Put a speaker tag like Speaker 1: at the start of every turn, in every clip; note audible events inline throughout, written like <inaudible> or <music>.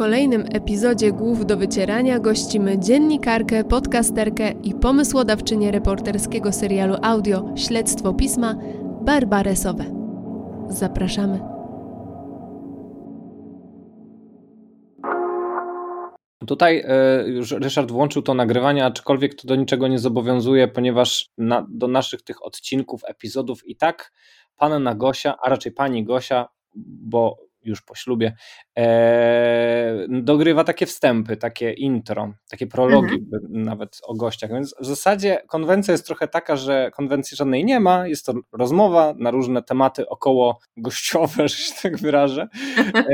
Speaker 1: kolejnym epizodzie Głów do Wycierania gościmy dziennikarkę, podcasterkę i pomysłodawczynię reporterskiego serialu audio Śledztwo Pisma Barbarę Sowę. Zapraszamy.
Speaker 2: Tutaj e, już Ryszard włączył to nagrywanie, aczkolwiek to do niczego nie zobowiązuje, ponieważ na, do naszych tych odcinków, epizodów i tak panna Gosia, a raczej pani Gosia, bo już po ślubie, e, dogrywa takie wstępy, takie intro, takie prologi mhm. nawet o gościach. Więc w zasadzie konwencja jest trochę taka, że konwencji żadnej nie ma, jest to rozmowa na różne tematy około gościowe, <laughs> że się tak wyrażę.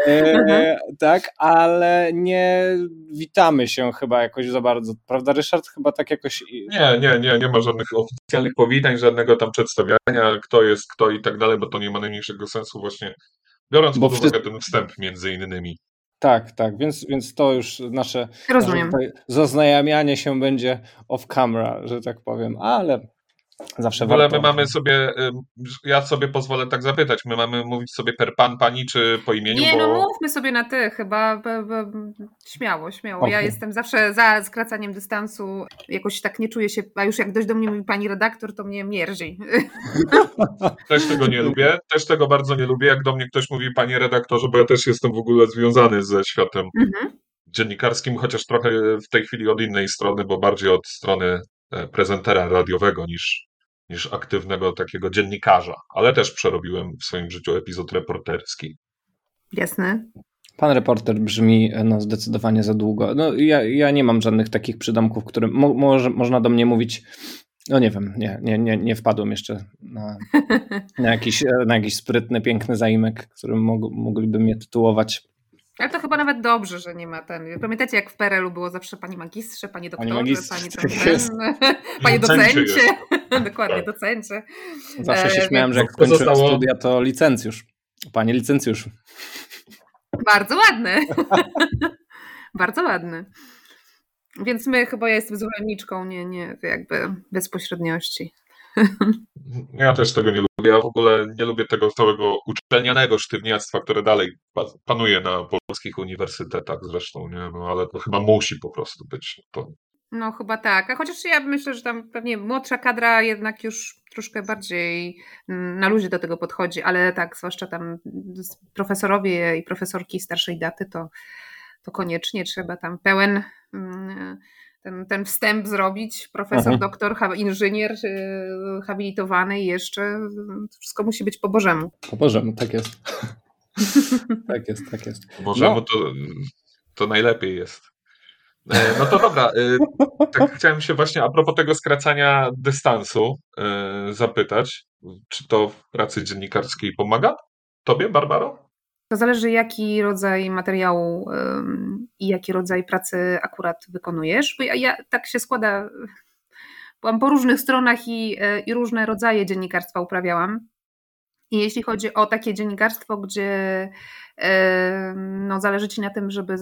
Speaker 2: E, tak, ale nie witamy się chyba jakoś za bardzo. Prawda, Ryszard? Chyba tak jakoś.
Speaker 3: Nie, nie, nie, nie ma żadnych oficjalnych powitań, żadnego tam przedstawiania, kto jest kto i tak dalej, bo to nie ma najmniejszego sensu właśnie Biorąc Bo pod uwagę ten wstęp między innymi.
Speaker 2: Tak, tak, więc, więc to już nasze,
Speaker 1: Rozumiem.
Speaker 2: nasze zaznajamianie się będzie off camera, że tak powiem, ale Zawsze
Speaker 3: Ale my mamy sobie, ja sobie pozwolę tak zapytać, my mamy mówić sobie per pan, pani czy po imieniu?
Speaker 4: Nie, no bo... no mówmy sobie na ty chyba, śmiało, śmiało. Okay. Ja jestem zawsze za skracaniem dystansu, jakoś tak nie czuję się, a już jak ktoś do mnie mówi pani redaktor, to mnie mierzi. <laughs>
Speaker 3: Też tego nie lubię, też tego bardzo nie lubię, jak do mnie ktoś mówi panie redaktorze, bo ja też jestem w ogóle związany ze światem mhm. dziennikarskim, chociaż trochę w tej chwili od innej strony, bo bardziej od strony prezentera radiowego niż niż aktywnego takiego dziennikarza, ale też przerobiłem w swoim życiu epizod reporterski.
Speaker 4: Jasne.
Speaker 2: Pan reporter brzmi no, zdecydowanie za długo. No, ja, ja nie mam żadnych takich przydomków, którym mo, może, można do mnie mówić. No nie wiem, nie, nie, nie, nie wpadłem jeszcze na, <laughs> na, jakiś, na jakiś sprytny, piękny zaimek, którym mogliby mnie tytułować.
Speaker 4: Ale to chyba nawet dobrze, że nie ma ten. Pamiętacie, jak w PRL-u było zawsze pani magistrze, pani doktorze, pani, pani, tak <laughs> pani docencie. <laughs> Dokładnie, docencie.
Speaker 2: Zawsze się e, śmiałem, że jak skończyłem zostało... studia, to licencjusz. Panie licencjusz.
Speaker 4: Bardzo ładne. <laughs> Bardzo ładny. Więc my chyba ja jestem zwolenniczką, nie, nie jakby bezpośredniości.
Speaker 3: Ja też tego nie lubię. Ja w ogóle nie lubię tego całego uczelnianego sztywniactwa, które dalej panuje na polskich uniwersytetach zresztą, nie? No, ale to chyba musi po prostu być. To...
Speaker 4: No chyba tak. A chociaż ja myślę, że tam pewnie młodsza kadra jednak już troszkę bardziej na luzie do tego podchodzi, ale tak, zwłaszcza tam profesorowie i profesorki starszej daty, to, to koniecznie trzeba tam pełen mm, ten, ten wstęp zrobić. Profesor, mhm. doktor, inżynier, y, habilitowany i jeszcze wszystko musi być po Bożemu.
Speaker 2: Po Bożemu, tak jest. <laughs> tak jest, tak jest.
Speaker 3: Po Bożemu no. to, to najlepiej jest. E, no to dobra, y, tak chciałem się właśnie a propos tego skracania dystansu y, zapytać, czy to w pracy dziennikarskiej pomaga Tobie, Barbaro?
Speaker 4: To zależy, jaki rodzaj materiału i jaki rodzaj pracy akurat wykonujesz. Bo ja, ja tak się składa, byłam po różnych stronach i, e, różne rodzaje dziennikarstwa uprawiałam. I jeśli chodzi o takie dziennikarstwo, gdzie no, zależy ci na tym, żeby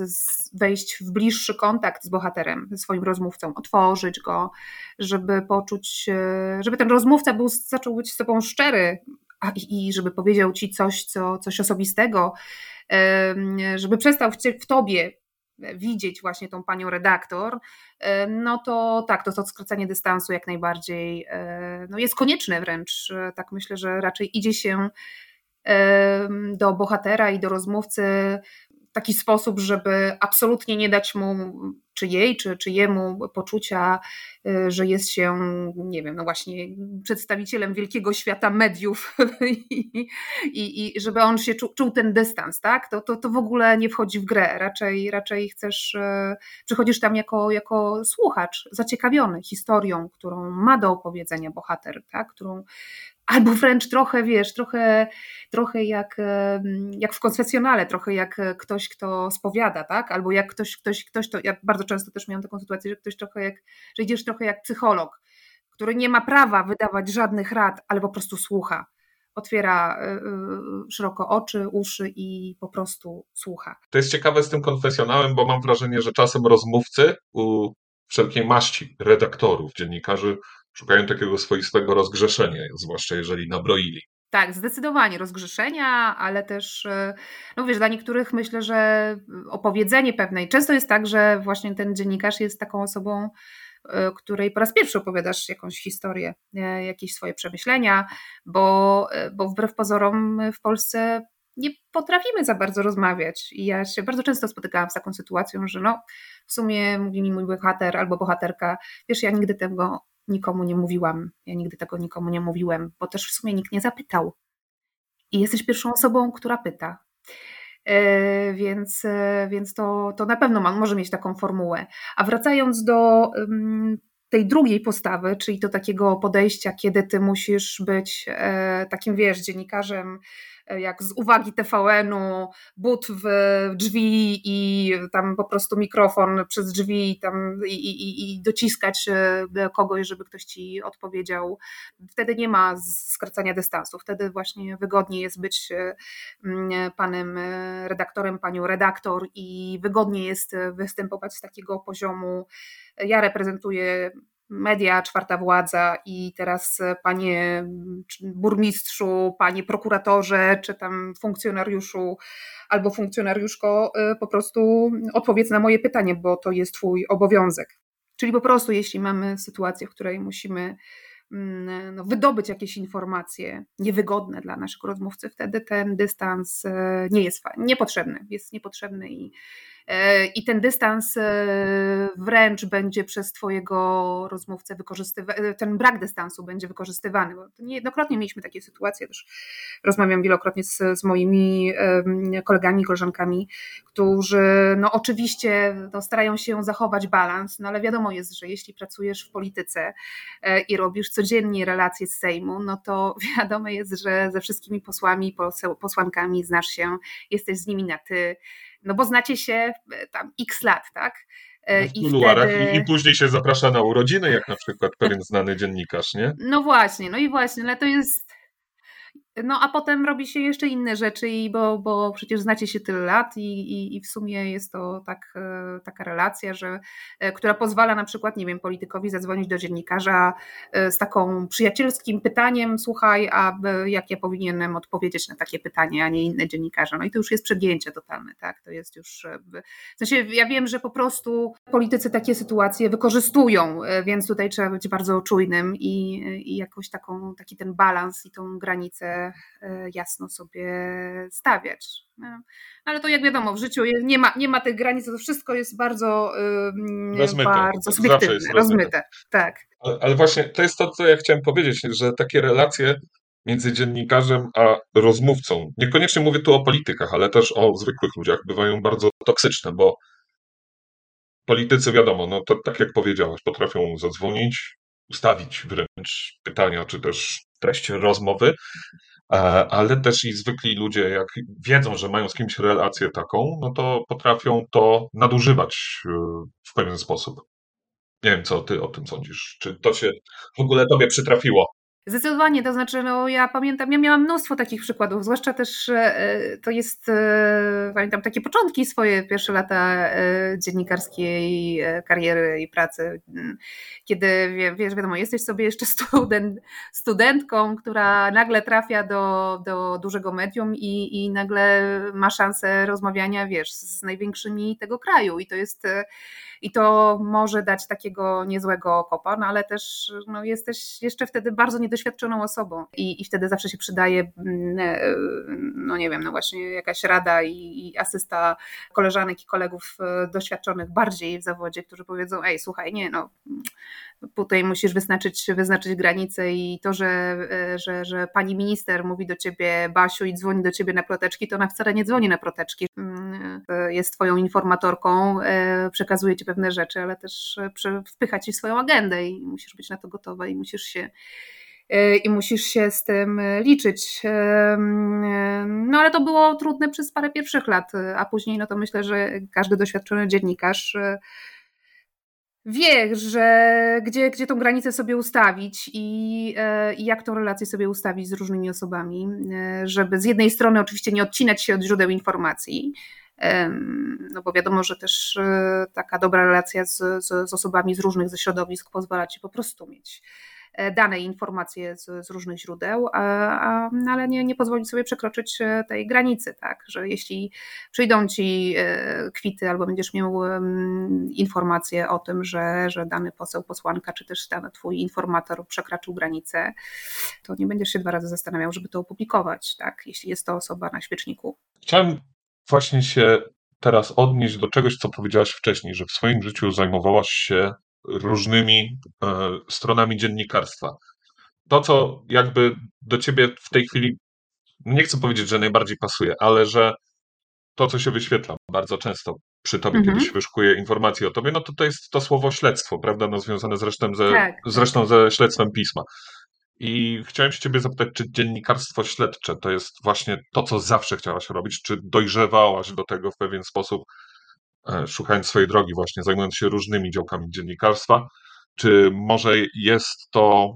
Speaker 4: wejść w bliższy kontakt z bohaterem, ze swoim rozmówcą, otworzyć go, żeby poczuć, e, żeby ten rozmówca był, zaczął być z sobą szczery, a, i, żeby powiedział ci coś, co, coś osobistego, żeby przestał w, w tobie widzieć właśnie tą panią redaktor, no to tak, to, to skracanie dystansu jak najbardziej no jest konieczne wręcz. Tak myślę, że raczej idzie się do bohatera i do rozmówcy taki sposób, żeby absolutnie nie dać mu, czy jej, czy, czy jemu poczucia, y, że jest się, nie wiem, no właśnie przedstawicielem wielkiego świata mediów <laughs> i, i, i żeby on się czuł, czuł, ten dystans, tak? To, to, to w ogóle nie wchodzi w grę. Raczej, raczej chcesz, y, przychodzisz tam jako, jako słuchacz, zaciekawiony historią, którą ma do opowiedzenia bohater, tak? Którą albo wręcz trochę, wiesz, trochę, trochę jak, jak w konfesjonale, trochę jak ktoś, kto spowiada, tak? Albo jak ktoś, ktoś, ktoś to, ja bardzo często też miałam taką sytuację, że ktoś trochę jak, że idziesz trochę jak psycholog, który nie ma prawa wydawać żadnych rad, ale po prostu słucha. Otwiera y, y, szeroko oczy, uszy i po prostu słucha.
Speaker 3: To jest ciekawe z tym konfesjonałem, bo mam wrażenie, że czasem rozmówcy u wszelkiej maści redaktorów, dziennikarzy szukają takiego swoistego rozgrzeszenia, zwłaszcza jeżeli nabroili.
Speaker 4: Tak, zdecydowanie rozgrzeszenia, ale też, e, no wiesz, dla niektórych myślę, że opowiedzenie pewnej. Często jest tak, że właśnie ten dziennikarz jest taką osobą, e, której po raz pierwszy opowiadasz jakąś historię, e, jakieś swoje przemyślenia, bo, bo wbrew pozorom w Polsce nie potrafimy za bardzo rozmawiać. I ja się bardzo często spotykałam z taką sytuacją, że no, w sumie mówi mi mój bohater albo bohaterka, wiesz, ja nigdy tego nikomu nie mówiłam, ja nigdy tego nikomu nie mówiłem, bo też w sumie nikt nie zapytał. I jesteś pierwszą osobą, która pyta. E, więc, e, więc to, to na pewno ma, może mieć taką formułę. A wracając do tej drugiej postawy, czyli do takiego podejścia, kiedy ty musisz być e, takim, wiesz, dziennikarzem jak z uwagi TVN-u, but w drzwi i tam po prostu mikrofon przez drzwi tam i, i, i dociskać e, kogoś, żeby ktoś ci odpowiedział. Wtedy nie ma skracania dystansu, wtedy właśnie wygodniej jest być e, panem redaktorem, panią redaktor i wygodniej jest występować z takiego poziomu. Ja reprezentuję media, czwarta władza i teraz e, panie burmistrzu, panie prokuratorze, czy tam funkcjonariuszu albo funkcjonariuszko, e, po prostu odpowiedz na moje pytanie, bo to jest twój obowiązek. Czyli po prostu, jeśli mamy sytuację, w której musimy mm, no, wydobyć jakieś informacje niewygodne dla naszych rozmówcy, wtedy ten dystans e, nie jest niepotrzebny, jest niepotrzebny i i ten dystans e, wręcz będzie przez Twojego rozmówcę wykorzystywany, e, ten brak dystansu będzie wykorzystywany, niejednokrotnie mieliśmy takie sytuacje, też rozmawiam wielokrotnie z, z moimi kolegami, koleżankami, którzy no oczywiście no, starają się zachować balans, no ale wiadomo jest, że jeśli pracujesz w polityce i robisz codziennie relacje z Sejmu, no to <laughs> wiadomo jest, że ze wszystkimi posłami, posłankami znasz się, jesteś z nimi na ty, no bo znacie się e, tam x lat, tak?
Speaker 3: E, I, wtedy... i, i, później się zaprasza na urodziny, jak na przykład pewien <laughs> znany dziennikarz, nie?
Speaker 4: No właśnie, no i właśnie, ale to jest no a potem robi się jeszcze inne rzeczy, i bo, bo przecież znacie się tyle lat i, i, i w sumie jest to tak, e, taka relacja, że, e, która pozwala na przykład, nie wiem, politykowi zadzwonić do dziennikarza e, z taką przyjacielskim pytaniem, słuchaj, a jak ja powinienem odpowiedzieć na takie pytanie, a nie inne dziennikarze. No i to już jest przegięcie totalne, tak? To jest już. W sensie ja wiem, że po prostu politycy takie sytuacje wykorzystują, więc tutaj trzeba być bardzo czujnym i, i jakoś taką, taki ten balans i tą granicę jasno sobie stawiać. No, ale to jak wiadomo, w życiu nie ma, nie ma tych granic, to wszystko jest bardzo, rozmyte. bardzo subiektywne, rozmyte. rozmyte. Tak.
Speaker 3: Ale, ale właśnie to jest to, co ja chciałem powiedzieć, że takie relacje między dziennikarzem a rozmówcą, niekoniecznie mówię tu o politykach, ale też o zwykłych ludziach, bywają bardzo toksyczne, bo politycy, wiadomo, no to tak jak powiedziałaś, potrafią zadzwonić, ustawić wręcz pytania, czy też treść rozmowy, E, ale też i zwykli ludzie, jak wiedzą, że mają z kimś relację taką, no to potrafią to nadużywać e, w pewien sposób. Nie wiem, co ty o tym sądzisz. Czy to się w ogóle tobie przytrafiło?
Speaker 4: Zdecydowanie, to znaczy, no ja pamiętam, ja miałam mnóstwo takich przykładów, zwłaszcza też e, to jest, e, pamiętam takie początki swoje, pierwsze lata e, dziennikarskiej kariery i pracy, kiedy, wiesz, wiadomo, jesteś sobie jeszcze student, studentką, która nagle trafia do, do dużego medium i, i nagle ma szansę rozmawiania, wiesz, z największymi tego kraju. I to jest i to może dać takiego niezłego kopa, no ale też no, jesteś jeszcze wtedy bardzo niedoświadczoną osobą. I, i wtedy zawsze się przydaje, mm, e, no nie wiem, no właśnie jakaś rada i, i asysta koleżanek i kolegów e, doświadczonych bardziej w zawodzie, którzy powiedzą, ej słuchaj, nie no, tutaj musisz wyznaczyć, wyznaczyć granice i to, że, e, że, że pani minister mówi do ciebie Basiu i dzwoni do ciebie na proteczki, to ona wcale nie dzwoni na proteczki. Mm, jest twoją informatorką, przekazuje ci pewne rzeczy, ale też wpycha ci swoją agendę i musisz być na to gotowa i musisz się e, i musisz się z tym liczyć. No ale to było trudne przez parę pierwszych lat, a później no to myślę, że każdy doświadczony dziennikarz e, wie, że gdzie, gdzie tą granicę sobie ustawić i, e, i jak tą relację sobie ustawić z różnymi osobami, żeby z jednej strony oczywiście nie odcinać się od źródeł informacji, no bo wiadomo, że też e, taka dobra relacja z, z, z osobami z różnych ze środowisk pozwala ci po prostu mieć e, dane i informacje z, z różnych źródeł, a, a, no, ale nie, nie pozwolić sobie przekroczyć e, tej granicy, tak, że jeśli przyjdą ci kwity albo będziesz miał informacje o tym, że, że dany poseł, posłanka, czy też dany twój informator przekraczył granicę, to nie będziesz się dwa razy zastanawiał, żeby to opublikować, tak, jeśli jest to osoba na świeczniku.
Speaker 3: Chciałem właśnie się teraz odnieść do czegoś, co powiedziałaś wcześniej, że w swoim życiu zajmowałaś się różnymi e, stronami dziennikarstwa. To, co jakby do ciebie w tej chwili, nie chcę powiedzieć, że najbardziej pasuje, ale że to, co się wyświetla bardzo często przy tobie, mhm. kiedy się wyszukuje informacji o tobie, no to to jest to słowo śledztwo, prawda, no związane zresztą ze, tak. zresztą ze śledztwem pisma. I chciałem się ciebie zapytać, czy dziennikarstwo śledcze to jest właśnie to, co zawsze chciałaś robić, czy dojrzewałaś do tego w pewien sposób, szukając swojej drogi właśnie, zajmując się różnymi działkami dziennikarstwa, czy może jest to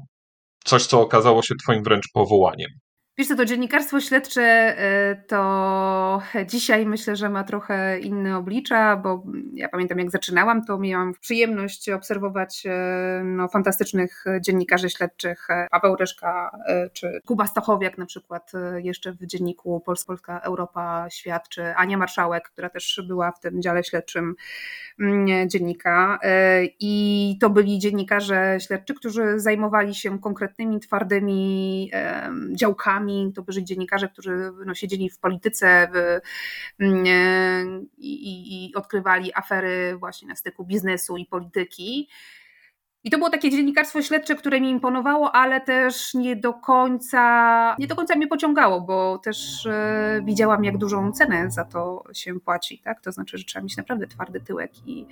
Speaker 3: coś, co okazało się twoim wręcz powołaniem?
Speaker 4: Wiesz co, to dziennikarstwo śledcze e, to dzisiaj myślę, że ma trochę inne oblicza, bo ja pamiętam jak zaczynałam, to miałam przyjemność obserwować e, no, fantastycznych dziennikarzy śledczych, e, Paweł Reszka czy Kuba Stachowiak na przykład jeszcze w dzienniku Polska, Europa, Świat, czy Ania Marszałek, która też była w tym dziale śledczym mm, dziennika. I to byli dziennikarze śledczy, którzy zajmowali się konkretnymi, twardymi działkami, to byli dziennikarze, którzy no, siedzieli w polityce w, mm, e, i, i odkrywali afery właśnie na styku biznesu i polityki. I to było takie dziennikarstwo śledcze, które mi imponowało, ale też nie do końca, nie do końca mnie pociągało, bo też e, widziałam, jak dużą cenę za to się płaci. Tak? To znaczy, że trzeba mieć naprawdę twardy tyłek i,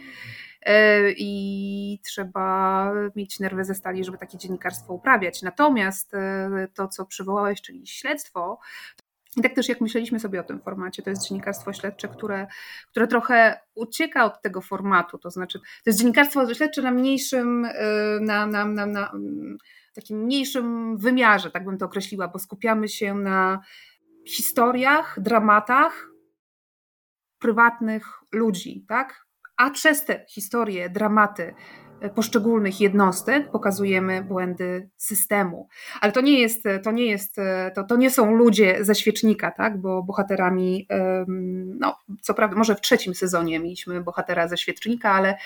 Speaker 4: e, i trzeba mieć nerwy ze stali, żeby takie dziennikarstwo uprawiać. Natomiast e, to, co przywołałeś, czyli śledztwo, i tak też jak myśleliśmy sobie o tym formacie, to jest dziennikarstwo śledcze, które, które trochę ucieka od tego formatu, to znaczy to jest dziennikarstwo śledcze na mniejszym, y, na, na, na, na takim mniejszym wymiarze, tak bym to określiła, bo skupiamy się na historiach, dramatach prywatnych ludzi, tak? A przez te historie, dramaty poszczególnych jednostek pokazujemy błędy systemu. Ale to nie jest, to nie jest, to, to nie są ludzie ze świecznika, tak? bo bohaterami, no co prawda, może w trzecim sezonie mieliśmy bohatera ze świecznika, ale,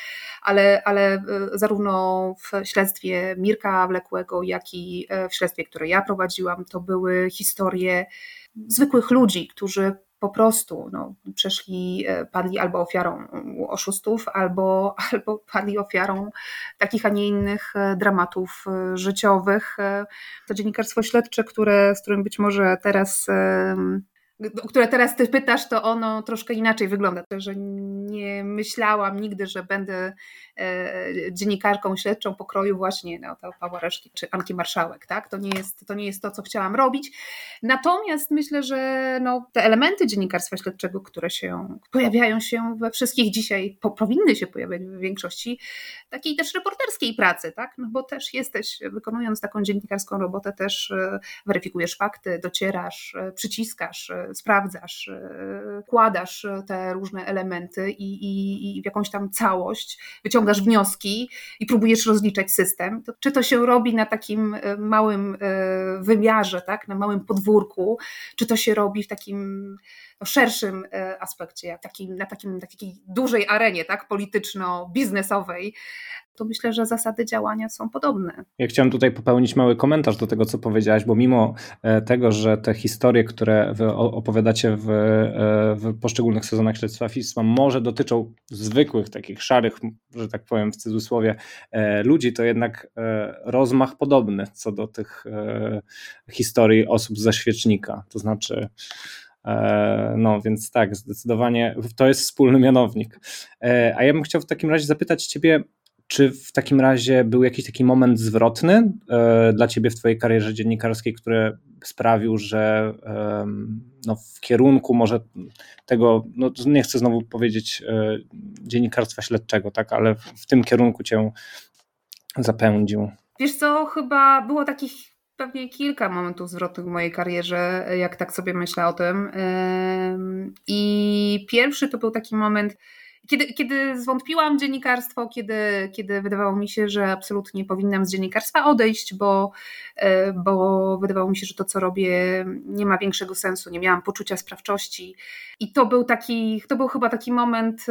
Speaker 4: ale, ale e, zarówno w śledztwie Mirka Wlekłego, jak i e, w śledztwie, które ja prowadziłam, to były historie zwykłych ludzi, którzy po prostu no, przeszli, e, padli albo ofiarą oszustów, albo, <laughs> albo padli ofiarą takich, a nie innych e, dramatów e, życiowych. To dziennikarstwo śledcze, które, z którym być może teraz które teraz ty pytasz, to ono troszkę inaczej wygląda. To, że nie myślałam nigdy, że będę e, dziennikarką śledczą pokroju właśnie no, to Pawła Reszki czy Anki Marszałek. Tak? To, nie jest, to nie jest to, co chciałam robić. Natomiast myślę, że no, te elementy dziennikarstwa śledczego, które się pojawiają się we wszystkich dzisiaj, po, powinny się pojawiać w większości takiej też reporterskiej pracy, tak? no bo też jesteś, wykonując taką dziennikarską robotę, też e, weryfikujesz fakty, docierasz, e, przyciskasz, sprawdzasz, kładasz te różne elementy i, i, i w jakąś tam całość, wyciągasz wnioski i próbujesz rozliczać system, to czy to się robi na takim e, małym e, wymiarze, tak, na małym podwórku, czy to się robi w takim szerszym e, aspekcie, takim, na takim, takiej dużej arenie tak, polityczno-biznesowej, to myślę, że zasady działania są podobne.
Speaker 2: Ja chciałem tutaj popełnić mały komentarz do tego, co powiedziałaś, bo mimo e, tego, że te historie, które wy opowiadacie w, e, w poszczególnych sezonach śledztwa FISMA może dotyczą zwykłych, takich szarych, że tak powiem w cudzysłowie, ludzi, to jednak rozmach podobny co do tych historii osób ze świecznika. To znaczy no, więc tak, zdecydowanie to jest wspólny mianownik. A ja bym chciał w takim razie zapytać Ciebie, czy w takim razie był jakiś taki moment zwrotny e, dla ciebie w twojej karierze dziennikarskiej, który sprawił, że e, no, w kierunku może tego, no, nie chcę znowu powiedzieć e, dziennikarstwa śledczego, tak, ale w tym kierunku cię zapędził?
Speaker 4: Wiesz co, chyba było takich pewnie kilka momentów zwrotnych w mojej karierze, jak tak sobie myślę o tym. I pierwszy to był taki moment, kiedy, kiedy zwątpiłam dziennikarstwo, kiedy, kiedy wydawało mi się, że absolutnie powinnam z dziennikarstwa odejść, bo, e, bo wydawało mi się, że to, co robię, nie ma większego sensu, nie miałam poczucia sprawczości. I to był taki, to był chyba taki moment,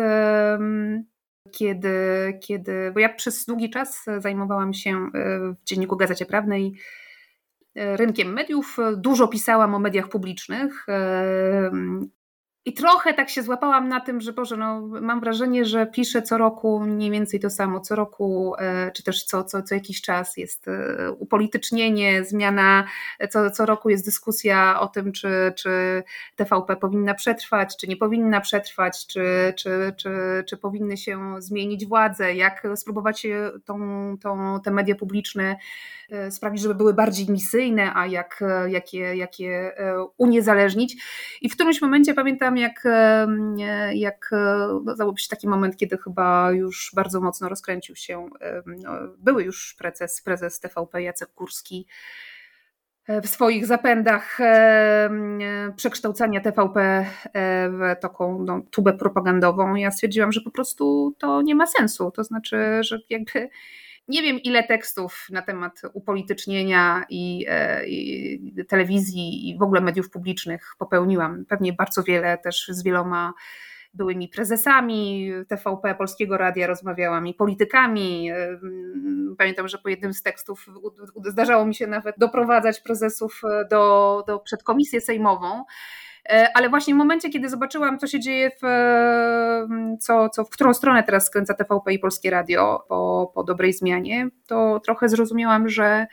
Speaker 4: kiedy, kiedy bo ja przez długi czas zajmowałam się e, w dzienniku Gazecie Prawnej rynkiem mediów, dużo pisałam o mediach publicznych i trochę tak się złapałam na tym, że Boże, no, mam wrażenie, że piszę co roku mniej więcej to samo. Co roku, e, czy też co, co, co jakiś czas jest e, upolitycznienie, zmiana, co, co roku jest dyskusja o tym, czy, czy TVP powinna przetrwać, czy nie powinna przetrwać, czy, czy, czy, czy powinny się zmienić władze, jak spróbować tą, tą, te media publiczne E, sprawić, żeby były bardziej misyjne, a jak, jak, je, jak je uniezależnić. I w którymś momencie pamiętam, jak, jak no, założył się taki moment, kiedy chyba już bardzo mocno rozkręcił się no, były już prezes, prezes TVP Jacek Kurski w swoich zapędach przekształcania TVP w taką no, tubę propagandową. Ja stwierdziłam, że po prostu to nie ma sensu. To znaczy, że jakby nie wiem, ile tekstów na temat upolitycznienia i, e, i, telewizji i w ogóle mediów publicznych popełniłam. Pewnie bardzo wiele też z wieloma byłymi prezesami TVP, Polskiego Radia rozmawiałam i politykami. Pamiętam, że po jednym z tekstów zdarzało mi się nawet doprowadzać prezesów do, do sejmową. E, ale właśnie w momencie, kiedy zobaczyłam, co się dzieje, w, co, co, w którą stronę teraz skręca TVP i Polskie Radio po, po dobrej zmianie, to trochę zrozumiałam, że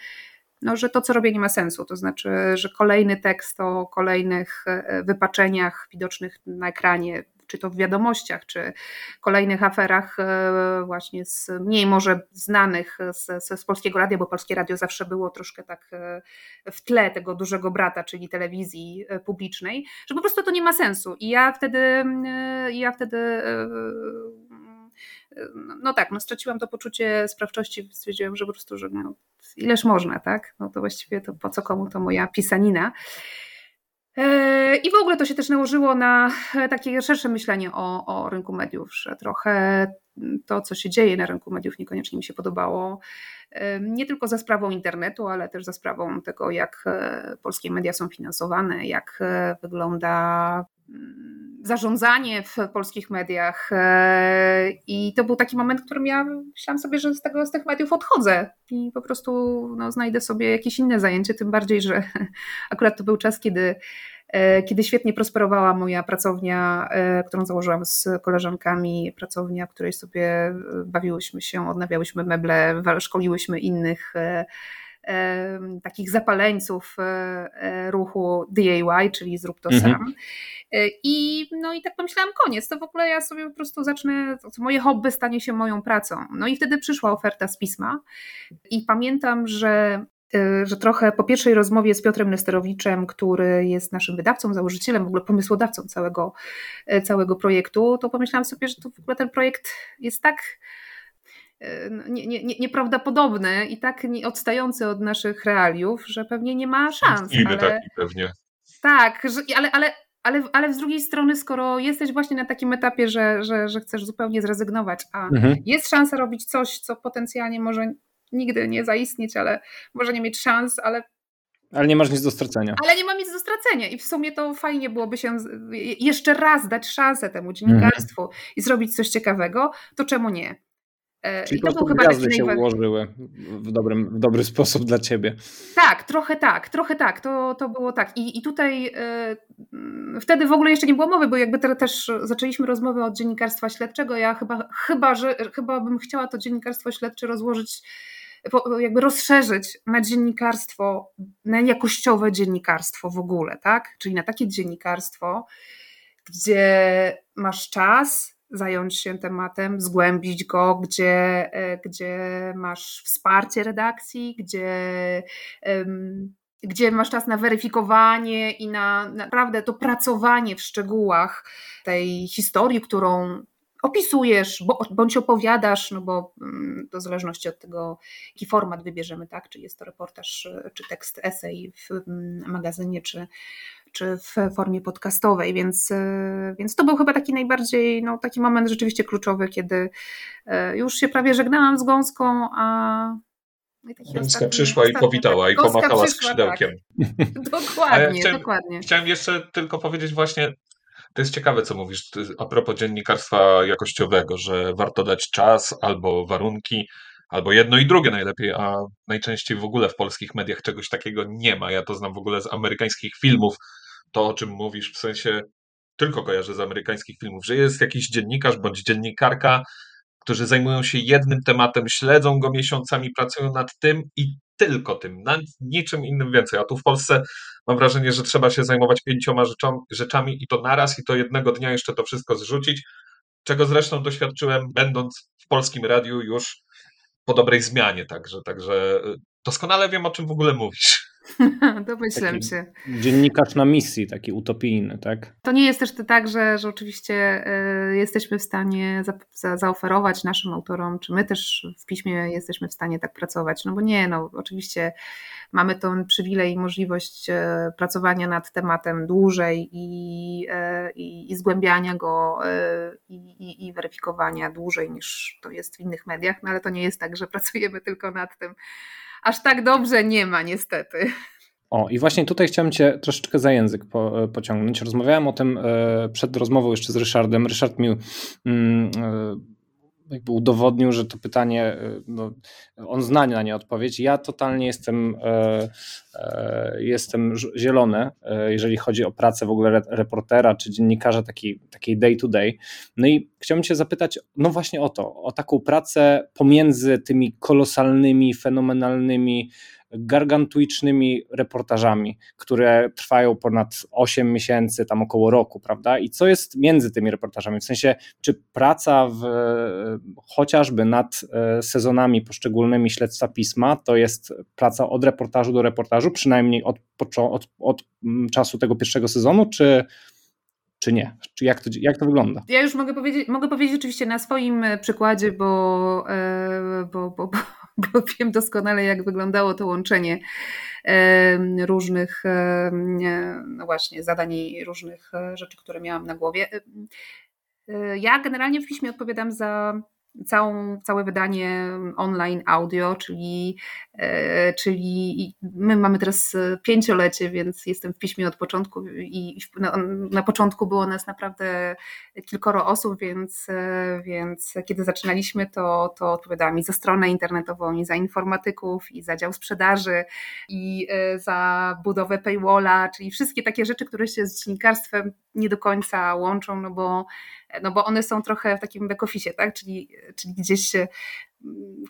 Speaker 4: no, że to, co robię, nie ma sensu. To znaczy, że kolejny tekst o kolejnych e, wypaczeniach widocznych na ekranie czy to w wiadomościach, czy kolejnych aferach e, właśnie z mniej może znanych z, z Polskiego Radia, bo Polskie Radio zawsze było troszkę tak e, w tle tego dużego brata, czyli telewizji e, publicznej, że po prostu to nie ma sensu. I ja wtedy, ja wtedy no tak, no straciłam to poczucie sprawczości, stwierdziłam, że po prostu, że no, ileż można, tak? No to właściwie to po co komu to moja pisanina. E, I w ogóle to się też nałożyło na takie szersze myślenie o, o rynku mediów, że trochę to, co się dzieje na rynku mediów, niekoniecznie mi się podobało. E, nie tylko za sprawą internetu, ale też za sprawą tego, jak e, polskie media są finansowane, jak wygląda mm, zarządzanie w polskich mediach. I to był taki moment, w którym ja myślałam sobie, że z, tego, z tych mediów odchodzę i po prostu no, znajdę sobie jakieś inne zajęcie. Tym bardziej, że <laughs> akurat to był czas, kiedy E, kiedy świetnie prosperowała moja pracownia, e, którą założyłam z koleżankami, pracownia, w której sobie e, bawiłyśmy się, odnawiałyśmy meble, szkoliłyśmy innych takich zapaleńców ruchu DIY, czyli zrób to mhm. sam. I, no i tak pomyślałam, koniec, to w ogóle ja sobie po prostu zacznę, moje hobby stanie się moją pracą. No i wtedy przyszła oferta z pisma i pamiętam, że że trochę po pierwszej rozmowie z Piotrem Nesterowiczem, który jest naszym wydawcą, założycielem, w ogóle pomysłodawcą całego, y, całego projektu, to pomyślałam sobie, że to w ogóle ten projekt jest tak y, no, nie, nie, nieprawdopodobny i tak odstający od naszych realiów, że pewnie nie ma szans.
Speaker 3: ale, taki pewnie.
Speaker 4: Tak, że, ale, ale, ale, ale z drugiej strony, skoro jesteś właśnie na takim etapie, że, że, że chcesz zupełnie zrezygnować, a mhm. jest szansa robić coś, co potencjalnie może nigdy nie zaistnieć, ale może nie mieć szans, ale
Speaker 2: ale nie masz nic do stracenia.
Speaker 4: Ale nie mam nic do stracenia i w sumie to fajnie byłoby się jeszcze raz dać szansę temu dziennikarstwu mm. i zrobić coś ciekawego, to czemu nie?
Speaker 2: E, Czyli I to był chyba gwiazdy się ułożyły w, dobrym, w dobry sposób dla ciebie.
Speaker 4: Tak, trochę tak, trochę tak, to, to było tak. I, i tutaj y, wtedy w ogóle jeszcze nie było mowy, bo jakby też zaczęliśmy rozmowę od dziennikarstwa śledczego. Ja chyba, chyba, że, chyba bym chciała to dziennikarstwo śledcze rozłożyć jakby rozszerzyć na dziennikarstwo, na jakościowe dziennikarstwo w ogóle, tak? Czyli na takie dziennikarstwo, gdzie masz czas zająć się tematem, zgłębić go, gdzie, e, gdzie masz wsparcie redakcji, gdzie, gdzie masz czas na weryfikowanie i na naprawdę to pracowanie w szczegółach tej historii, którą opisujesz, bądź opowiadasz, no bo mm, to w zależności od tego, jaki format wybierzemy, tak? czy jest to reportaż, czy tekst esej w mm, magazynie, czy, czy w formie podcastowej, więc, e, więc to był chyba taki najbardziej, no taki moment rzeczywiście kluczowy, kiedy e, już się prawie żegnałam z Gąską, a
Speaker 3: no Gąska przyszła ostatni, i powitała tak, i pomachała skrzydełkiem.
Speaker 4: Tak. <laughs> dokładnie, chciałem, dokładnie.
Speaker 3: Chciałem jeszcze tylko powiedzieć właśnie, to jest ciekawe, co mówisz a propos dziennikarstwa jakościowego, że warto dać czas albo warunki, albo jedno i drugie najlepiej, a najczęściej w ogóle w polskich mediach czegoś takiego nie ma. Ja to znam w ogóle z amerykańskich filmów, to o czym mówisz, w sensie tylko kojarzę z amerykańskich filmów, że jest jakiś dziennikarz bądź dziennikarka, którzy zajmują się jednym tematem, śledzą go miesiącami, pracują nad tym i tylko tym, nad niczym innym więcej. A tu w Polsce mam wrażenie, że trzeba się zajmować pięcioma rzeczami i to naraz, i to jednego dnia jeszcze to wszystko zrzucić, czego zresztą doświadczyłem, będąc w polskim radiu już po dobrej zmianie, także, także y, doskonale wiem, o czym w ogóle mówisz. <laughs>
Speaker 4: Domyślam się.
Speaker 2: Dziennikarz na misji, taki utopijny, tak?
Speaker 4: To nie jest też tak, że, że oczywiście y, jesteśmy w stanie za, za, zaoferować naszym autorom, czy my też w piśmie jesteśmy w stanie tak pracować, no bo nie, no oczywiście mamy ten przywilej i możliwość y, pracowania nad tematem dłużej i, i, i zgłębiania go i, i weryfikowania dłużej niż to jest w innych mediach, no ale to nie jest tak, że <laughs> pracujemy tylko nad tym aż tak dobrze nie ma, niestety.
Speaker 2: O, i właśnie tutaj chciałem Cię troszeczkę za język po, e, pociągnąć. Rozmawiałem o tym e, przed rozmową jeszcze z Ryszardem. Ryszard mi mm, e, jakby udowodnił, że to pytanie, e, no, on zna na nie odpowiedź. Ja totalnie jestem, e, e, jestem zielony, e, jeżeli chodzi o pracę w ogóle reportera czy dziennikarza taki, takiej day to day. No i chciałbym Cię zapytać, no właśnie o to, o taką pracę pomiędzy tymi kolosalnymi, fenomenalnymi gargantuicznymi reportażami, które trwają ponad 8 miesięcy, tam około roku, prawda? I co jest między tymi reportażami? W sensie, czy praca w, chociażby nad e, sezonami poszczególnymi śledztwa pisma to jest praca od reportażu do reportażu, przynajmniej od, od, od mm, czasu tego pierwszego sezonu, czy czy nie? Czy jak, to, jak to wygląda?
Speaker 4: Ja już mogę powiedzieć, mogę powiedzieć oczywiście na swoim przykładzie, bo, e, bo, bo, <laughs> bo wiem doskonale, jak wyglądało to łączenie różnych, no właśnie, zadań i różnych e, rzeczy, które miałam na głowie. E, ja generalnie w piśmie odpowiadam za całą, całe wydanie online audio, czyli, e, czyli my mamy teraz pięciolecie, więc jestem w piśmie od początku i na, początku było nas naprawdę kilkoro osób, więc, e, więc kiedy zaczynaliśmy, to, to odpowiadałam i za stronę internetową, i za informatyków, i za dział sprzedaży, i e, za budowę paywalla, czyli wszystkie takie rzeczy, które się z dziennikarstwem nie do końca łączą, no bo no bo one są trochę w takim back-office, tak? czyli, czyli gdzieś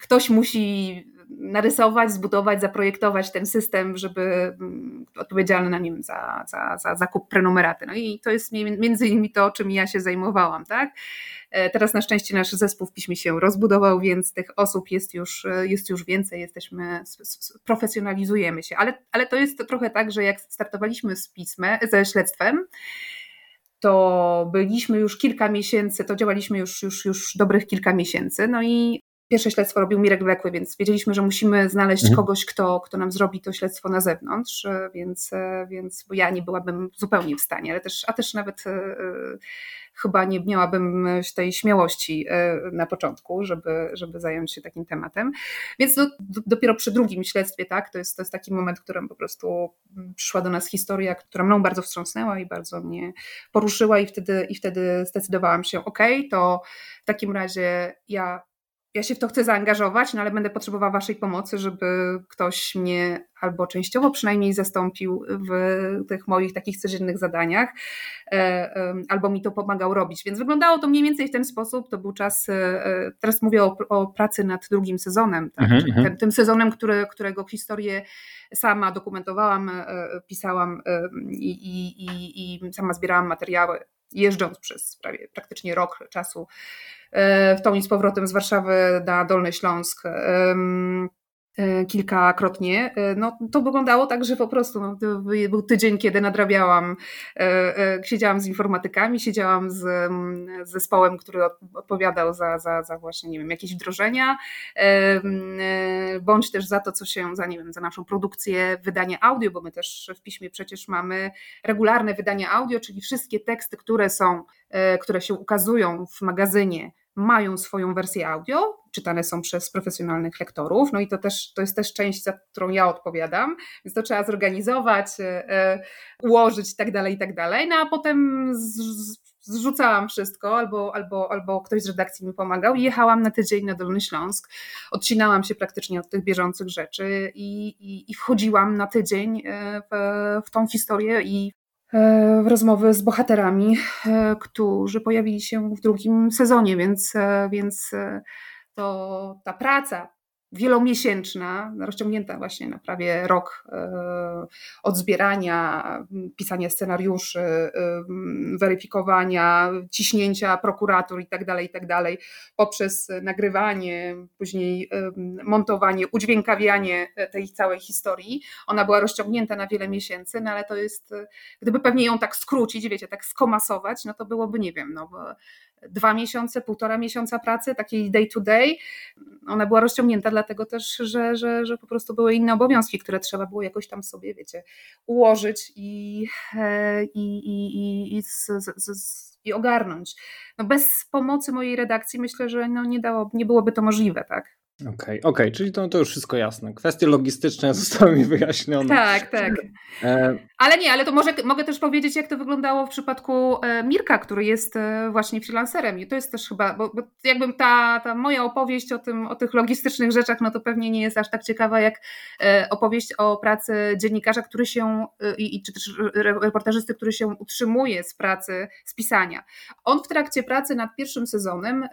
Speaker 4: ktoś musi narysować, zbudować, zaprojektować ten system, żeby mm, odpowiedzialny na nim za, za, za zakup prenumeraty. No i to jest między innymi to, czym ja się zajmowałam, tak? E, teraz na szczęście nasz zespół w piśmie się rozbudował, więc tych osób jest już, jest już więcej, jesteśmy, profesjonalizujemy się, ale, ale to jest trochę tak, że jak startowaliśmy z pismem, ze śledztwem, to byliśmy już kilka miesięcy, to działaliśmy już, już, już dobrych kilka miesięcy. No i pierwsze śledztwo robił Mirek Wlekły, więc wiedzieliśmy, że musimy znaleźć mhm. kogoś, kto, kto nam zrobi to śledztwo na zewnątrz, więc, więc bo ja nie byłabym zupełnie w stanie, ale też, a też nawet e, chyba nie miałabym tej śmiałości e, na początku, żeby, żeby zająć się takim tematem. Więc do, dopiero przy drugim śledztwie, tak, to jest, to jest taki moment, w którym po prostu przyszła do nas historia, która mną bardzo wstrząsnęła i bardzo mnie poruszyła i wtedy, i wtedy zdecydowałam się, ok, to w takim razie ja ja się w to chcę zaangażować, no ale będę potrzebowała Waszej pomocy, żeby ktoś mnie albo częściowo przynajmniej zastąpił w tych moich takich codziennych zadaniach, e, albo mi to pomagał robić. Więc wyglądało to mniej więcej w ten sposób. To był czas, e, teraz mówię o, o pracy nad drugim sezonem, tak? Mhm, mhm. tym, sezonem, który, którego historię sama dokumentowałam, e, pisałam i, i, i, i sama zbierałam materiały jeżdżąc przez prawie praktycznie rok czasu w tą i z powrotem z Warszawy na Dolny Śląsk. E, kilkakrotnie, e, no to wyglądało tak, że po prostu no, był tydzień, kiedy nadrabiałam, e, siedziałam z informatykami, siedziałam z, z zespołem, który odpowiadał za, za, za właśnie, nie wiem, jakieś wdrożenia, bądź też za to, co się, za, nie wiem, za naszą produkcję, wydanie audio, bo my też w piśmie przecież mamy regularne wydanie audio, czyli wszystkie teksty, które są, które się ukazują w magazynie, mają swoją wersję audio, czytane są przez profesjonalnych lektorów, no i to też to jest też część, za którą ja odpowiadam, więc to trzeba zorganizować, e, e, ułożyć i tak dalej, i tak dalej, no a potem z, zrzucałam wszystko, albo, albo, albo ktoś z redakcji mi pomagał jechałam na tydzień na Dolny Śląsk, odcinałam się praktycznie od tych bieżących rzeczy i, i, i wchodziłam na tydzień e, w, w tą historię i E, w rozmowy z bohaterami, e, którzy pojawili się w drugim sezonie, więc, więc to ta praca wielomiesięczna, rozciągnięta właśnie na prawie rok e, od zbierania, pisania scenariuszy, e, weryfikowania, ciśnięcia prokuratur tak tak dalej, poprzez nagrywanie, później e, montowanie, udźwiękawianie tej całej historii. Ona była rozciągnięta na wiele miesięcy, no ale to jest, gdyby pewnie ją tak skrócić, wiecie, tak skomasować, no to byłoby, nie wiem, no dwa miesiące, półtora miesiąca pracy, takiej day to day. Ona była rozciągnięta dlatego też, że, że, że po prostu były inne obowiązki, które trzeba było jakoś tam sobie, wiecie, ułożyć i, e, i, i, i, i, z, z, z, i ogarnąć. No bez pomocy mojej redakcji myślę, że no nie, dało, nie byłoby to możliwe, tak?
Speaker 2: Okej, okay, okej, okay. czyli to, to już wszystko jasne. Kwestie logistyczne <laughs> zostały mi wyjaśnione.
Speaker 4: Tak, tak. E... Ale nie, ale to może, mogę też powiedzieć, jak to wyglądało w przypadku e, Mirka, który jest e, właśnie freelancerem. I to jest też chyba, bo, bo jakby ta, ta moja opowieść o, tym, o tych logistycznych rzeczach, no to pewnie nie jest aż tak ciekawa, jak e, opowieść o pracy dziennikarza, który się, i, czy też reportażysty, który się utrzymuje z pracy, z pisania. On w trakcie pracy nad pierwszym sezonem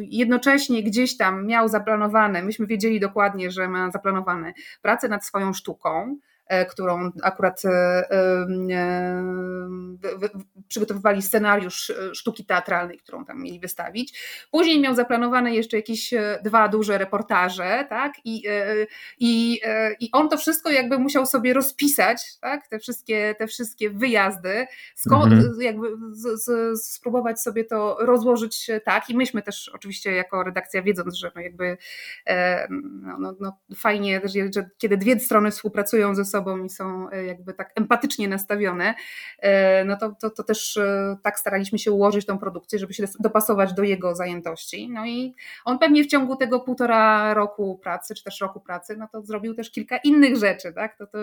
Speaker 4: jednocześnie gdzieś tam miał zaplanowane, myśmy wiedzieli dokładnie, że ma zaplanowane pracę nad swoją sztuką, którą akurat e, e, przygotowywali scenariusz sztuki teatralnej, którą tam mieli wystawić. Później miał zaplanowane jeszcze jakieś dwa duże reportaże, tak? I, i, i on to wszystko jakby musiał sobie rozpisać, tak? Te wszystkie, te wszystkie wyjazdy, mhm. jakby z, z, spróbować sobie to rozłożyć tak. I myśmy też oczywiście jako redakcja wiedząc, że no jakby no, no, no fajnie, że kiedy dwie strony współpracują ze sobą, sobą i są e, jakby tak empatycznie nastawione, e, no to, to, to też e, tak staraliśmy się ułożyć tą produkcję, żeby się dopasować do jego zajętości. No i on pewnie w ciągu tego półtora roku pracy, czy też roku pracy, no to zrobił też kilka innych rzeczy, tak? To, to,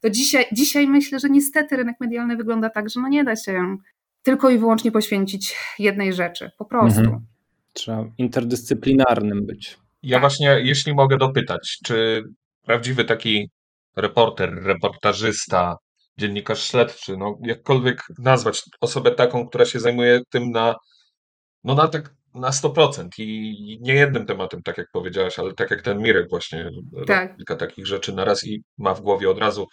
Speaker 4: to dzisiaj, dzisiaj myślę, że niestety rynek medialny wygląda tak, że no nie da się tylko i wyłącznie poświęcić jednej rzeczy, po prostu. Mhm.
Speaker 2: Trzeba interdyscyplinarnym być.
Speaker 3: Ja właśnie, jeśli mogę dopytać, czy prawdziwy taki reporter, reportażysta, dziennikarz śledczy, no jakkolwiek nazwać osobę taką, która się zajmuje tym na, no na tak na 100% i nie jednym tematem, tak jak powiedziałaś, ale tak jak ten Mirek właśnie, tak. kilka takich rzeczy na raz i ma w głowie od razu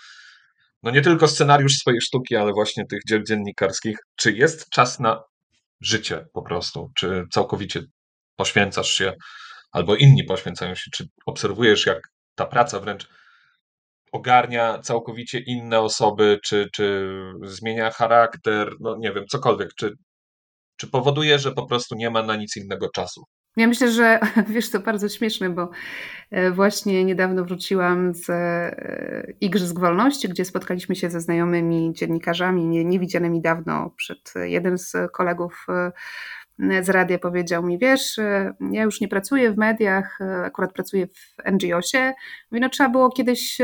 Speaker 3: no nie tylko scenariusz swojej sztuki, ale właśnie tych dzieł dziennikarskich. Czy jest czas na życie po prostu? Czy całkowicie poświęcasz się, albo inni poświęcają się? Czy obserwujesz, jak ta praca wręcz ogarnia całkowicie inne osoby, czy, czy zmienia charakter, no nie wiem, cokolwiek, czy, czy powoduje, że po prostu nie ma na nic innego czasu.
Speaker 4: Ja myślę, że <laughs> wiesz, to bardzo śmieszne, bo e, właśnie niedawno wróciłam z e, Igrzysk Wolności, gdzie spotkaliśmy się ze znajomymi dziennikarzami, nie, niewidzianymi dawno. Przed jeden z kolegów e, z radia powiedział mi, wiesz, ja już nie pracuję w mediach, akurat pracuję w NGO-sie, no trzeba było kiedyś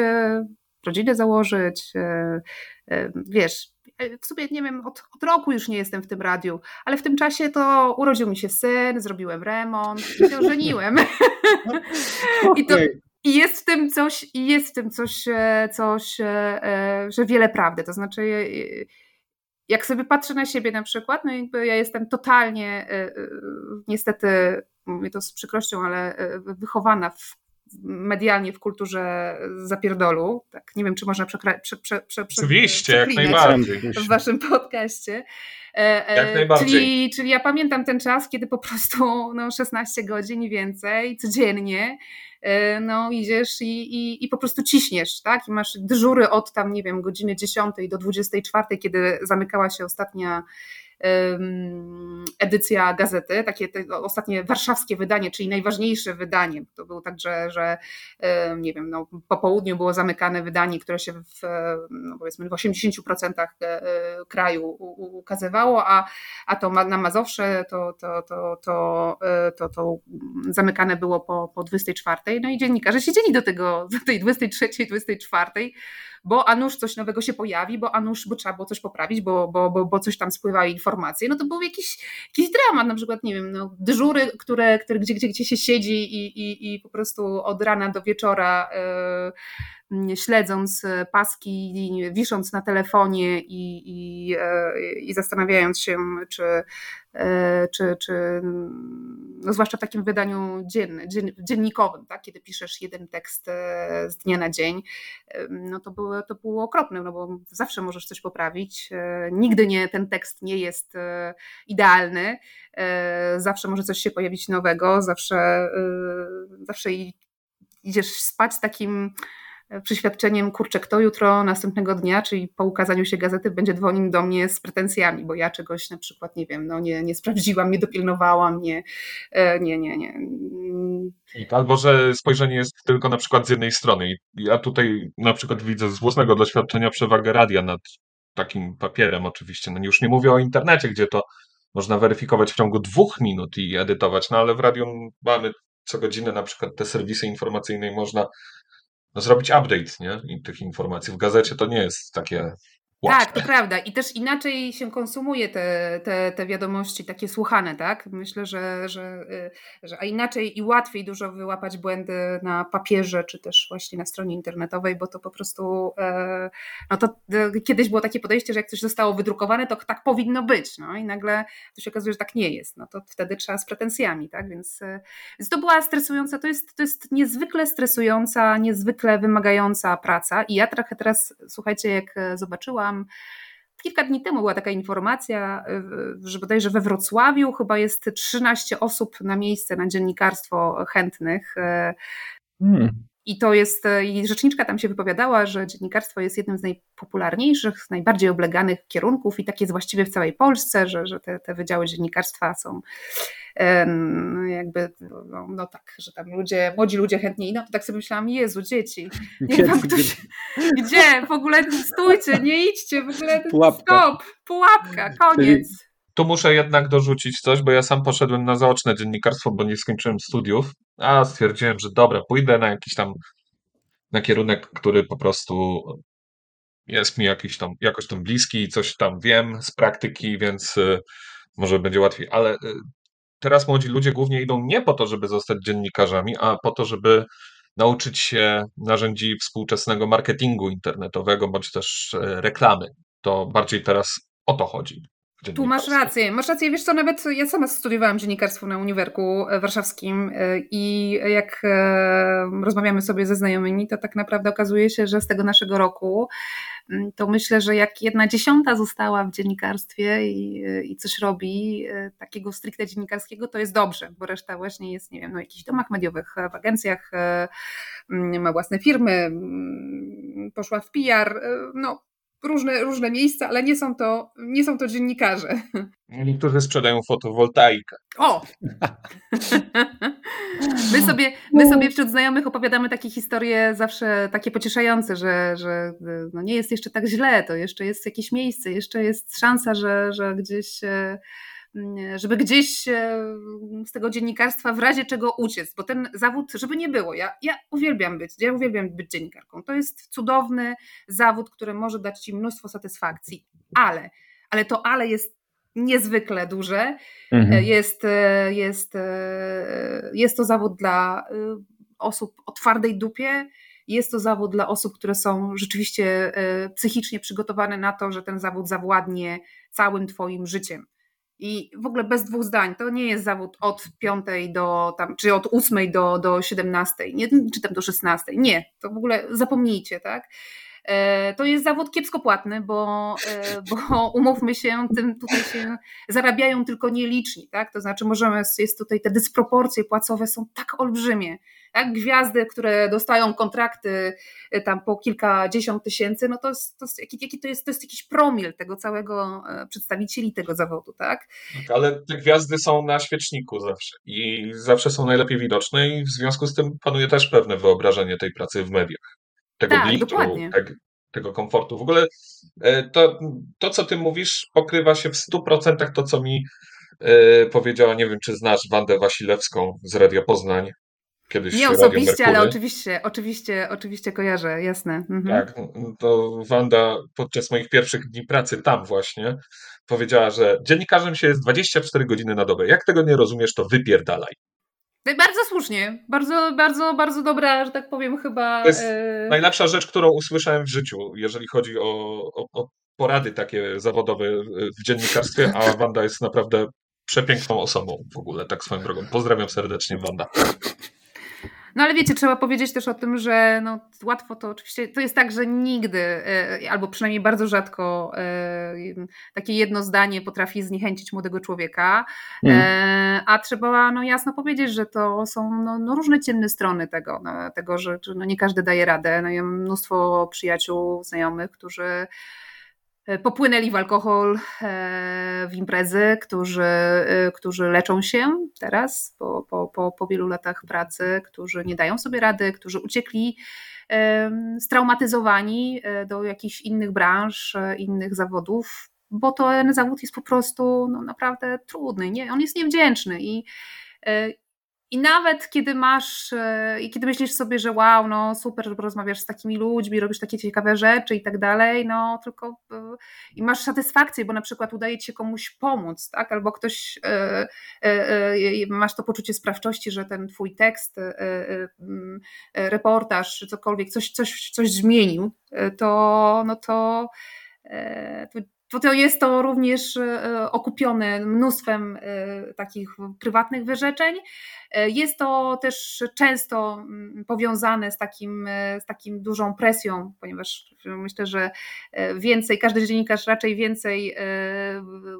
Speaker 4: rodzinę założyć, wiesz, w sumie nie wiem, od, od, roku już nie jestem w tym radiu, ale w tym czasie to urodził mi się syn, zrobiłem remont i się ożeniłem. <laughs> I, to, I jest w tym coś, i jest w tym coś, coś, że wiele prawdy. To znaczy, jak sobie patrzę na siebie na przykład, no jakby ja jestem totalnie, niestety, mówię to z przykrością, ale wychowana w medialnie w kulturze zapierdolu. Tak, nie wiem, czy można przekra- prze, prze, prze,
Speaker 3: prze, Oczywiście, jak najbardziej.
Speaker 4: W waszym podcaście.
Speaker 3: E, jak najbardziej.
Speaker 4: Czyli, czyli ja pamiętam ten czas, kiedy po prostu no, 16 godzin i więcej codziennie no idziesz i, i, i po prostu ciśniesz, tak? I masz dyżury od tam, nie wiem, godziny 10 do 24, kiedy zamykała się ostatnia edycja gazety, takie ostatnie warszawskie wydanie, czyli najważniejsze wydanie. To było tak, że, że nie wiem, no, po południu było zamykane wydanie, które się w, no powiedzmy w 80% e, e, kraju ukazywało, a, a to na Mazowsze to, to, to, to, e, to, to zamykane było po, po 24. No i dziennikarze siedzieli do tego, do tej 23, 24 bo a nuż coś nowego się pojawi, bo a nuż, bo trzeba było coś poprawić, bo, bo, bo, bo coś tam spływały informacje, no to był jakiś, jakiś dramat, na przykład, nie wiem, no, dyżury, które, które gdzie, gdzie, gdzie się siedzi i, i, i po prostu od rana do wieczora yy, śledząc paski, wisząc na telefonie i, i, yy, i zastanawiając się, czy E, czy, czy no zwłaszcza w takim wydaniu dzien, dzien, dziennikowym, tak? kiedy piszesz jeden tekst e, z dnia na dzień, e, no to było, to było okropne, no bo zawsze możesz coś poprawić, nigdy nie, ten tekst nie jest idealny, zawsze może coś się pojawić nowego, zawsze, zawsze idziesz spać z takim przyświadczeniem, kurczę, kto jutro, następnego dnia, czyli po ukazaniu się gazety, będzie dzwonił do mnie z pretensjami, bo ja czegoś na przykład, nie wiem, no nie, nie sprawdziłam, nie dopilnowałam, nie, e, nie, nie, nie.
Speaker 3: Albo, że spojrzenie jest tylko na przykład z jednej strony. Ja tutaj na przykład widzę z własnego doświadczenia przewagę radia nad takim papierem oczywiście. No już nie mówię o internecie, gdzie to można weryfikować w ciągu dwóch minut i edytować, no ale w radiu mamy co godzinę na przykład te serwisy informacyjne i można zrobić update nie? I tych informacji. W gazecie to nie jest takie
Speaker 4: Tak, to prawda. I też inaczej się konsumuje te, te, te wiadomości takie słuchane, tak? Myślę, że, że, y, że a inaczej i łatwiej dużo wyłapać błędy na papierze, czy też właśnie na stronie internetowej, bo to po prostu e, no to e, kiedyś było takie podejście, że jak coś zostało wydrukowane, to tak powinno być. No i nagle to się okazuje, że tak nie jest. No to wtedy trzeba z pretensjami, tak? Więc, e, więc to była stresująca, to jest, to jest niezwykle stresująca, niezwykle wymagająca praca. I ja trochę teraz, słuchajcie, jak zobaczyłam, Kilka dni temu była taka informacja, że bodajże we Wrocławiu chyba jest 13 osób na miejsce na dziennikarstwo chętnych. Y, hmm. I to jest, i rzeczniczka tam się wypowiadała, że dziennikarstwo jest jednym z najpopularniejszych, najbardziej obleganych kierunków i tak jest właściwie w całej Polsce, że, że te, te wydziały dziennikarstwa są jakby, no, no, tak, że tam ludzie, młodzi ludzie chętnie no to tak sobie myślałam, Jezu, dzieci, niech tam ktoś, gdzie, w ogóle stójcie, nie idźcie, w ogóle Pułapka. stop, pułapka, koniec.
Speaker 3: Tu muszę jednak dorzucić coś, bo ja sam poszedłem na zaoczne dziennikarstwo, bo nie skończyłem studiów, a stwierdziłem, że dobra, pójdę na jakiś tam na kierunek, który po prostu jest mi jakiś tam, jakoś tam bliski i coś tam wiem z praktyki, więc y, może będzie łatwiej. Ale y, teraz młodzi ludzie głównie idą nie po to, żeby zostać dziennikarzami, a po to, żeby nauczyć się narzędzi współczesnego marketingu internetowego bądź też e, reklamy. To bardziej teraz o to chodzi.
Speaker 4: Tu masz rację, masz rację, wiesz co, nawet ja sama studiowałam dziennikarstwo na Uniwerku Warszawskim e, i jak e, rozmawiamy sobie ze znajomymi, to tak naprawdę okazuje się, że z tego naszego roku mm, to myślę, że jak jedna dziesiąta została w dziennikarstwie i, i coś robi e, takiego stricte dziennikarskiego, to jest dobrze, bo reszta właśnie jest, nie wiem, no, w jakichś domach mediowych, w agencjach, mm, ma własne firmy, mm, poszła w PR, no różne, różne miejsca, ale nie są, to, nie są to dziennikarze.
Speaker 3: Niektórzy sprzedają fotowoltaikę.
Speaker 4: O! <laughs> My sobie, my sobie wśród znajomych opowiadamy takie historie zawsze takie pocieszające, że, że no nie jest jeszcze tak źle, to jeszcze jest jakieś miejsce, jeszcze jest szansa, że, że gdzieś e, żeby gdzieś e, z tego dziennikarstwa w razie czego uciec, bo ten zawód, żeby nie było, ja, ja uwielbiam być, ja uwielbiam być dziennikarką. To jest cudowny zawód, który może dać Ci mnóstwo satysfakcji, ale, ale to ale jest niezwykle duże. Mhm. E, jest, e, jest, jest to zawód dla osób o twardej dupie, jest to zawód dla osób, które są rzeczywiście psychicznie przygotowane na to, że ten zawód zawładnie całym Twoim życiem. I w ogóle bez dwóch zdań, to nie jest zawód od piątej do tam, czy od ósmej do, do 17, nie, czy tam do 16. Nie, to w ogóle zapomnijcie, tak? E, to jest zawód kiepsko płatny, bo, e, bo <laughs> umówmy się, tym tutaj się zarabiają tylko nieliczni, tak? To znaczy możemy, jest tutaj te dysproporcje płacowe są tak olbrzymie, tak? Gwiazdy, które dostają kontrakty e, tam po kilkadziesiąt tysięcy, no to, jest, to, jest, jaki, to, jest, to jest jakiś promil tego całego przedstawicieli tego zawodu, tak?
Speaker 3: tak? Ale te gwiazdy są na świeczniku zawsze i zawsze są najlepiej widoczne i w związku z tym panuje też pewne wyobrażenie tej pracy w mediach tego
Speaker 4: tak,
Speaker 3: tak, tego komfortu. W ogóle e, to, to, co ty mówisz, pokrywa się w 100% to, co mi e, powiedziała, nie wiem, czy znasz Wandę Wasilewską z Radia Poznań. Kiedyś
Speaker 4: nie osobiście, ale oczywiście, oczywiście, oczywiście kojarzę, jasne. Mhm.
Speaker 3: Tak, to Wanda podczas moich pierwszych dni pracy tam właśnie powiedziała, że dziennikarzem się jest 24 godziny na dobę. Jak tego nie rozumiesz, to wypierdalaj.
Speaker 4: Bardzo słusznie. Bardzo, bardzo, bardzo dobra, że tak powiem, chyba.
Speaker 3: To jest e... najlepsza rzecz, którą usłyszałem w życiu, jeżeli chodzi o, o, o porady takie zawodowe w dziennikarstwie, a Wanda jest naprawdę przepiękną osobą w ogóle, tak swoją drogą. Pozdrawiam serdecznie, Wanda.
Speaker 4: No ale wiecie, trzeba powiedzieć też o tym, że no, łatwo to oczywiście, to jest tak, że nigdy, e, albo przynajmniej bardzo rzadko e, takie jedno zdanie potrafi zniechęcić młodego człowieka, mm. a trzeba no, jasno powiedzieć, że to są no, no różne ciemne strony tego, no, tego że no, nie każdy daje radę. No, ja mam mnóstwo przyjaciół, znajomych, którzy E, popłynęli w alkohol, e, w imprezy, którzy, e, którzy leczą się teraz po, po, po, po wielu latach pracy, którzy nie dają sobie rady, którzy uciekli straumatyzowani do jakichś innych branż, innych zawodów, bo ten zawód jest po prostu no, naprawdę trudny, nie? on jest niewdzięczny i i nawet kiedy masz, e, i kiedy myślisz sobie, że wow, no super, że porozmawiasz z takimi ludźmi, robisz takie ciekawe rzeczy i tak dalej, no tylko e, i masz satysfakcję, bo na przykład udaje ci się komuś pomóc, tak? Albo ktoś, e, masz to poczucie sprawczości, że ten twój tekst, reportaż, czy cokolwiek, coś, coś, coś zmienił, to, no to, to to, to jest to również e, okupione mnóstwem e, takich prywatnych wyrzeczeń. E, jest to też często mm, powiązane z takim, z takim dużą presją, ponieważ myślę, że więcej, każdy dziennikarz raczej więcej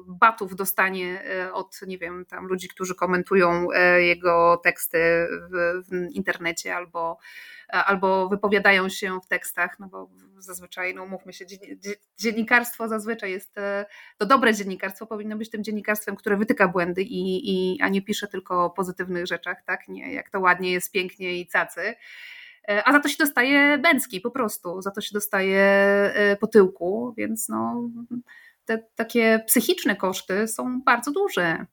Speaker 4: batów dostanie od, nie wiem, tam ludzi, którzy komentują jego teksty w, w internecie albo albo wypowiadają się w tekstach, no bo zazwyczaj, no mówmy się, dziennikarstwo zazwyczaj jest, e, to dobre dziennikarstwo powinno być tym dziennikarstwem, które wytyka błędy, i, i, a nie pisze tylko o pozytywnych rzeczach, tak, nie, jak to ładnie jest, pięknie i cacy. E, a za to się dostaje bęcki po prostu, za to się dostaje e, po tyłku, więc no, te takie psychiczne koszty są bardzo duże.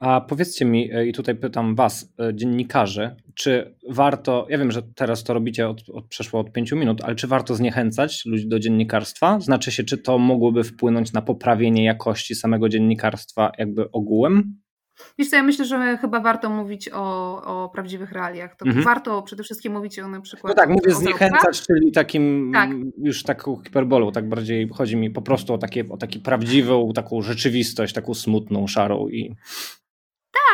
Speaker 2: A powiedzcie mi, e, i tutaj pytam Was, e, dziennikarzy, czy warto, ja wiem, że teraz to robicie od, od, przeszło od pięciu minut, ale czy warto zniechęcać ludzi do dziennikarstwa? Znaczy się, czy to mogłoby wpłynąć na poprawienie jakości samego dziennikarstwa jakby ogółem?
Speaker 4: Wiesz co, ja myślę, że chyba warto mówić o, o prawdziwych realiach. To mhm. warto przede wszystkim mówić o na przykład...
Speaker 2: No tak, mówię zniechęcać, czyli takim tak. już taką hiperbolą, tak bardziej chodzi mi po prostu o, takie, o taki prawdziwą, taką rzeczywistość, taką smutną, szarą i...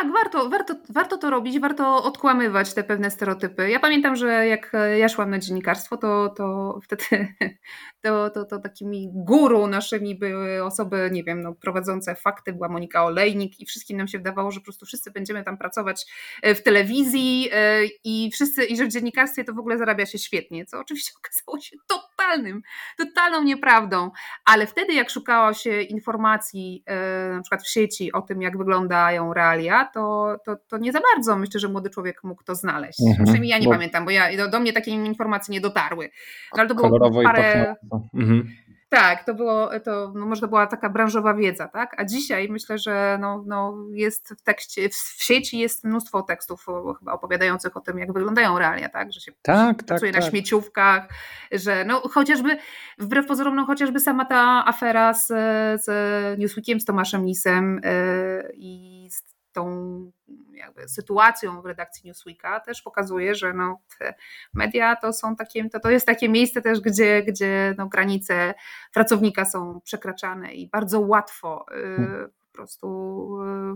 Speaker 4: Tak, warto, warto, warto to robić, warto odkłamywać te pewne stereotypy. Ja pamiętam, że jak ja szłam na dziennikarstwo, to, to wtedy <laughs> to, to, to takimi guru naszymi były osoby, nie wiem, no, prowadzące fakty, była Monika Olejnik i wszystkim nam się wydawało, że po prostu wszyscy będziemy tam pracować e, w telewizji e, i wszyscy, i że w dziennikarstwie to w ogóle zarabia się świetnie, co oczywiście <laughs> okazało się totalnym, totalną nieprawdą, ale wtedy jak szukało się informacji e, na przykład w sieci o tym, jak wyglądają realia, to, to, to nie za bardzo myślę, że młody człowiek mógł to znaleźć. Mhm, Przynajmniej ja nie bo... pamiętam, bo ja, do, do, mnie takie informacje nie dotarły. Ale to było parę... Mhm. Tak, to było, to, no może to była taka branżowa wiedza, tak? A dzisiaj myślę, że no, no jest w tekście, w, sieci jest mnóstwo tekstów chyba opowiadających o tym, jak wyglądają realia, tak? Że się tak, pracuje tak, na tak. śmieciówkach, że no chociażby, wbrew pozorom, no chociażby sama ta afera z, z Newsweekiem, z Tomaszem Lisem yy, i z tą jakby sytuacją w redakcji Newsweeka też pokazuje, że no, media to są takie, to, to jest takie miejsce też, gdzie, gdzie no, granice pracownika są przekraczane i bardzo łatwo y, po prostu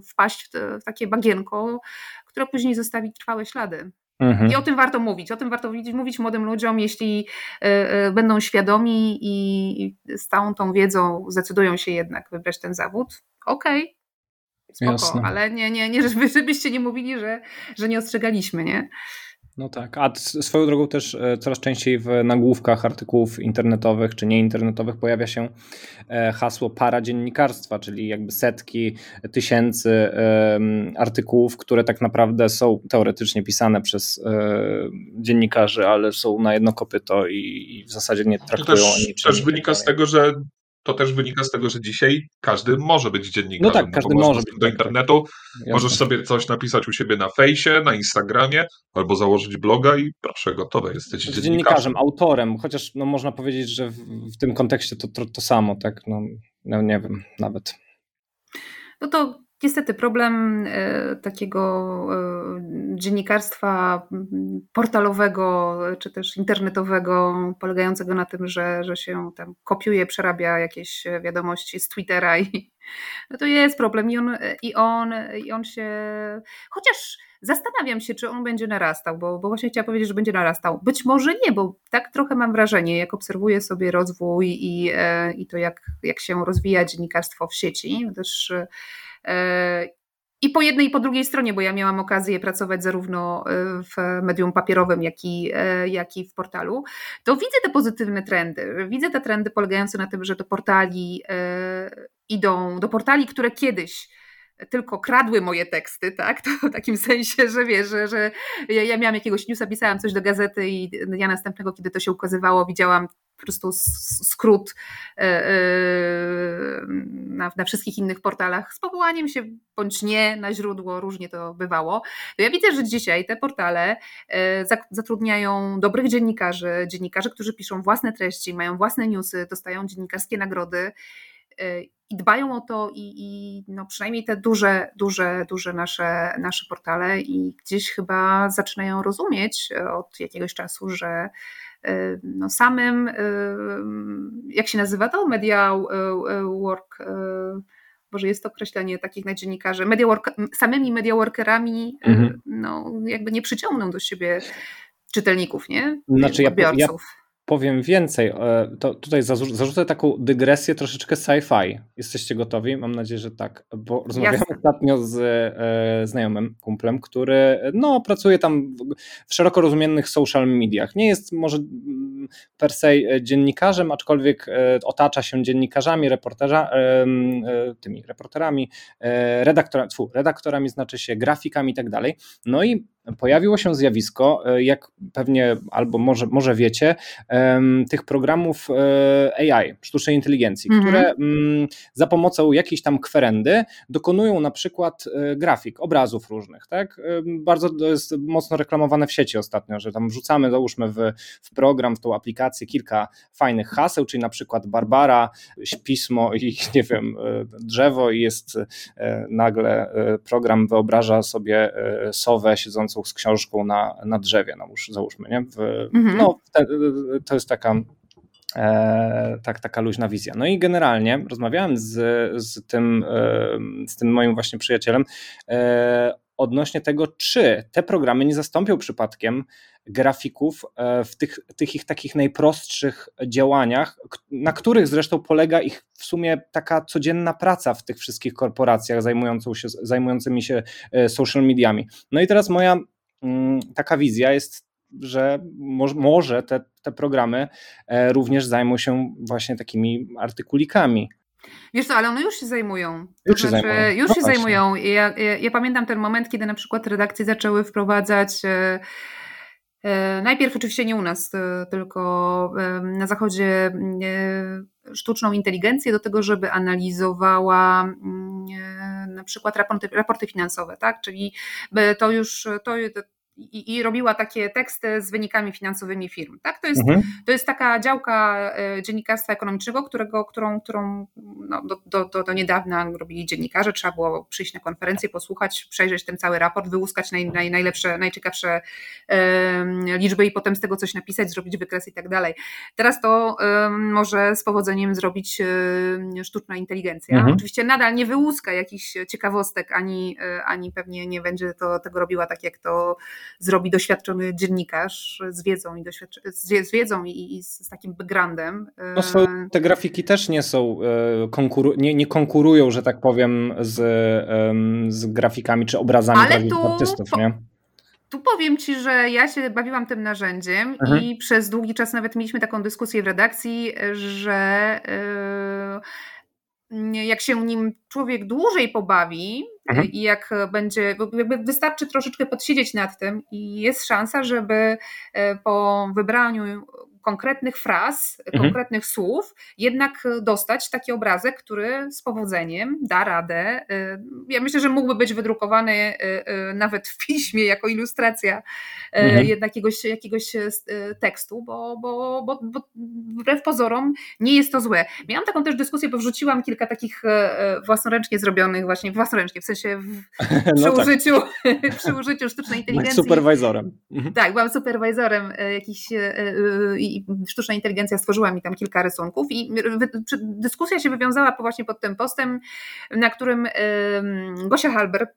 Speaker 4: wpaść w, takie bagienko, które później zostawi trwałe ślady. Mhm. I o tym warto mówić. O tym warto mówić, mówić młodym ludziom, jeśli y, y, będą świadomi i z całą tą wiedzą zdecydują się jednak wybrać ten zawód. Okej, okay, spoko, Jasne. ale nie, nie, nie, żebyście nie mówili, że, że nie ostrzegaliśmy, nie?
Speaker 2: No tak, a swoją drogą też e, coraz częściej w nagłówkach artykułów internetowych czy nieinternetowych pojawia się e, hasło paradziennikarstwa, czyli jakby setki tysięcy artykułów, które tak naprawdę są teoretycznie pisane przez e, dziennikarzy, ale są na jedno kopyto i w zasadzie nie traktują to
Speaker 3: też. Też wynika z tego, że to też wynika z tego, że dzisiaj każdy może być dziennikarzem.
Speaker 2: No tak, każdy może być.
Speaker 3: Do internetu, tak. możesz sobie coś napisać u siebie na fejsie, na Instagramie, albo założyć bloga i proszę, gotowe, jesteś dziennikarzem.
Speaker 2: dziennikarzem. autorem, chociaż no, można powiedzieć, że w, w tym kontekście to, to, to samo, tak, no, no nie wiem, nawet.
Speaker 4: No to Niestety problem e, takiego e, dziennikarstwa portalowego czy też internetowego, polegającego na tym, że, że się tam kopiuje, przerabia jakieś wiadomości z Twittera i <laughs> no to jest problem i on, i on, i on się, chociaż zastanawiam się, czy on będzie narastał, bo, bo właśnie chciałam powiedzieć, że będzie narastał. Być może nie, bo tak trochę mam wrażenie, jak obserwuję sobie rozwój i, e, i to, jak, jak się rozwija dziennikarstwo w sieci, też E, I po jednej i po drugiej stronie, bo ja miałam okazję pracować zarówno e, w medium papierowym, jak i, e, jak i w portalu, to widzę te pozytywne trendy. Widzę te trendy polegające na tym, że do portali idą, do portali, które kiedyś tylko kradły moje teksty, tak? To w takim sensie, że wiesz, że, że ja, ja miałam jakiegoś newsa, pisałam coś do gazety i ja następnego, kiedy to się ukazywało, widziałam po prostu skrót e, e, na, na, wszystkich innych portalach z powołaniem się bądź nie na źródło, różnie to bywało. To ja widzę, że dzisiaj te portale e, zatrudniają dobrych dziennikarzy, dziennikarzy, którzy piszą własne treści, mają własne newsy, dostają dziennikarskie nagrody i dbają o to i, i, no przynajmniej te duże, duże, duże nasze, nasze portale i gdzieś chyba zaczynają rozumieć od jakiegoś czasu, że no samym, y, jak się nazywa to? Media y, work, może jest to określenie takich na dziennikarzy, media work, samymi media workerami mhm. no jakby nie przyciągną do siebie czytelników, nie?
Speaker 2: Znaczy Odbiorców. Ja, ja powiem więcej. E, to tutaj zarzucę taką dygresję troszeczkę sci-fi. Jesteście gotowi? Mam nadzieję, że tak. Bo rozmawiałem Jasne. ostatnio z e, znajomym, kumplem, który no, pracuje tam w, w szeroko rozumianych social mediach. Nie jest może per se e, dziennikarzem, aczkolwiek e, otacza się dziennikarzami, reporterza, e, tymi reporterami, e, redaktorami, redaktorami znaczy się grafikami i tak dalej. No i pojawiło się zjawisko, jak pewnie albo może, może wiecie, tych programów AI, sztucznej inteligencji, mhm. które mm, za pomocą jakiejś tam kwerendy dokonują na przykład grafik, obrazów różnych. Tak? Bardzo to jest mocno reklamowane w sieci ostatnio, że tam wrzucamy, załóżmy w, w program, w tą aplikację kilka fajnych haseł, czyli na przykład Barbara, pismo i <laughs> nie wiem, drzewo i jest nagle program wyobraża sobie sowę siedzącą z książką na, na drzewie, no, załóżmy, nie? W, mhm. No, te, to jest taka E, tak, taka luźna wizja. No i generalnie rozmawiałem z, z, tym, e, z tym moim właśnie przyjacielem e, odnośnie tego, czy te programy nie zastąpią przypadkiem grafików e, w tych, tych ich takich najprostszych działaniach, na których zresztą polega ich w sumie taka codzienna praca w tych wszystkich korporacjach się, zajmującymi się e, social mediami. No i teraz moja mm, taka wizja jest że może te, te programy e, również zajmą się właśnie takimi artykulikami.
Speaker 4: Wiesz co, ale one już się zajmują.
Speaker 2: Już się znaczy, zajmują.
Speaker 4: Już no się właśnie. zajmują. Ja, ja, ja, pamiętam ten moment, kiedy na przykład redakcje zaczęły wprowadzać E, najpierw oczywiście nie u nas, e, tylko na Zachodzie e, sztuczną inteligencję do tego, żeby analizowała mm, na przykład raporty, raporty finansowe, tak? Czyli to już to i, i, robiła takie teksty z wynikami finansowymi firm. Tak? To, jest, mhm. to jest taka działka e, dziennikarstwa ekonomicznego, którego, którą, którą no, do, do, do, niedawna robili dziennikarze. Trzeba było przyjść na konferencję, posłuchać, przejrzeć ten cały raport, wyłuskać naj, naj, najlepsze, najciekawsze e, liczby i potem z tego coś napisać, zrobić wykres i tak dalej. Teraz to e, może z powodzeniem zrobić e, sztuczna inteligencja. Mhm. Oczywiście nadal nie wyłuska jakichś ciekawostek, ani, e, ani pewnie nie będzie to, tego robiła tak, jak to zrobi doświadczony dziennikarz z wiedzą i, z wiedzą i, i z takim backgroundem.
Speaker 2: No są, te grafiki też nie są, e, konkuru, nie, nie konkurują, że tak powiem, z, z grafikami czy obrazami Ale tu, artystów, nie?
Speaker 4: Tu powiem Ci, że ja się bawiłam tym narzędziem mhm. i przez długi czas nawet mieliśmy taką dyskusję w redakcji, że yy, jak się nim człowiek dłużej pobawi mhm. i jak będzie, jakby wystarczy troszeczkę podsiedzieć nad tym i jest szansa, żeby e, po wybraniu konkretnych fraz, mhm. konkretnych słów, jednak dostać taki obrazek, który z powodzeniem da radę. Y, ja myślę, że mógłby być wydrukowany y, y, nawet w piśmie jako ilustracja mhm. jakiegoś, jakiegoś tekstu, bo, bo, bo, bo wbrew pozorom nie jest to złe. Miałam taką też dyskusję, bo wrzuciłam kilka takich własnoręcznie zrobionych, właśnie własnoręcznie, w sensie w, <laughs> przy, no tak. użyciu, <laughs> przy użyciu sztucznej inteligencji.
Speaker 2: Superwajzorem.
Speaker 4: Mhm. Tak, byłam superwajzorem jakichś i sztuczna inteligencja stworzyła mi tam kilka rysunków i dyskusja się wywiązała właśnie pod tym postem, na którym Gosia Halber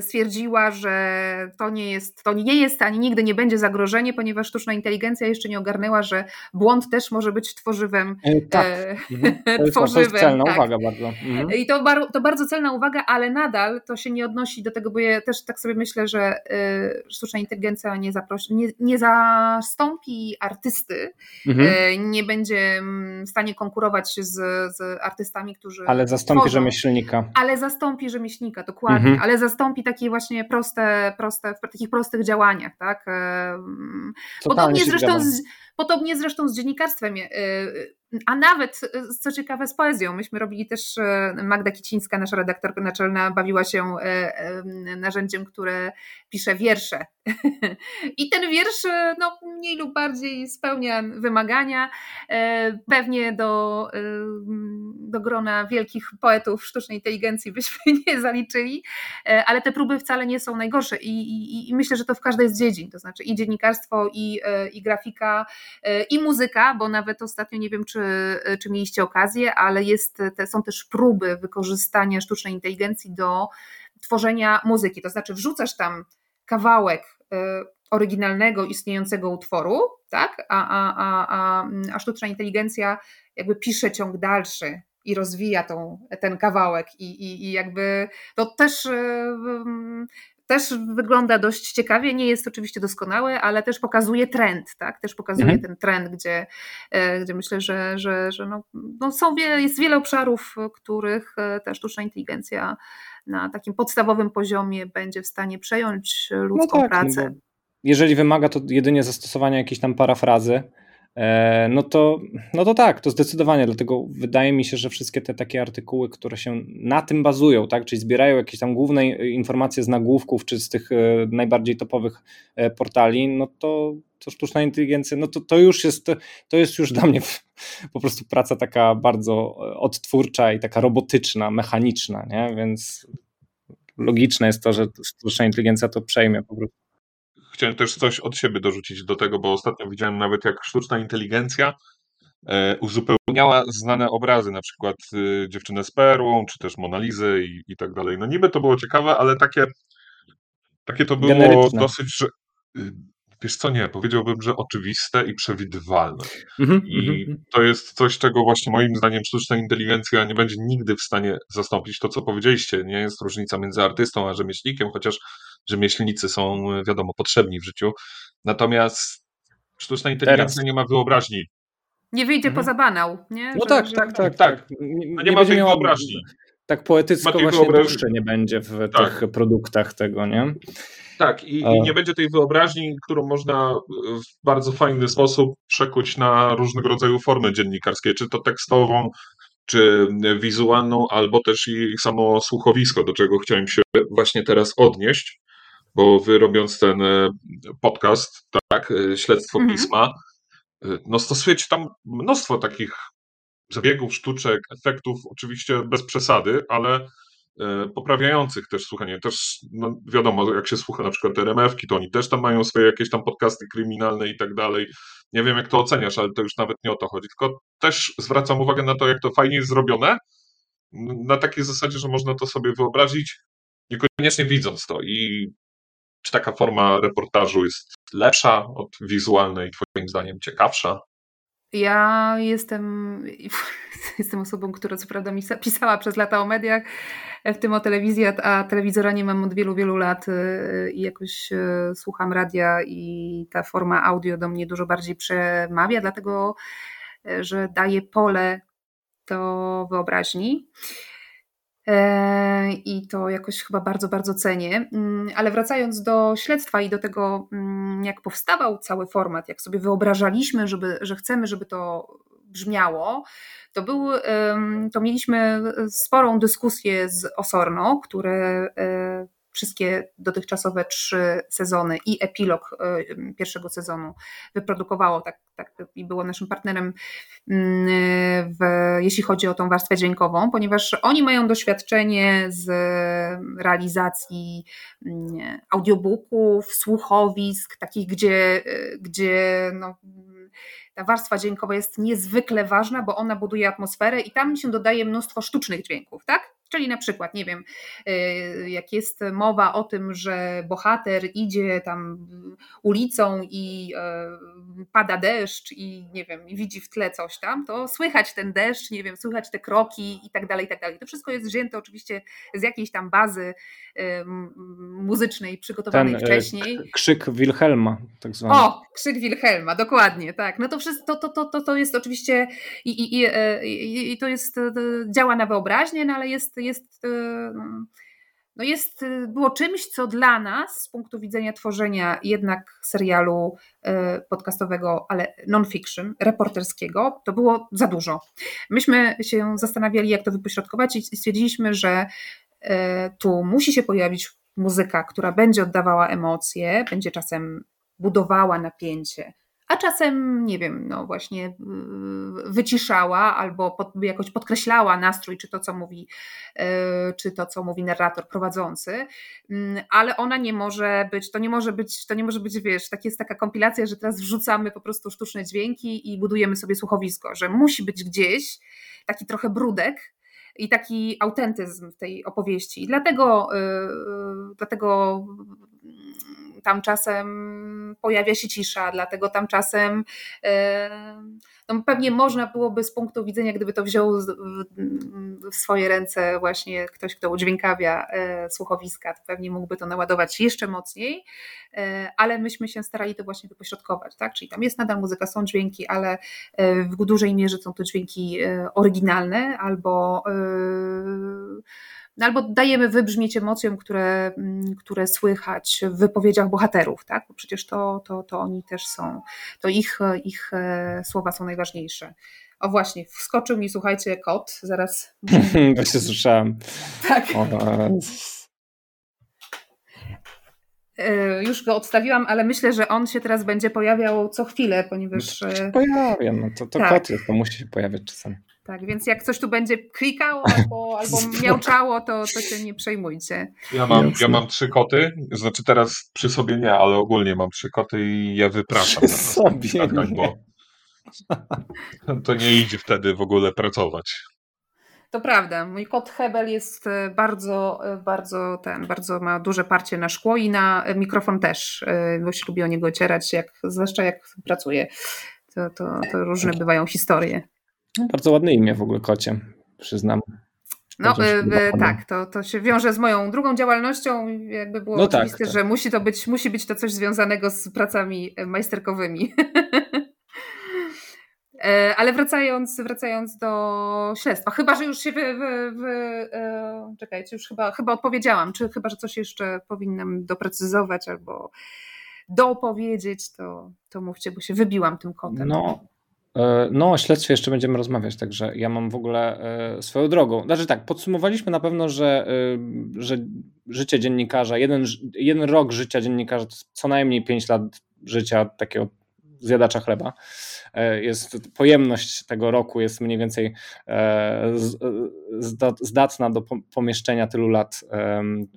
Speaker 4: stwierdziła, że to nie jest, to nie jest ani nigdy nie będzie zagrożenie, ponieważ sztuczna inteligencja jeszcze nie ogarnęła, że błąd też może być tworzywem.
Speaker 2: E, tak. E, mhm. To jest, <laughs> tworzywem, to jest celna tak. uwaga bardzo. Mhm.
Speaker 4: I to, bar, to bardzo celna uwaga, ale nadal to się nie odnosi do tego, bo ja też tak sobie myślę, że y, sztuczna inteligencja nie, zaprosi, nie, nie zastąpi artysty, mhm. y, nie będzie mm, w stanie konkurować z, z artystami, którzy.
Speaker 2: Ale zastąpi tworzą. rzemieślnika.
Speaker 4: Ale zastąpi rzemieślnika, dokładnie. Mhm. Ale zastąpi zastąpi takie właśnie proste, proste, w takich prostych działaniach, tak? Podobnie zresztą, z, podobnie zresztą z dziennikarstwem. E, a nawet, e, co ciekawe, z poezją. Myśmy robili też, e, Magda Kicińska, nasza redaktorka naczelna, bawiła się narzędziem, które pisze wiersze. <laughs> I ten wiersz no, mniej lub bardziej spełnia wymagania. Pewnie do, do grona wielkich poetów sztucznej inteligencji byśmy <laughs> nie zaliczyli, ale te próby wcale nie są najgorsze. I, i, i myślę, że to w każdej z dziedzin, to znaczy i dziennikarstwo, i, i grafika, i muzyka, bo nawet ostatnio nie wiem, czy, czy mieliście okazję, ale jest, te, są też próby wykorzystania sztucznej inteligencji do tworzenia muzyki. To znaczy, wrzucasz tam kawałek y, oryginalnego, istniejącego utworu, tak? A, a, a, a, a sztuczna inteligencja jakby pisze ciąg dalszy i rozwija tą, ten kawałek i, i, i jakby to też y, też wygląda dość ciekawie. Nie jest oczywiście doskonałe, ale też pokazuje trend, tak? Też pokazuje mhm. ten trend, gdzie, e, gdzie myślę, że, że, że no, no są wiele, jest wiele obszarów, w których e, ta sztuczna inteligencja na takim podstawowym poziomie będzie w stanie przejąć ludzką no tak, pracę. No
Speaker 2: jeżeli wymaga to jedynie zastosowania jakiejś tam parafrazy, no to, no to tak, to zdecydowanie, dlatego wydaje mi się, że wszystkie te takie artykuły, które się na tym bazują, tak, czyli zbierają jakieś tam główne informacje z nagłówków, czy z tych e, najbardziej topowych e, portali, no to, to sztuczna inteligencja, no to, to już jest, to jest już dla mnie po prostu praca taka bardzo odtwórcza i taka robotyczna, mechaniczna, nie, więc logiczne jest to, że sztuczna inteligencja to przejmie po prostu
Speaker 3: chciałem też coś od siebie dorzucić do tego, bo ostatnio widziałem nawet jak sztuczna inteligencja e, uzupełniała znane obrazy, na przykład e, dziewczynę z perłą, czy też Monalizy i, i tak dalej. No niby to było ciekawe, ale takie, takie to było Generyczne. dosyć, że y, wiesz co, nie, powiedziałbym, że oczywiste i przewidywalne. Mm -hmm, I mm -hmm. to jest coś, czego właśnie moim zdaniem sztuczna inteligencja nie będzie nigdy w stanie zastąpić. To, co powiedzieliście, nie jest różnica między artystą a rzemieślnikiem, chociaż rzemieślnicy są, wiadomo, potrzebni w życiu. Natomiast sztuczna inteligencja Teraz. nie ma wyobraźni.
Speaker 4: Nie wyjdzie mhm. poza banał, nie?
Speaker 2: No że, tak, że... tak, tak, tak.
Speaker 3: Nie, nie, nie ma tej wyobraźni.
Speaker 2: Tak poetycko właśnie wyobraźni. nie będzie w tak. tych produktach tego, nie?
Speaker 3: Tak, i, i, nie będzie tej wyobraźni, którą można w bardzo fajny sposób przekuć na różnego rodzaju formy dziennikarskie, czy to tekstową, czy wizualną, albo też i samo słuchowisko, do czego chciałem się właśnie teraz odnieść bo wy robiąc ten podcast, tak, śledztwo mhm. pisma, no stosujecie tam mnóstwo takich zabiegów, sztuczek, efektów, oczywiście bez przesady, ale E, poprawiających też słuchanie. Też no wiadomo, jak się słucha na przykład RMF-ki, to oni też tam mają swoje jakieś tam podcasty kryminalne i tak dalej. Nie wiem, jak to oceniasz, ale to już nawet nie o to chodzi. Tylko też zwracam uwagę na to, jak to fajnie jest zrobione, na takiej zasadzie, że można to sobie wyobrazić, niekoniecznie widząc to. I czy taka forma reportażu jest lepsza od wizualnej, Twoim zdaniem ciekawsza?
Speaker 4: Ja jestem, <laughs> jestem osobą, która co prawda pisała przez lata o mediach, w tym o telewizji, a telewizora nie mam od wielu, wielu lat y, i jakoś y, słucham radia i ta forma audio do mnie dużo bardziej przemawia, dlatego y, że daje pole do wyobraźni. E, I to jakoś chyba bardzo, bardzo cenię. Mm, ale wracając do śledztwa i do tego, mm, jak powstawał cały format, jak sobie wyobrażaliśmy, żeby, że chcemy, żeby to brzmiało, to, był, to mieliśmy sporą dyskusję z Osorno, które e, wszystkie dotychczasowe trzy sezony i epilog e, pierwszego sezonu wyprodukowało, tak, tak i było naszym partnerem, mm, w, jeśli chodzi o tą warstwę dźwiękową, ponieważ oni mają doświadczenie z realizacji mm, audiobooków, słuchowisk, takich, gdzie, e, gdzie no, ta warstwa dźwiękowa jest niezwykle ważna, bo ona buduje atmosferę i tam się dodaje mnóstwo sztucznych dźwięków, tak? Czyli na przykład, nie wiem, y, jak jest mowa o tym, że bohater idzie tam ulicą i y, pada deszcz i nie wiem, i widzi w tle coś tam, to słychać ten deszcz, nie wiem, słychać te kroki i tak dalej, i tak dalej. To wszystko jest wzięte oczywiście z jakiejś tam bazy y, muzycznej przygotowanej ten, wcześniej.
Speaker 2: Krzyk Wilhelma, tak zwany.
Speaker 4: O, krzyk Wilhelma, dokładnie, tak. No to wszystko, to, to, to, to jest oczywiście i, i, i, i to jest, działa na wyobraźnię, no ale jest jest, e, no jest, e, było czymś, co dla nas z punktu widzenia tworzenia jednak serialu e, podcastowego, ale non-fiction, reporterskiego, to było za dużo. Myśmy się zastanawiali, jak to wypośrodkować i stwierdziliśmy, że tu musi się pojawić muzyka, która będzie oddawała emocje, będzie czasem budowała napięcie, a czasem, nie wiem, no właśnie wyciszała albo pod, jakoś podkreślała nastrój, czy to, co mówi, y, czy to, co mówi narrator prowadzący, mm, ale ona nie może być, to nie może być, to nie może być, wiesz, tak jest taka kompilacja, że teraz wrzucamy po prostu sztuczne dźwięki i budujemy sobie słuchowisko, że musi być gdzieś taki trochę brudek, i taki autentyzm w tej opowieści. I dlatego, yy, dlatego tam czasem pojawia się cisza, dlatego tam czasem no pewnie można byłoby z punktu widzenia, gdyby to wziął w swoje ręce właśnie ktoś, kto udźwiękawia e, słuchowiska, to pewnie mógłby to naładować jeszcze mocniej, e, ale myśmy się starali to właśnie wypośrodkować, tak? Czyli tam jest nadal muzyka, są dźwięki, ale e, w dużej mierze są to dźwięki oryginalne albo albo dajemy wybrzmieć emocjom, które, mm, które słychać w wypowiedziach bohaterów, tak? Bo przecież to, to, to oni też są, to ich, ich e, słowa są najważniejsze. O właśnie, wskoczył mi, słuchajcie, kot, zaraz. <laughs>
Speaker 2: Właśnie słyszałem. Tak.
Speaker 4: E, już go odstawiłam, ale myślę, że on się teraz będzie pojawiał co chwilę, ponieważ.
Speaker 2: No to się pojawia, no to, to tak. kot jest, to musi się pojawiać czasem.
Speaker 4: Tak, więc jak coś tu będzie klikało <laughs> albo, albo miałczało, to, to się nie przejmujcie.
Speaker 3: Ja mam, ja mam trzy koty, znaczy teraz przy sobie nie, ale ogólnie mam trzy koty i je wypraszam. Przy
Speaker 2: sobie tak, tak, bo
Speaker 3: to nie idzie wtedy w ogóle pracować.
Speaker 4: To prawda. Mój kot Hebel jest e, bardzo, e, bardzo ten, bardzo ma duże parcie na szkło i na mikrofon też, e, bo się lubi o niego ocierać, jak, zwłaszcza jak pracuje. To, to, to różne bywają historie.
Speaker 2: No, bardzo ładne imię w ogóle kocie, przyznam.
Speaker 4: No tak, to, to się wiąże z moją drugą działalnością. Jakby było no tak, oczywiste, tak, tak. że musi to być, musi być to coś związanego z pracami majsterkowymi. <laughs> E, ale wracając, wracając do śledztwa, chyba, że już się wy, wy, wy e, czekajcie, już chyba, chyba odpowiedziałam, czy chyba, że coś jeszcze powinnam doprecyzować albo dopowiedzieć, to, to mówcie, bo się wybiłam tym kotem.
Speaker 2: No, E, no, o śledztwie jeszcze będziemy rozmawiać, także ja mam w ogóle swoją drogą. Znaczy tak, podsumowaliśmy na pewno, że, że życie dziennikarza, jeden, jeden rok życia dziennikarza to co najmniej 5 lat życia takiego zjadacza chleba. Jest pojemność tego roku jest mniej więcej zdatna do pomieszczenia tylu lat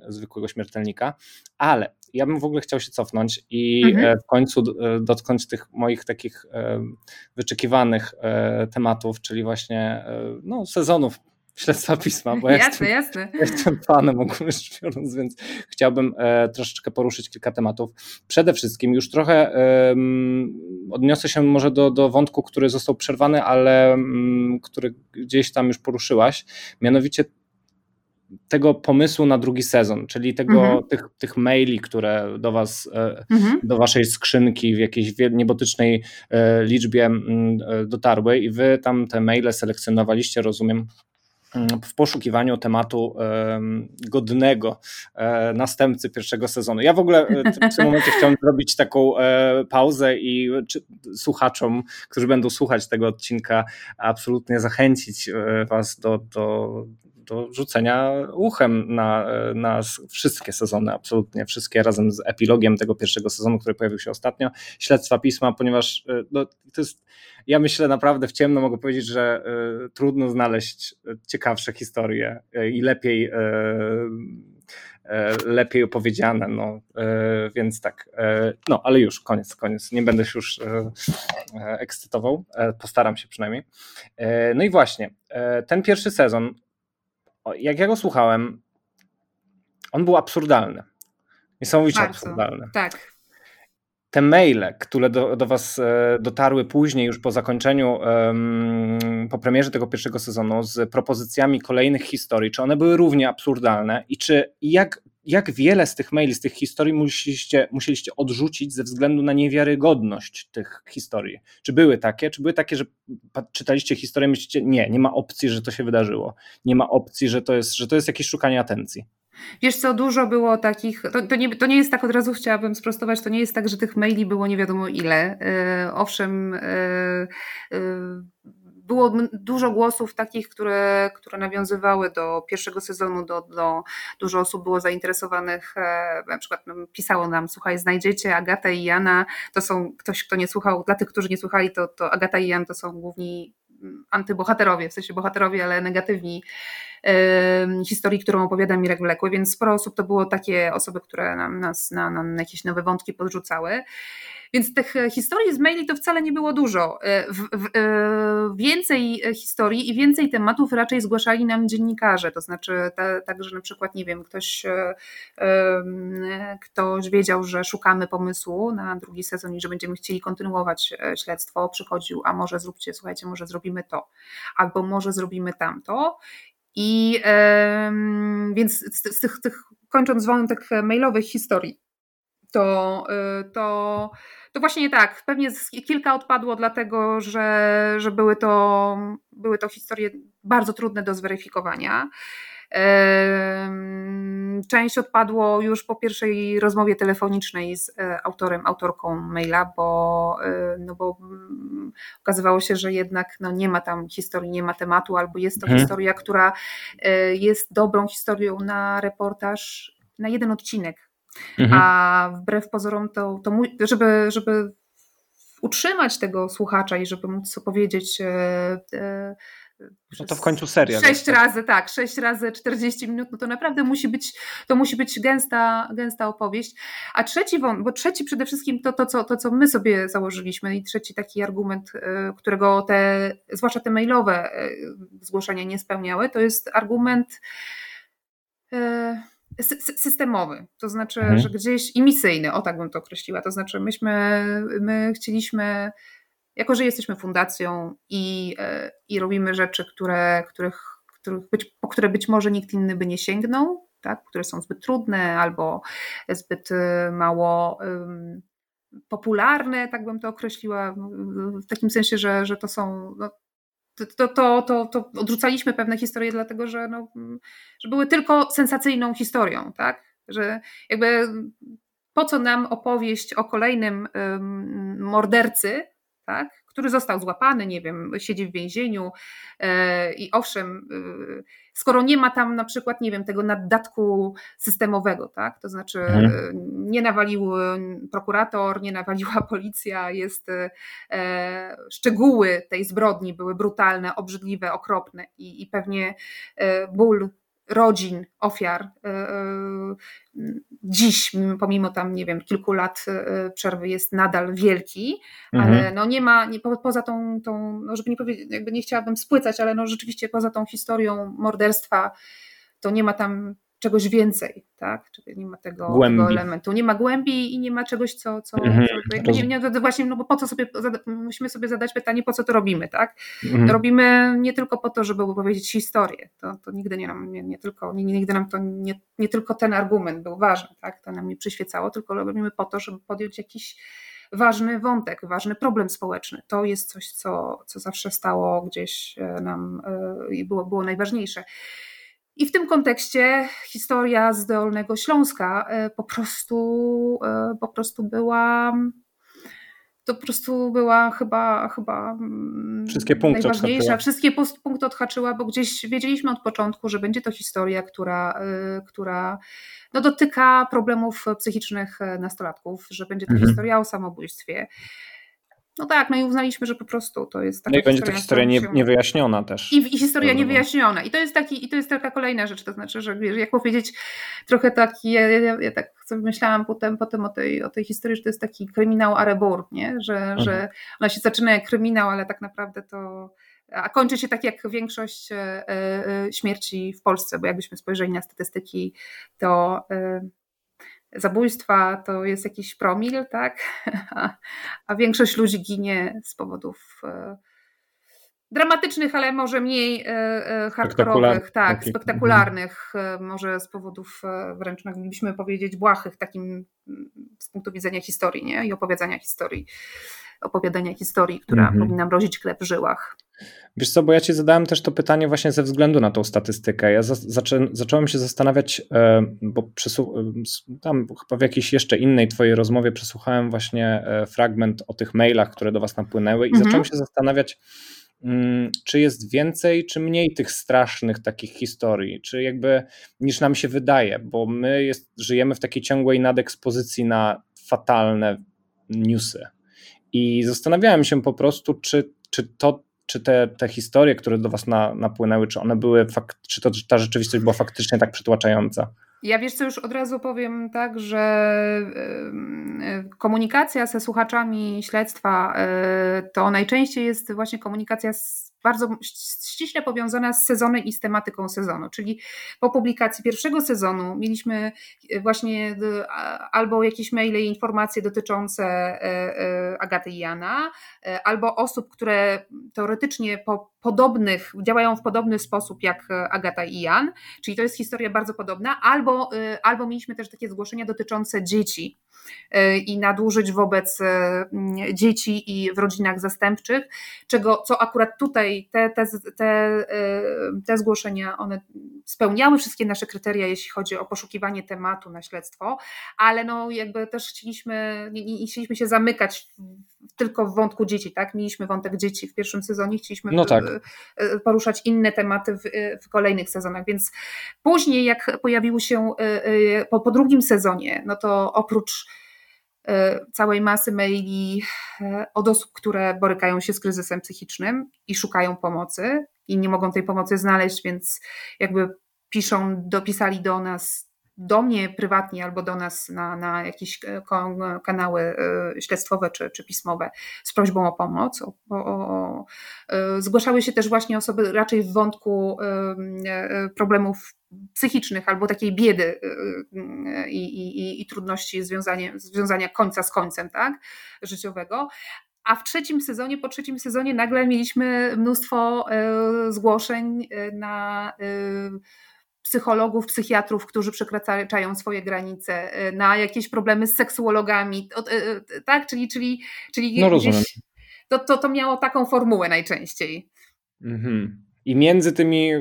Speaker 2: zwykłego śmiertelnika, ale ja bym w ogóle chciał się cofnąć i mhm. E, w końcu e, dotknąć tych moich takich e, wyczekiwanych tematów, czyli właśnie no, sezonów śledztwa pisma, bo <laughs>
Speaker 4: jasne, ja jestem, jasne. <laughs>
Speaker 2: jestem fanem ogólnie rzecz biorąc, więc chciałbym troszeczkę poruszyć kilka tematów. Przede wszystkim już trochę odniosę się może do, do wątku, który został przerwany, ale um, który gdzieś tam już poruszyłaś, mianowicie tego pomysłu na drugi sezon, czyli tego, mhm. tych, tych maili, które do was, e, mhm. do waszej skrzynki w jakiejś niebotycznej e, liczbie mm, e, dotarły i wy tam te maile selekcjonowaliście, rozumiem, mm, w poszukiwaniu tematu godnego następcy pierwszego sezonu. Ja w ogóle w tym momencie chciałem <laughs> zrobić taką pauzę i słuchaczom, którzy będą słuchać tego odcinka, absolutnie zachęcić Was do, do do rzucenia uchem na, na wszystkie sezony, absolutnie wszystkie, razem z epilogiem tego pierwszego sezonu, który pojawił się ostatnio, śledztwa pisma, ponieważ e, no, to jest, ja myślę naprawdę w ciemno mogę powiedzieć, że y, trudno znaleźć ciekawsze historie i lepiej y, lepiej opowiedziane, no, więc tak, no, ale już, koniec, koniec, nie będę się już ekscytował, postaram się przynajmniej. No i właśnie, ten pierwszy sezon jak ja go słuchałem, on był absurdalny. Niesamowicie Bardzo, absurdalny.
Speaker 4: Tak.
Speaker 2: Te maile, które do, do Was e, dotarły później, już po zakończeniu, po premierze tego pierwszego sezonu, z propozycjami kolejnych historii, czy one były równie absurdalne i czy jak jak wiele z tych maili, z tych historii musieliście, musieliście odrzucić ze względu na niewiarygodność tych historii? Czy były takie? Czy były takie, że czytaliście historię i myślicie, nie, nie ma opcji, że to się wydarzyło. Nie ma opcji, że to jest, że to jest jakieś szukanie atencji.
Speaker 4: Wiesz co, dużo było takich, to, to, nie, to nie jest tak, od razu chciałabym sprostować, to nie jest tak, że tych maili było nie wiadomo ile. Yy, owszem, yy, yy, było dużo głosów takich, które, które nawiązywały do pierwszego sezonu, do, do dużo osób było zainteresowanych, e, na przykład no, pisało nam, słuchaj, znajdziecie Agatę i Jana, to są ktoś, kto nie słuchał, dla tych, którzy nie słuchali, to, to Agata i Jan to są główni mm, antybohaterowie, w sensie bohaterowie, ale negatywni historii, którą opowiada Mirek Wlekły, więc sporo osób to było takie osoby, które nam, nas na, na jakieś nowe wątki podrzucały. Więc tych e, historii z maili to wcale nie było dużo. E, w, w, e, więcej historii i więcej tematów raczej zgłaszali nam dziennikarze, to znaczy także na przykład, nie wiem, ktoś, ktoś wiedział, że szukamy pomysłu na drugi sezon i że będziemy chcieli kontynuować śledztwo, przychodził, a może zróbcie, słuchajcie, może zrobimy to, albo może zrobimy tamto. I więc z, z tych, tych, kończąc wątek mailowych historii, to, to to właśnie nie tak. Pewnie kilka odpadło, dlatego że, że były, to, były to historie bardzo trudne do zweryfikowania. Część odpadło już po pierwszej rozmowie telefonicznej z e, autorem, autorką maila, bo, e, no bo mm, okazywało się, że jednak no nie ma tam historii, nie ma tematu, albo jest to hmm. historia, która e, jest dobrą historią na reportaż, na jeden odcinek, Mhm. A wbrew pozorom to, to mój, żeby, żeby utrzymać tego słuchacza i żeby móc opowiedzieć e,
Speaker 2: e, no to w końcu seria.
Speaker 4: Sześć razy, tak, sześć razy 40 minut, no to naprawdę musi być, to musi być gęsta, gęsta opowieść. A trzeci wąt, bo trzeci przede wszystkim to, to, co, to, co my sobie założyliśmy i trzeci taki argument, e, którego te, zwłaszcza te mailowe zgłoszenia nie spełniały, to jest argument systemowy, to znaczy, mhm. że gdzieś i misyjny, o tak bym to określiła, to znaczy myśmy, my chcieliśmy, jako że jesteśmy fundacją i, e, i robimy rzeczy, które, których, których być, po które być może nikt inny by nie sięgnął, tak, które są zbyt trudne albo zbyt e, mało um, popularne, tak bym to określiła, w takim sensie, że, że to są no, to, to, to, to odrzucaliśmy pewne historie, dlatego że, no, że były tylko sensacyjną historią, tak? Że jakby po co nam opowieść o kolejnym mordercy, tak? Który został złapany, nie wiem, siedzi w więzieniu i owszem, skoro nie ma tam na przykład, nie wiem, tego naddatku systemowego, tak? To znaczy mhm. nie nawalił prokurator, nie nawaliła <laughs> policja, jest e, szczegóły tej zbrodni były brutalne, obrzydliwe, okropne i, i pewnie e, ból rodzin ofiar e, e, dziś, pomimo tam, nie wiem, kilku lat e, przerwy jest nadal wielki, mhm. ale no nie ma, nie, poza tą, tą no żeby nie powiedzieć, jakby nie chciałabym spłycać, ale no rzeczywiście poza tą historią morderstwa, to nie ma tam czegoś więcej, tak? Czyli nie ma tego, tego, elementu, nie ma głębi i nie ma czegoś, co, co, mhm, co nie, nie, to właśnie, no bo po co sobie, musimy sobie zadać pytanie, po co to robimy, tak? Mhm. Robimy nie tylko po to, żeby opowiedzieć historię, to, to nigdy nie nam, nie, nie tylko, nie, nigdy nam to, nie, nie tylko ten argument był ważny, tak? To nam nie przyświecało, tylko robimy po to, żeby podjąć jakiś ważny wątek, ważny problem społeczny. To jest coś, co, co zawsze stało gdzieś e, nam e, i było, było najważniejsze. I w tym kontekście historia z Dolnego Śląska e, po prostu, e, po prostu była to po prostu była chyba, chyba
Speaker 2: mm, wszystkie punkty
Speaker 4: najważniejsza. Odhaczyła. Wszystkie punkty odhaczyła, bo gdzieś wiedzieliśmy od początku, że będzie to historia, która, e, która no, dotyka problemów psychicznych nastolatków, że będzie to mhm. historia o samobójstwie. No tak, no i uznaliśmy, że po prostu to jest taka
Speaker 2: No i będzie to historia nie, niewyjaśniona też.
Speaker 4: I, I, historia niewyjaśniona. I to jest taki, i to jest taka kolejna rzecz, to znaczy, że wiesz, jak powiedzieć, trochę taki, ja, ja, ja tak sobie myślałam potem, potem o, tej, o tej historii, że to jest taki kryminał Arebur, nie? Że, mhm. że ona się zaczyna jak kryminał, ale tak naprawdę to a kończy się tak jak większość e, e, śmierci w Polsce, bo jakbyśmy spojrzeli na statystyki, to e, zabójstwa to jest jakiś promil, tak? <laughs> A, a większość ludzi ginie z powodów e, dramatycznych, ale może mniej e, e, hardkorowych, tak, okay. spektakularnych, mhm. może z powodów wręcz moglibyśmy powiedzieć błahych, takim z punktu widzenia historii nie? i opowiadania historii opowiadania historii, która mhm. powinna mrozić krew w żyłach.
Speaker 2: Wiesz co, bo ja ci zadałem też to pytanie właśnie ze względu na tą statystykę. Ja za, zaczę, zacząłem się zastanawiać, e, bo przysłu- e, tam chyba w jakiejś jeszcze innej twojej rozmowie przesłuchałem właśnie e, fragment o tych mailach, które do was napłynęły i mhm. zacząłem się zastanawiać, mm, czy jest więcej, czy mniej tych strasznych takich historii, czy jakby niż nam się wydaje, bo my jest, żyjemy w takiej ciągłej nadekspozycji na fatalne newsy. I zastanawiałem się po prostu, czy, czy to, czy te, te historie, które do was na, napłynęły, czy one były, czy to, ta rzeczywistość była faktycznie tak przytłaczająca?
Speaker 4: Ja wiesz co, już od razu powiem tak, że komunikacja ze słuchaczami śledztwa e, to najczęściej jest właśnie komunikacja z bardzo ściśle powiązana z sezonem i z tematyką sezonu. Czyli po publikacji pierwszego sezonu mieliśmy e, właśnie albo jakieś maile i informacje dotyczące e, e, Agaty i Jana, albo osób, które teoretycznie po podobnych, działają w podobny sposób jak Agata i Jan, czyli to jest historia bardzo podobna, albo, albo mieliśmy też takie zgłoszenia dotyczące dzieci i nadużyć wobec dzieci i w rodzinach zastępczych, czego, co akurat tutaj te, te, te, te zgłoszenia, one spełniały wszystkie nasze kryteria, jeśli chodzi o poszukiwanie tematu na śledztwo, ale no jakby też chcieliśmy, nie, nie chcieliśmy się zamykać tylko w wątku dzieci, tak? Mieliśmy wątek dzieci w pierwszym sezonie, chcieliśmy no tak. poruszać inne tematy w, w, kolejnych sezonach, więc później jak pojawił się po, po drugim sezonie, no to oprócz całej masy maili e, od osób, które borykają się z kryzysem psychicznym i szukają pomocy i nie mogą tej pomocy znaleźć, więc jakby piszą, dopisali do nas, do mnie prywatnie albo do nas na, na jakieś e, kanały śledztwowe czy, czy pismowe z prośbą o pomoc. O, o, o, zgłaszały się też właśnie osoby raczej w wątku problemów psychicznych albo takiej biedy y, y, i, i, i trudności związania, związania końca z końcem tak, życiowego. A w trzecim sezonie, po trzecim sezonie nagle mieliśmy mnóstwo y, zgłoszeń na psychologów, psychiatrów, którzy przekraczają swoje granice, na jakieś problemy z seksuologami, tak? Czyli, czyli, czyli
Speaker 2: no rozumiem.
Speaker 4: to, to, to miało taką formułę najczęściej.
Speaker 2: Mhm. I między tymi,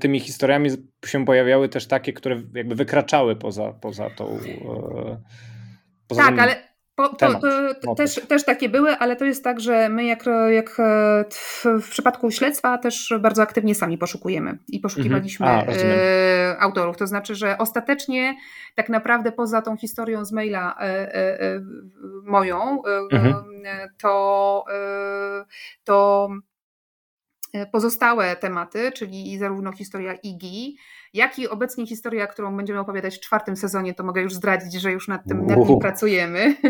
Speaker 2: tymi historiami się pojawiały też takie, które jakby wykraczały poza, poza tą. E,
Speaker 4: poza tak, ale, Po, to, to, też, też takie były, ale to jest tak, że my jak, jak w, w przypadku śledztwa też bardzo aktywnie sami poszukujemy i poszukiwaliśmy mhm. A, autorów. To znaczy, że ostatecznie tak naprawdę poza tą historią z maila moją, mhm. to, to pozostałe tematy, czyli zarówno historia Igi, jak i obecnie historia, którą będziemy opowiadać w czwartym sezonie, to mogę już zdradzić, że już nad tym, nad tym pracujemy. <laughs>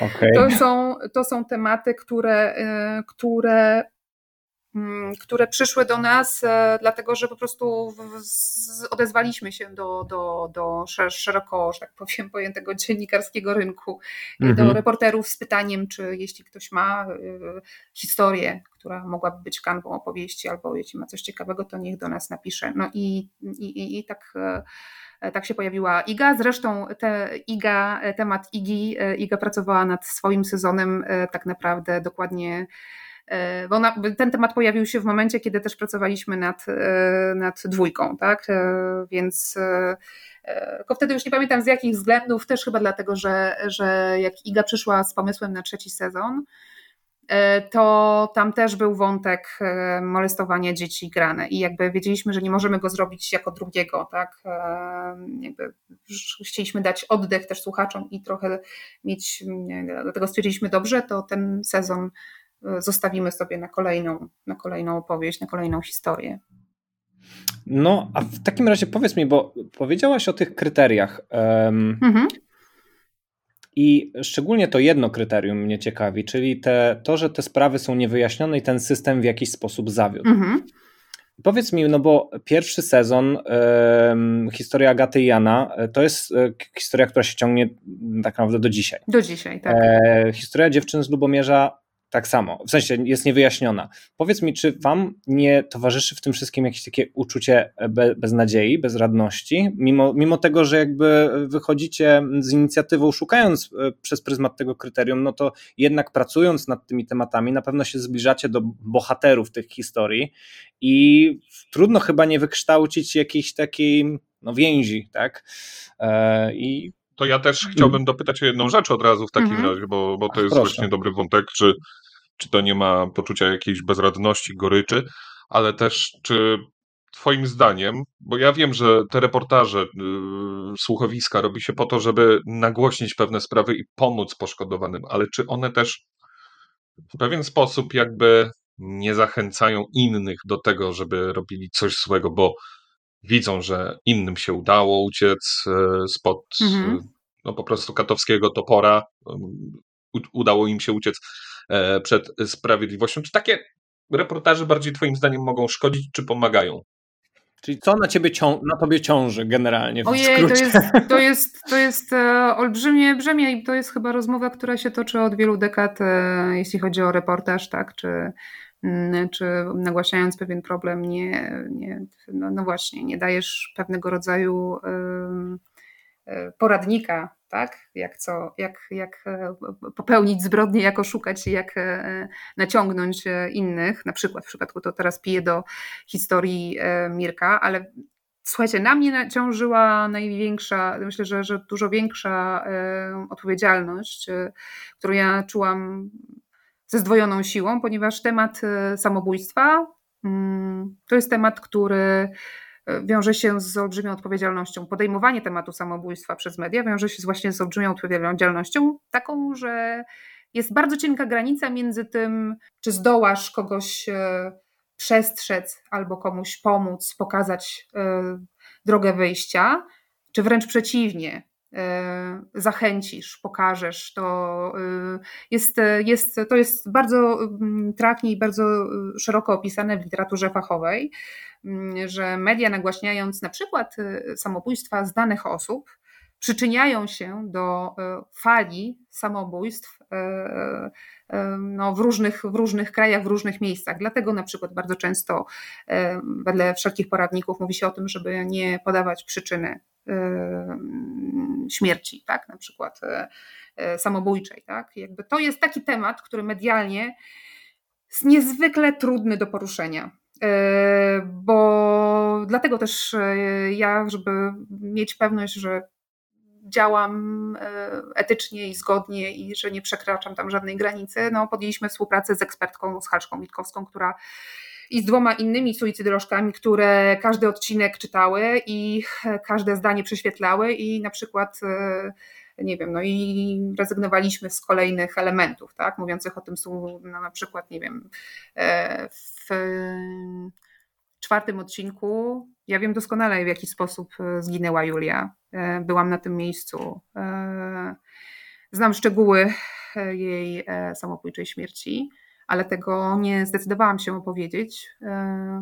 Speaker 4: Okay. To, są, to są tematy, które, y, które mm, które przyszły do nas, e, dlatego że po prostu odezwaliśmy się do, do, do szeroko, że tak powiem, pojętego dziennikarskiego rynku, mm -hmm. do mhm. reporterów z pytaniem, czy jeśli ktoś ma historię, która mogłaby być kanwą opowieści, albo jeśli ma coś ciekawego, to niech do nas napisze. No i, i, i tak e, tak się pojawiła Iga. Zresztą te Iga, e, temat Igi, e, Iga pracowała nad swoim sezonem tak naprawdę dokładnie. Bo ona, ten temat pojawił się w momencie, kiedy też pracowaliśmy nad, nad dwójką, tak? Więc tylko wtedy już nie pamiętam z jakich względów, też chyba dlatego, że, że jak Iga przyszła z pomysłem na trzeci sezon, to tam też był wątek e, molestowania dzieci grane i jakby wiedzieliśmy, że nie możemy go zrobić jako drugiego, tak? E, jakby chcieliśmy dać oddech też słuchaczom i trochę mieć, dlatego stwierdziliśmy dobrze, to ten sezon zostawimy sobie na kolejną, na kolejną opowieść, na kolejną historię.
Speaker 2: No, a w takim razie powiedz mi, bo powiedziałaś o tych kryteriach. Um, mhm. I szczególnie to jedno kryterium mnie ciekawi, czyli te, to, że te sprawy są niewyjaśnione i ten system w jakiś sposób zawiódł. Mhm. Powiedz mi, no bo pierwszy sezon, e, historia Agaty i Jana, e, to jest e, historia, która się ciągnie tak naprawdę do dzisiaj.
Speaker 4: Do dzisiaj, tak.
Speaker 2: E, historia dziewczyn z Lubomierza tak samo, w sensie jest niewyjaśniona. Powiedz mi, czy wam nie towarzyszy w tym wszystkim jakieś takie uczucie be, beznadziei, bezradności, mimo, mimo tego, że jakby wychodzicie z inicjatywą szukając e, przez pryzmat tego kryterium, no to jednak pracując nad tymi tematami na pewno się zbliżacie do bohaterów tych historii i trudno chyba nie wykształcić jakiejś takiej no, więzi, tak? E, I
Speaker 3: to ja też chciałbym dopytać o jedną rzecz od razu w takim mhm. razie, bo, bo to jest Proszę. właśnie dobry wątek, czy, czy to nie ma poczucia jakiejś bezradności, goryczy, ale też czy Twoim zdaniem, bo ja wiem, że te reportaże, yy, słuchowiska robi się po to, żeby nagłośnić pewne sprawy i pomóc poszkodowanym, ale czy one też w pewien sposób jakby nie zachęcają innych do tego, żeby robili coś złego, bo widzą, że innym się udało uciec e, spod mhm. no, po prostu katowskiego topora, udało im się uciec e, przed sprawiedliwością. Czy takie reportaże bardziej Twoim zdaniem mogą szkodzić, czy pomagają?
Speaker 2: Czyli co na, ciebie cią- na tobie ciąży generalnie? W
Speaker 4: Ojej, to jest, to jest, to jest e, olbrzymie brzemię i to jest chyba rozmowa, która się toczy od wielu dekad, jeśli chodzi o reportaż, tak? Czy, czy nagłaśniając pewien problem, nie, nie no, no, właśnie, nie dajesz pewnego rodzaju e, poradnika, tak? Jak, co, jak, jak e, popełnić zbrodnię, jak oszukać, jak e, naciągnąć innych. Na przykład w przypadku to teraz piję do historii Mirka, ale słuchajcie, na mnie naciążyła największa, myślę, że, że dużo większa odpowiedzialność, którą ja czułam ze zdwojoną siłą, ponieważ temat e, samobójstwa mm, to jest temat, który e, wiąże się z olbrzymią odpowiedzialnością. Podejmowanie tematu samobójstwa przez media wiąże się właśnie z olbrzymią odpowiedzialnością, taką, że jest bardzo cienka granica między tym, czy zdołasz kogoś e, przestrzec albo komuś pomóc, pokazać drogę wyjścia, czy wręcz przeciwnie, zachęcisz, pokażesz. To e, jest, jest, to jest bardzo mm, trafnie i bardzo e, szeroko opisane w literaturze fachowej, mm, że media nagłaśniając na przykład samobójstwa z danych osób, przyczyniają się do fali samobójstw no, w, różnych, w różnych krajach, w różnych miejscach. Dlatego na przykład bardzo często wedle wszelkich poradników mówi się o tym, żeby nie podawać przyczyny śmierci, tak, na przykład e, e, samobójczej. Tak? Jakby to jest taki temat, który medialnie jest niezwykle trudny do poruszenia. E, bo dlatego też ja, żeby mieć pewność, że działam etycznie i zgodnie i że nie przekraczam tam żadnej granicy, no podjęliśmy współpracę z ekspertką, z Halszką Witkowską, która i z dwoma innymi suicydolożkami, które każdy odcinek czytały i każde zdanie prześwietlały i na przykład nie wiem, no i rezygnowaliśmy z kolejnych elementów, tak, mówiących o tym są no, na przykład, nie wiem, e, w czwartym odcinku ja wiem doskonale, w jaki sposób e, zginęła Julia. E, byłam na tym miejscu. Znam szczegóły jej samobójczej śmierci, ale tego nie zdecydowałam się opowiedzieć,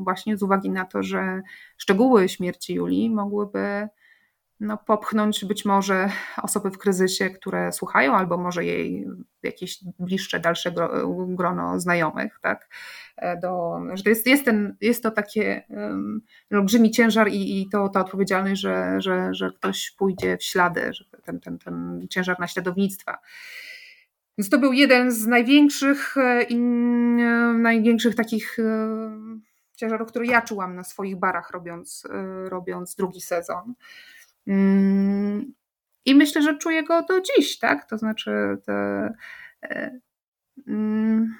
Speaker 4: właśnie z uwagi na to, że szczegóły śmierci Julii mogłyby no, popchnąć być może osoby w kryzysie, które słuchają, albo może jej jakieś bliższe, dalsze grono znajomych, tak? E, do, że to jest, jest, ten, jest to takie um, olbrzymi ciężar i, i to, ta odpowiedzialność, że, że, że ktoś pójdzie w ślady, że ten, ten, ten ciężar naśladownictwa. Więc to był jeden z największych, e, e, największych takich ciężarów, który ja czułam na swoich barach, robiąc, robiąc drugi sezon. Mm, I myślę, że czuję go do dziś, tak? To znaczy, te, e, mm,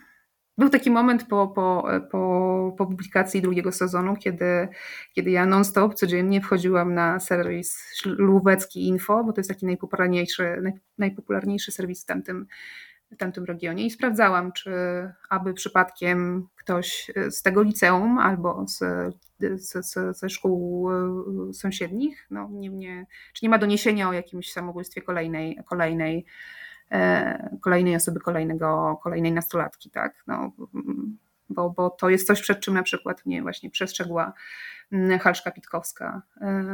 Speaker 4: był taki moment po, po, po, po publikacji drugiego sezonu, kiedy, kiedy ja non-stop codziennie wchodziłam na serwis Lubecki Info, bo to jest taki najpopularniejszy, naj, najpopularniejszy serwis w tamtym, w tamtym regionie i sprawdzałam, czy aby przypadkiem ktoś z tego liceum albo z, z, z, ze szkół e, sąsiednich, no nie, nie, czy nie ma doniesienia o jakimś samobójstwie kolejnej, kolejnej, kolejnej osoby, kolejnego, kolejnej nastolatki, tak? No, bo, bo to jest coś, przed czym na przykład mnie właśnie przestrzegła mm, Halszka Pitkowska, e,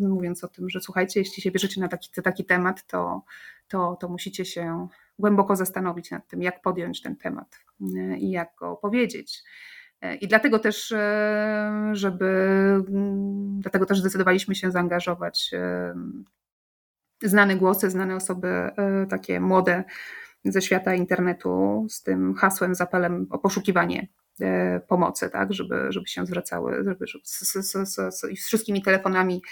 Speaker 4: mówiąc o tym, że słuchajcie, jeśli się bierzecie na taki, taki temat, to, to, to musicie się głęboko zastanowić nad tym, jak podjąć ten temat e, i jak go powiedzieć. E, I dlatego też, e, żeby, mm, dlatego też zdecydowaliśmy się zaangażować znane głosy, znane osoby, takie młode ze świata internetu z tym hasłem, z o poszukiwanie pomocy, tak, żeby, żeby się zwracały żeby, żeby z, z, z, z wszystkimi telefonami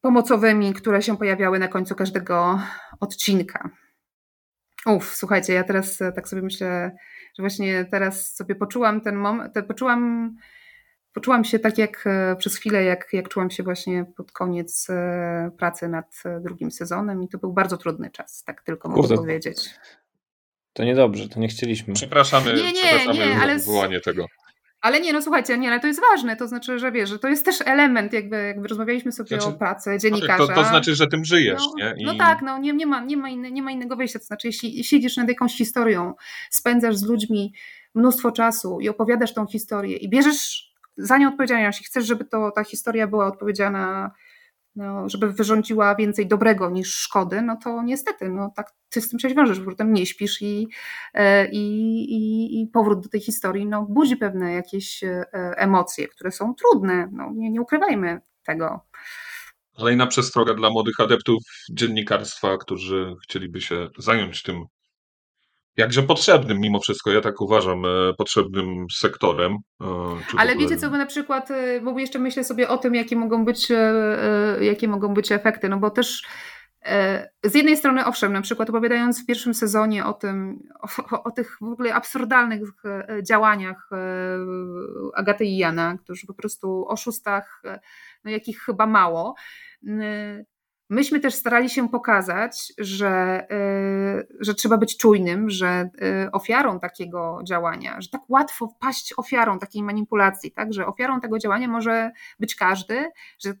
Speaker 4: pomocowymi, które się pojawiały na końcu każdego odcinka. Uff, słuchajcie, ja teraz e, tak sobie myślę, że właśnie teraz sobie poczułam ten moment, poczułam, poczułam się tak jak e, przez chwilę, jak, jak czułam się właśnie pod koniec e, pracy nad drugim sezonem i to był bardzo trudny czas, tak tylko mogę Kurde. powiedzieć.
Speaker 2: To niedobrze, to nie chcieliśmy.
Speaker 3: Przepraszamy, nie, nie, przepraszamy nie, ale... wywołanie tego.
Speaker 4: Ale nie, no słuchajcie, nie, ale to jest ważne, to znaczy, że wiesz, że to jest też element, jakby, jakby rozmawialiśmy sobie znaczy, o pracy dziennikarza.
Speaker 3: To, to znaczy, że tym żyjesz,
Speaker 4: no,
Speaker 3: nie?
Speaker 4: I... No tak, no nie, nie, ma, nie, ma inne, nie ma innego wyjścia, to znaczy, jeśli siedzisz nad jakąś historią, spędzasz z ludźmi mnóstwo czasu i opowiadasz tą historię i bierzesz za nią odpowiedzialność i chcesz, żeby to, ta historia była odpowiedziana no, żeby wyrządziła więcej dobrego niż szkody, no to niestety, no tak ty z tym się wiążesz, potem nie śpisz i, e, i, i, i, powrót do tej historii no, budzi pewne jakieś e, emocje, które są trudne, no, nie, nie ukrywajmy tego.
Speaker 3: Kolejna przestroga dla młodych adeptów dziennikarstwa, którzy chcieliby się zająć tym jakże potrzebnym mimo wszystko, ja tak uważam, e, potrzebnym sektorem.
Speaker 4: E, Ale wiecie co, bo na przykład, e, bo jeszcze myślę sobie o tym, jakie mogą być, jakie mogą być efekty, no bo też z jednej strony, owszem, na przykład opowiadając w pierwszym sezonie o tym, o, o tych w ogóle absurdalnych działaniach Agaty i Jana, którzy po prostu oszustach, no jakich chyba mało, Myśmy też starali się pokazać, że, y, że trzeba być czujnym, że y, ofiarą takiego działania, że tak łatwo wpaść ofiarą takiej manipulacji, tak? że ofiarą tego działania może być każdy, że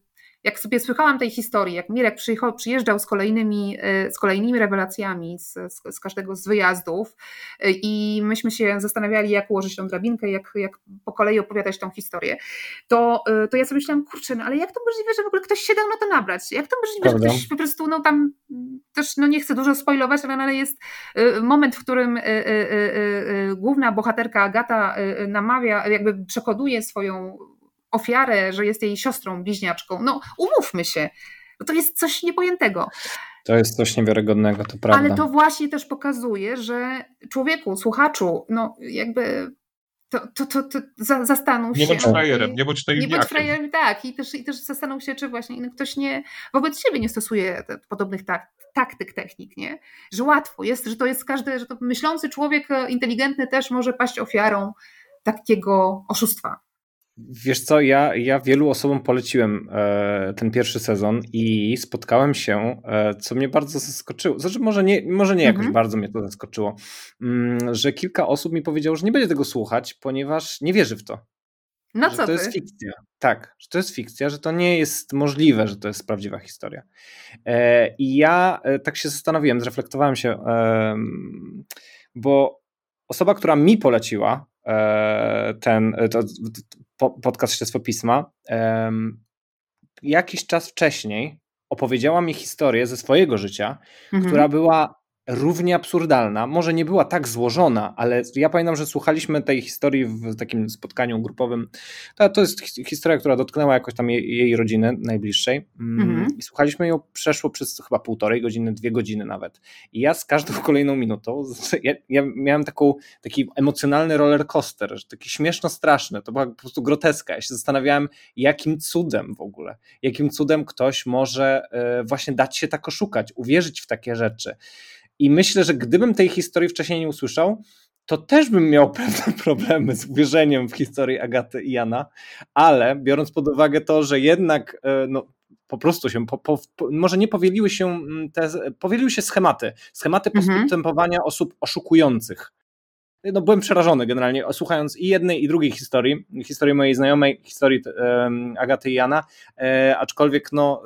Speaker 4: jak sobie słyszałam tej historii, jak Mirek przyjeżdżał z kolejnymi, e, z kolejnymi rewelacjami z, z, każdego z wyjazdów e, i myśmy się zastanawiali, jak ułożyć tą drabinkę, jak, jak po kolei opowiadać tą historię, to, e, to ja sobie myślałam, kurczę, no ale jak to możliwe, że w ogóle ktoś się dał na to nabrać? Jak to możliwe, Prawda? że ktoś po prostu, no tam też, no nie chcę dużo spoilować, ale, ale jest moment, w którym główna bohaterka Agata namawia, jakby przekonuje swoją ofiarę, że jest jej siostrą bliźniaczką. No umówmy się, no to jest coś niepojętego.
Speaker 2: To jest coś niewiarygodnego, to prawda.
Speaker 4: Ale to właśnie też pokazuje, że człowieku, słuchaczu, no jakby to, to, to, to zastanów
Speaker 3: się. Nie bądź frajerem, nie bądź
Speaker 4: Nie bądź frajerem, tak. I też, I też zastanów się, czy właśnie ktoś nie, wobec siebie nie stosuje podobnych tak, taktyk, technik, nie? Że łatwo jest, że to jest każdy, że to myślący człowiek inteligentny też może paść ofiarą takiego oszustwa.
Speaker 2: Wiesz co, ja, ja wielu osobom poleciłem e, ten pierwszy sezon i spotkałem się, e, co mnie bardzo zaskoczyło, znaczy może nie, może nie jakoś mhm. bardzo mnie to zaskoczyło, mm, że kilka osób mi powiedziało, że nie będzie tego słuchać, ponieważ nie wierzy w to.
Speaker 4: No że co
Speaker 2: to
Speaker 4: ty?
Speaker 2: jest fikcja. Tak, że to jest fikcja, że to nie jest możliwe, że to jest prawdziwa historia. E, I ja e, tak się zastanowiłem, zreflektowałem się, bo osoba, która mi poleciła ten to, podcast Śledztwo Pisma, jakiś czas wcześniej opowiedziała mi historię ze swojego życia, mhm. która była równie absurdalna. Może nie była tak złożona, ale ja pamiętam, że słuchaliśmy tej historii w takim spotkaniu grupowym. To, to jest historia, która dotknęła jakoś tam jej, jej rodziny najbliższej. Mm, mhm. I słuchaliśmy ją przeszło przez chyba półtorej godziny, dwie godziny nawet. I ja z każdą <laughs> kolejną minutą, ja, ja miałem taką, taki emocjonalny roller coaster, taki śmieszno straszny. To była po prostu groteska. Ja się zastanawiałem, jakim cudem w ogóle, jakim cudem ktoś może e, właśnie dać się tak oszukać, uwierzyć w takie rzeczy. I myślę, że gdybym tej historii wcześniej nie usłyszał, to też bym miał <laughs> pewne problemy z uwierzeniem w historię Agaty i Jana, ale biorąc pod uwagę to, że jednak e, no, po prostu się, po, po, może nie powieliły się mm, te, powieliły się schematy, schematy mhm. postępowania osób oszukujących. No, byłem przerażony generalnie, słuchając i jednej, i drugiej historii, historii mojej znajomej, historii um, Agaty i Jana, e, aczkolwiek no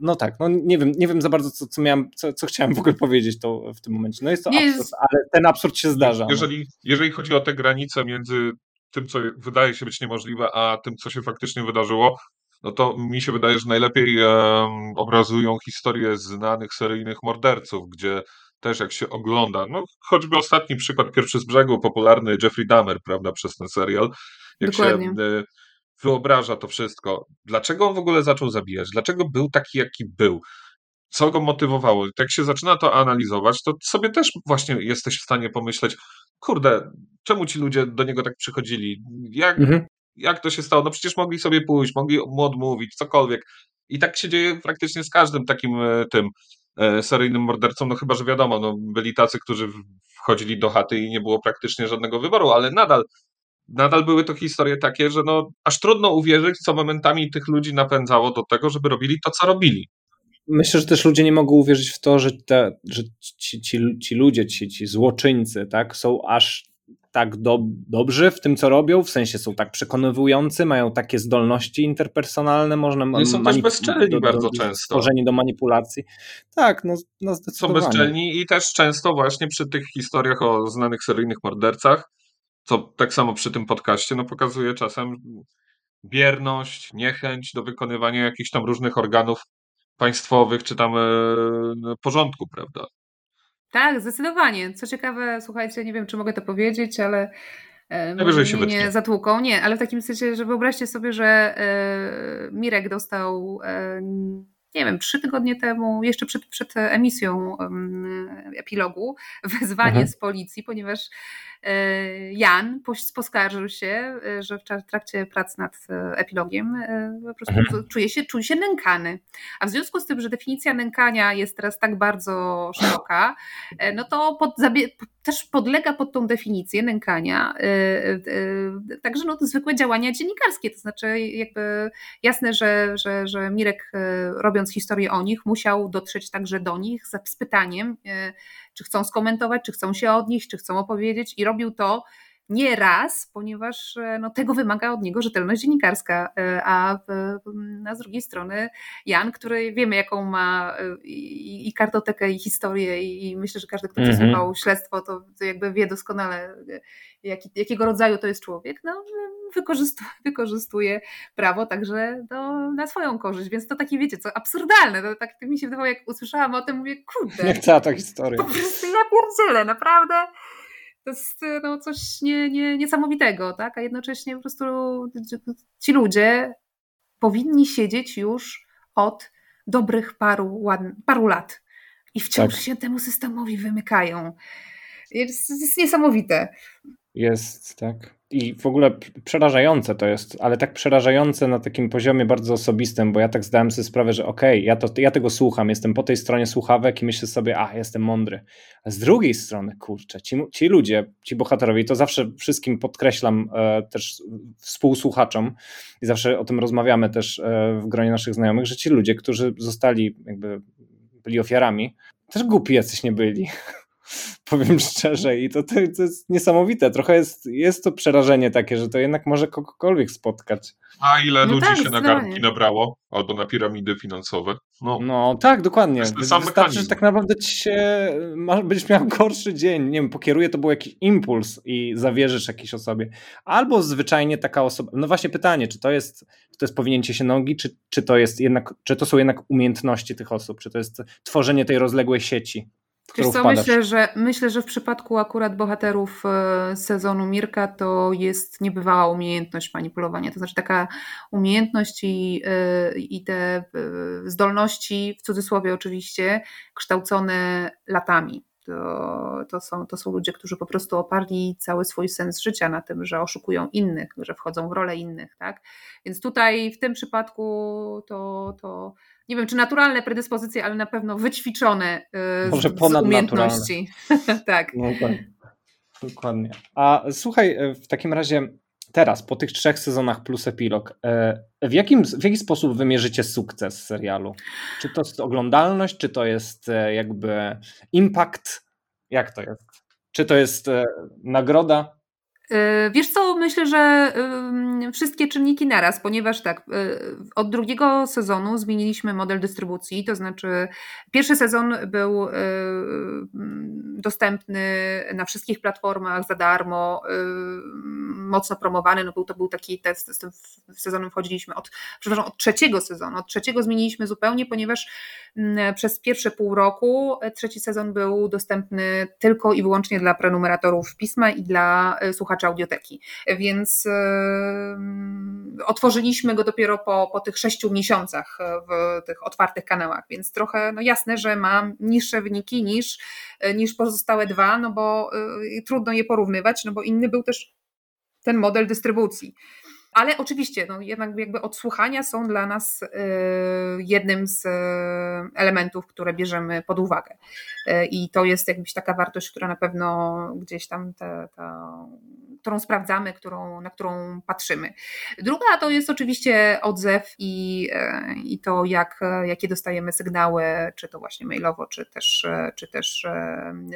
Speaker 2: no tak, no nie wiem, nie wiem za bardzo, co, co miałem, co, co chciałem w ogóle powiedzieć to w tym momencie. No jest to absurd, jest... ale ten absurd się zdarza.
Speaker 3: No. Jeżeli, no. jeżeli chodzi o te granice między tym, co wydaje się być niemożliwe, a tym, co się faktycznie wydarzyło, no to mi się wydaje, że najlepiej um, obrazują historie znanych seryjnych morderców, gdzie też jak się ogląda, no choćby ostatni przykład, pierwszy z brzegu, popularny Jeffrey Dahmer, prawda, przez ten serial, jak Dokładnie. się wyobraża to wszystko. Dlaczego on w ogóle zaczął zabijać? Dlaczego był taki, jaki był? Co go motywowało? Jak się zaczyna to analizować, to sobie też właśnie jesteś w stanie pomyśleć, kurde, czemu ci ludzie do niego tak przychodzili? Jak, mhm. jak to się stało? No przecież mogli sobie pójść, mogli mu odmówić, cokolwiek. I tak się dzieje praktycznie z każdym takim e, tym e, seryjnym mordercą, no chyba, że wiadomo, no byli tacy, którzy wchodzili do chaty i nie było praktycznie żadnego wyboru, ale nadal nadal były to historie takie, że no, aż trudno uwierzyć, co momentami tych ludzi napędzało do tego, żeby robili to, co robili.
Speaker 2: Myślę, że też ludzie nie mogą uwierzyć w to, że, te, że ci, ci, ci ludzie, ci, ci złoczyńcy, tak, są aż tak do, dobrzy w tym, co robią, w sensie są tak przekonywujący, mają takie zdolności interpersonalne, można
Speaker 3: no są też bezczelni do, bardzo do, często.
Speaker 2: Stworzeni do manipulacji. Tak, no, no.
Speaker 3: Są bezczelni i też często właśnie przy tych historiach o znanych seryjnych mordercach co tak samo przy tym podcaście no, pokazuje czasem bierność, niechęć do wykonywania jakichś tam różnych organów państwowych czy tam e, no, porządku, prawda?
Speaker 4: Tak, zdecydowanie. Co ciekawe, słuchajcie, nie wiem, czy mogę to powiedzieć, ale
Speaker 3: e, Najwyżej się
Speaker 4: nie zatłuką. Nie, ale w takim sensie, że wyobraźcie sobie, że e, Mirek dostał e, nie wiem, trzy tygodnie temu, jeszcze przed, przed emisją epilogu, wezwanie mhm. z policji, ponieważ Jan poskarżył się, e, że w trakcie prac nad e, epilogiem po prostu mhm. czuje się, czuje się nękany. A w związku z tym, że definicja nękania jest teraz tak bardzo szeroka, no to pod, też podlega pod tą definicję nękania także no, zwykłe działania dziennikarskie. To znaczy, jakby jasne, że, że, że Mirek, robiąc historię o nich, musiał dotrzeć także do nich z pytaniem, czy chcą skomentować, czy chcą się odnieść, czy chcą opowiedzieć i robił to nie raz, ponieważ e, no, tego wymaga od niego rzetelność dziennikarska, e, a, a z drugiej strony Jan, który wiemy jaką ma e, i, i kartotekę i historię i myślę, że każdy, kto przesłuchał mm -hmm. śledztwo, to, to, jakby wie doskonale jaki, jakiego rodzaju to jest człowiek, no, wykorzystuje, wykorzystuje prawo także do, na swoją korzyść, więc to takie wiecie co, absurdalne, to tak mi się wydawało jak usłyszałam o tym, mówię kurde. <laughs>
Speaker 2: Jak cała ta historia.
Speaker 4: Po prostu ja pierdzielę, naprawdę to jest no, coś nie, nie, niesamowitego, tak? A jednocześnie po prostu ci ludzie powinni siedzieć już od dobrych paru, paru lat i wciąż tak. się temu systemowi wymykają. Jest, jest niesamowite.
Speaker 2: Jest, tak. I w ogóle przerażające to jest, ale tak przerażające na takim poziomie bardzo osobistym, bo ja tak zdałem sobie sprawę, że okej, okay, ja, to, ja tego słucham, jestem po tej stronie słuchawek i myślę sobie, a jestem mądry. A z drugiej strony, kurczę, ci, ci ludzie, ci bohaterowie, to zawsze wszystkim podkreślam e, też współsłuchaczom i zawsze o tym rozmawiamy też e, w gronie naszych znajomych, że ci ludzie, którzy zostali jakby byli ofiarami, też głupi jacyś nie byli. <laughs> <laughs> powiem szczerze. I to, to, to, jest niesamowite. Trochę jest, jest to przerażenie takie, że to jednak może kogokolwiek spotkać.
Speaker 3: A ile no ludzi tak, się na garnki nabrało? Albo na piramidy finansowe?
Speaker 2: No, no tak, dokładnie. Wystarczy, że tak naprawdę ci się, będziesz miał gorszy dzień, nie wiem, pokieruje to był jakiś impuls i zawierzysz jakiejś osobie. Albo zwyczajnie taka osoba, no właśnie pytanie, czy to jest, czy to jest powinięcie się nogi, czy, czy to jest jednak, czy to są jednak umiejętności tych osób, czy to jest tworzenie tej rozległej sieci.
Speaker 4: Wiesz co, myślę że, myślę, że w przypadku akurat bohaterów e, sezonu Mirka to jest niebywała umiejętność manipulowania. To znaczy taka umiejętność i, e, i te e, zdolności, w cudzysłowie oczywiście, kształcone latami. To, to, są, to są ludzie, którzy po prostu oparli cały swój sens życia na tym, że oszukują innych, że wchodzą w rolę innych. Tak? Więc tutaj w tym przypadku to, to nie wiem, czy naturalne predyspozycje, ale na pewno wyćwiczone y, Może z, z umiejętności. <laughs> tak. No tak.
Speaker 2: Dokładnie. A słuchaj, e, w takim razie teraz, po tych trzech sezonach plus epilog, e, w, jakim, w jaki sposób wymierzycie sukces serialu? Czy to jest oglądalność, czy to jest e, jakby impact? Jak to jest? Czy to jest nagroda?
Speaker 4: Y, wiesz co, myślę, że wszystkie czynniki naraz, ponieważ tak, y, od drugiego sezonu zmieniliśmy model dystrybucji, to znaczy pierwszy sezon był y, dostępny na wszystkich platformach za darmo, mocno promowany, no był, to był taki test, z tym sezonem wchodziliśmy od, przepraszam, od trzeciego sezonu, od trzeciego zmieniliśmy zupełnie, ponieważ przez pierwsze pół roku trzeci sezon był dostępny tylko i wyłącznie dla prenumeratorów pisma i dla słuchaczy słuchaczy audioteki. Więc yy, otworzyliśmy go dopiero po, po tych sześciu miesiącach w tych otwartych kanałach, więc trochę no jasne, że mam niższe wyniki niż, niż pozostałe dwa, no bo yy, trudno je porównywać, no bo inny był też ten model dystrybucji. Ale oczywiście, no jednak jakby odsłuchania są dla nas jednym z elementów, które bierzemy pod uwagę. I to jest jakbyś taka wartość, która na pewno gdzieś tam ta, którą sprawdzamy, którą, na którą patrzymy. Druga to jest oczywiście odzew i, i to, jak, jakie dostajemy sygnały, czy to właśnie mailowo, czy też, czy też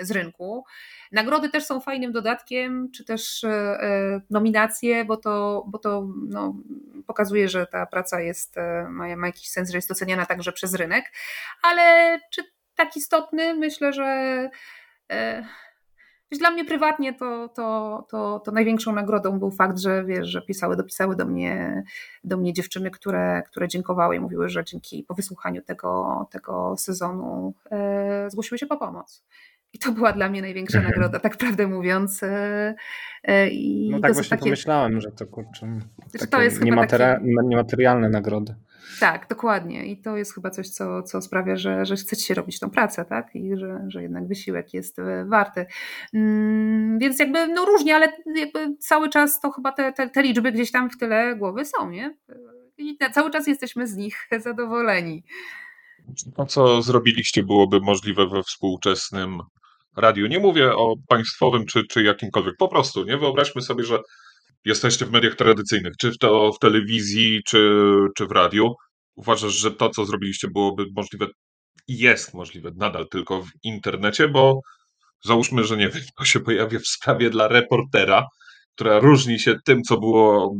Speaker 4: z rynku. Nagrody też są fajnym dodatkiem, czy też e, e, nominacje, bo to, bo to no, pokazuje, że ta praca jest, e, ma, ma jakiś sens, że jest doceniana także przez rynek, ale czy tak istotny? Myślę, że dla mnie prywatnie to, to, to, to największą nagrodą był fakt, że wiesz, że pisały, dopisały do mnie, do mnie dziewczyny, które, które dziękowały i mówiły, że dzięki po wysłuchaniu tego, tego sezonu e, zgłosiły się po pomoc. I to była dla mnie największa mhm. nagroda, tak prawdę mówiąc. E,
Speaker 2: e, I no tak właśnie takie... pomyślałem, że to kurczę, to jest niemateri- taki... niematerialne nagrody.
Speaker 4: Tak, dokładnie. I to jest chyba coś, co, co sprawia, że, że chcecie się robić tą pracę, tak? I że, że jednak wysiłek jest e, warty. Mm, więc jakby no różnie, ale jakby cały czas to chyba te, te, te liczby gdzieś tam w tyle głowy są, nie? I cały czas jesteśmy z nich <laughs> zadowoleni.
Speaker 3: To, co zrobiliście, byłoby możliwe we współczesnym radiu. Nie mówię o państwowym czy, czy jakimkolwiek, po prostu, nie? Wyobraźmy sobie, że jesteście w mediach tradycyjnych, czy w, to, w telewizji, czy, czy w radiu. Uważasz, że to, co zrobiliście, byłoby możliwe jest możliwe nadal tylko w internecie, bo załóżmy, że nie wiem, to się pojawia w sprawie dla reportera, która różni się tym, co było,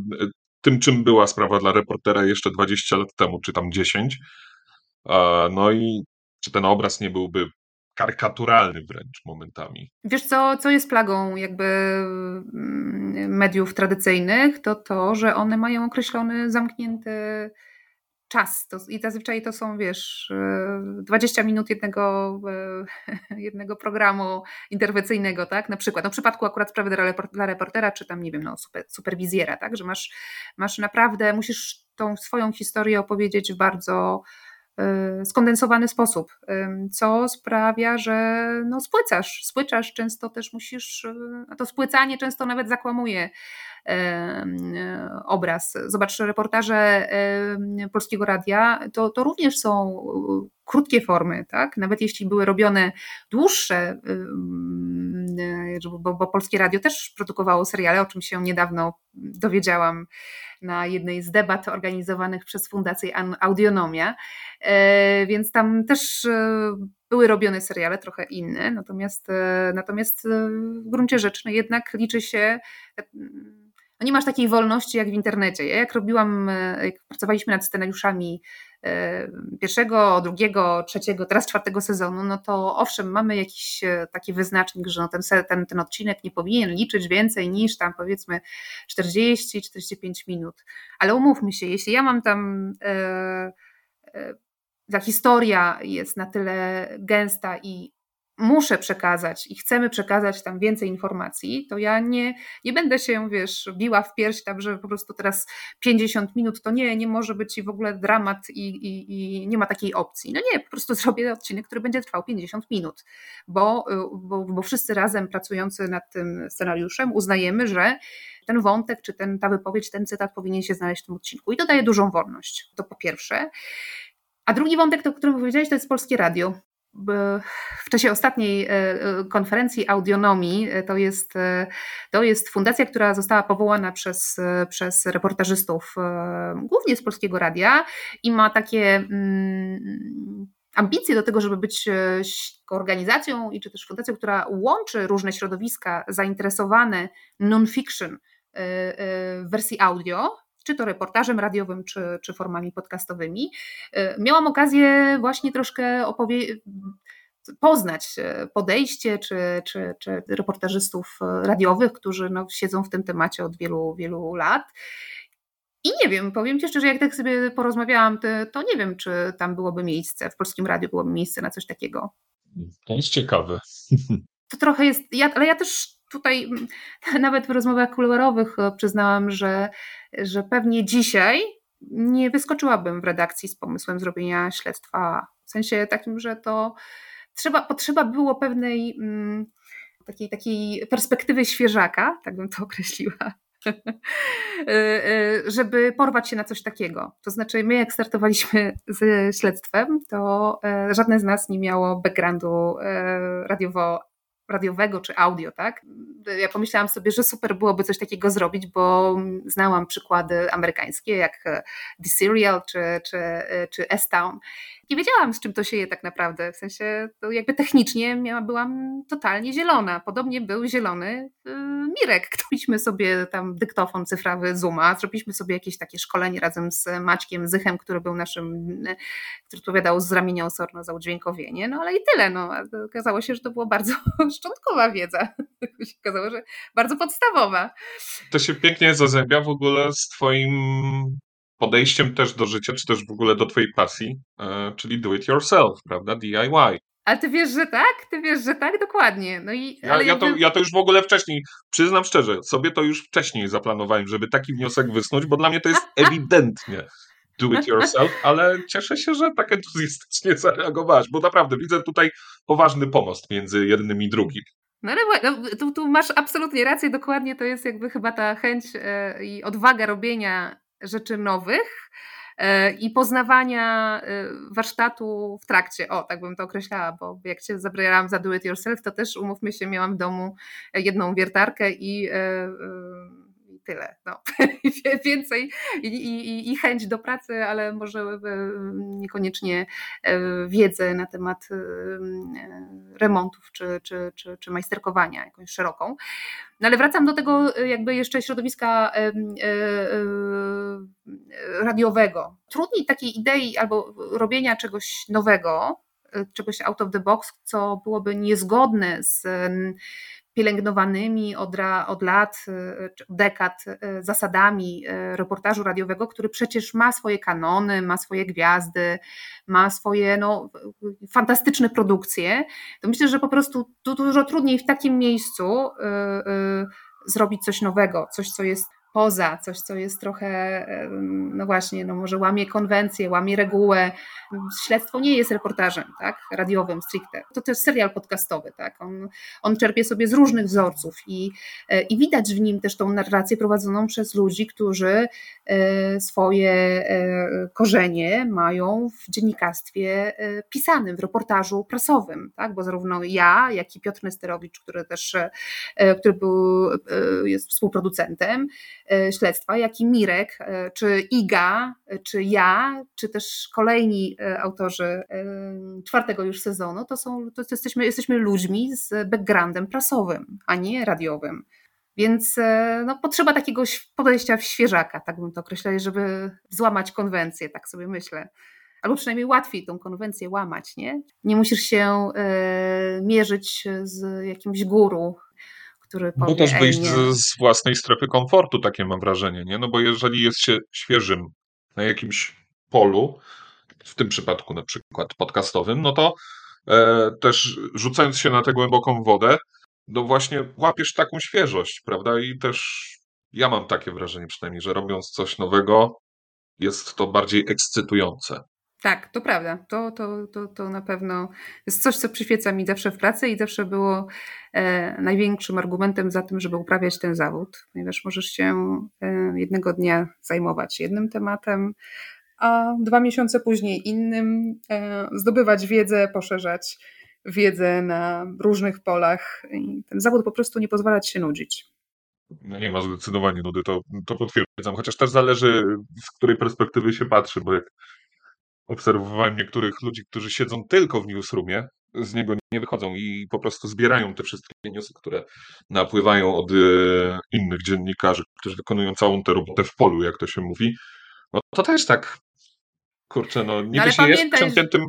Speaker 3: tym, czym była sprawa dla reportera jeszcze 20 lat temu, czy tam 10. No i czy ten obraz nie byłby karykaturalny wręcz momentami.
Speaker 4: Wiesz co, co jest plagą jakby mm, mediów tradycyjnych, to to, że one mają określony, zamknięty czas. To, I zazwyczaj to są, wiesz, 20 minut jednego, <laughs> jednego programu interwencyjnego, tak? Na przykład, no w przypadku akurat sprawy dla reportera, czy tam, nie wiem, no, super, superwizjera, tak? Że masz, masz naprawdę, musisz tą swoją historię opowiedzieć w bardzo skondensowany sposób, co sprawia, że no spłycasz, spłycasz, często też musisz, a to spłycanie często nawet zakłamuje obraz. Zobacz, reportaże Polskiego Radia to, to również są krótkie formy, tak? Nawet jeśli były robione dłuższe, bo, bo Polskie Radio też produkowało seriale, o czym się niedawno dowiedziałam na jednej z debat organizowanych przez Fundację Audionomia, e, więc tam też e, były robione seriale trochę inne, natomiast, e, natomiast w gruncie rzeczy no jednak liczy się no nie masz takiej wolności jak w internecie. Ja jak robiłam, jak pracowaliśmy nad scenariuszami pierwszego, drugiego, trzeciego, teraz czwartego sezonu, no to owszem, mamy jakiś e, taki wyznacznik, że no ten, ten, ten odcinek nie powinien liczyć więcej niż tam powiedzmy 40-45 minut. Ale umówmy się, jeśli ja mam tam e, e, ta historia jest na tyle gęsta i muszę przekazać i chcemy przekazać tam więcej informacji, to ja nie, nie będę się, wiesz, biła w pierś tam, że po prostu teraz 50 minut to nie, nie może być i w ogóle dramat i, i, i nie ma takiej opcji. No nie, po prostu <laughs> zrobię odcinek, który będzie trwał 50 minut, bo, bo, bo wszyscy razem pracujący nad tym scenariuszem uznajemy, że ten wątek, czy ten, ta wypowiedź, ten cytat powinien się znaleźć w tym odcinku i to daje dużą wolność, to po pierwsze. A drugi wątek, o którym powiedziałeś, to jest Polskie Radio w czasie ostatniej e, e, konferencji audionomii, e, to jest, to jest fundacja, która została powołana przez, przez reportażystów, głównie z Polskiego Radia i ma takie mm, ambicje do tego, żeby być organizacją i czy też fundacją, która łączy różne środowiska zainteresowane non-fiction w wersji audio, czy to reportażem radiowym, czy, czy formami podcastowymi. E, miałam okazję właśnie troszkę opowiedzieć poznać e, podejście czy, czy, czy reportażystów e, radiowych, którzy no, siedzą w tym temacie od wielu, wielu lat. I nie wiem, powiem Ci szczerze, jak tak sobie porozmawiałam, to, to nie wiem, czy tam byłoby miejsce, w polskim radiu byłoby miejsce na coś takiego.
Speaker 3: To jest ciekawe. <laughs>
Speaker 4: To trochę jest, ja, ale ja też tutaj <laughs> nawet w rozmowach kuluarowych przyznałam, że że pewnie dzisiaj nie wyskoczyłabym w redakcji z pomysłem zrobienia śledztwa. W sensie takim, że to trzeba, potrzeba było pewnej mm, takiej, takiej perspektywy świeżaka, tak bym to <laughs> określiła, <laughs> y, y, żeby porwać się na coś takiego. To znaczy, my jak startowaliśmy z śledztwem, to e, żadne z nas nie miało backgroundu radiowo radiowego czy audio, tak? Ja pomyślałam sobie, że super byłoby coś takiego zrobić, bo znałam przykłady amerykańskie, jak The Serial czy, czy, czy S-Town. Nie wiedziałam, z czym to się je tak naprawdę. W sensie, to jakby technicznie miała, byłam totalnie zielona. Podobnie był zielony e, Mirek. Ktośmy sobie tam dyktofon cyfrowy Zooma, zrobiliśmy sobie jakieś takie szkolenie razem z Maćkiem Zychem, który był naszym, który odpowiadał z ramienia osorno za udźwiękowienie. No ale i tyle. No. Okazało się, że to było bardzo <laughs> szczątkowa wiedza. się okazało, że bardzo podstawowa.
Speaker 3: To się pięknie zazębia w ogóle z Twoim podejściem też do życia, czy też w ogóle do Twojej pasji, e, czyli do it yourself, prawda? DIY.
Speaker 4: Ale ty wiesz, że tak? Ty wiesz, że tak? Dokładnie. No i,
Speaker 3: ja, ja, jakby... to, ja to już w ogóle wcześniej, przyznam szczerze, sobie to już wcześniej zaplanowałem, żeby taki wniosek wysnuć, bo dla mnie to jest <laughs> ewidentnie do it yourself, ale cieszę się, że tak entuzjastycznie zareagowałaś, bo naprawdę widzę tutaj poważny pomost między jednym i drugim.
Speaker 4: No ale no, tu, tu, masz absolutnie rację, dokładnie to jest jakby chyba ta chęć e, i odwaga robienia rzeczy nowych e, i poznawania e, warsztatu w trakcie. O, tak bym to określała, bo jak się zabrałam za do it yourself, to też umówmy się, miałam w domu jedną wiertarkę i tyle. No. <laughs> Więcej i, i, i, chęć do pracy, ale może e, niekoniecznie e, wiedzę na temat e, remontów czy, czy, czy, czy majsterkowania jakąś szeroką. No ale wracam do tego jakby jeszcze środowiska radiowego. Trudniej takiej idei albo robienia czegoś nowego, czegoś out of the box, co byłoby niezgodne z pielęgnowanymi od, od lat, y, dekad y, zasadami y, reportażu radiowego, który przecież ma swoje kanony, ma swoje gwiazdy, ma swoje no, fantastyczne produkcje, to myślę, że po prostu dużo trudniej w takim miejscu zrobić coś nowego, coś, co jest poza, coś, co jest trochę, no właśnie, no może łamie konwencję, łamie regułę. Śledztwo nie jest reportażem, tak, radiowym stricte. To jest serial podcastowy, tak. On, on czerpie sobie z różnych wzorców i, e, i widać w nim też tą narrację prowadzoną przez ludzi, którzy e, swoje e, korzenie mają w dziennikarstwie pisanym, w reportażu prasowym, tak, bo zarówno ja, jak i Piotr Nesterowicz, który też, który był, jest współproducentem, śledztwa, jak i Mirek, e, czy Iga, e, czy ja, czy też kolejni autorzy czwartego już sezonu, to są, to jesteśmy, jesteśmy ludźmi z backgroundem prasowym, a nie radiowym. Więc no, potrzeba takiego podejścia w świeżaka, tak bym to określał, żeby złamać konwencję, tak sobie myślę. Albo przynajmniej łatwiej tą konwencję łamać, nie? Nie musisz się mierzyć z jakimś guru, który
Speaker 3: powie, No też wyjść z, z, własnej strefy komfortu, takie mam wrażenie, nie? No bo jeżeli jest się świeżym na jakimś polu, w tym przypadku na przykład podcastowym, no to e, też rzucając się na tę głęboką wodę, no właśnie łapiesz taką świeżość, prawda? I też ja mam takie wrażenie przynajmniej, że robiąc coś nowego, jest to bardziej ekscytujące.
Speaker 4: Tak, to prawda. To, to, to, to na pewno jest coś, co przyświeca mi zawsze w pracy i zawsze było e, największym argumentem za tym, żeby uprawiać ten zawód, ponieważ możesz się e, jednego dnia zajmować jednym tematem, a dwa miesiące później innym, e, zdobywać wiedzę, poszerzać wiedzę na różnych polach. I ten zawód po prostu nie pozwala ci się nudzić.
Speaker 3: No nie ma zdecydowanie nudy, to, to potwierdzam. Chociaż też zależy, z której perspektywy się patrzy, bo jak obserwowałem niektórych ludzi, którzy siedzą tylko w newsroomie, z niego nie wychodzą i po prostu zbierają te wszystkie newsy, które napływają od e, innych dziennikarzy, którzy wykonują całą tę robotę w polu, jak to się mówi. No to też tak, kurczę, no niby no, się jest przemkniętym...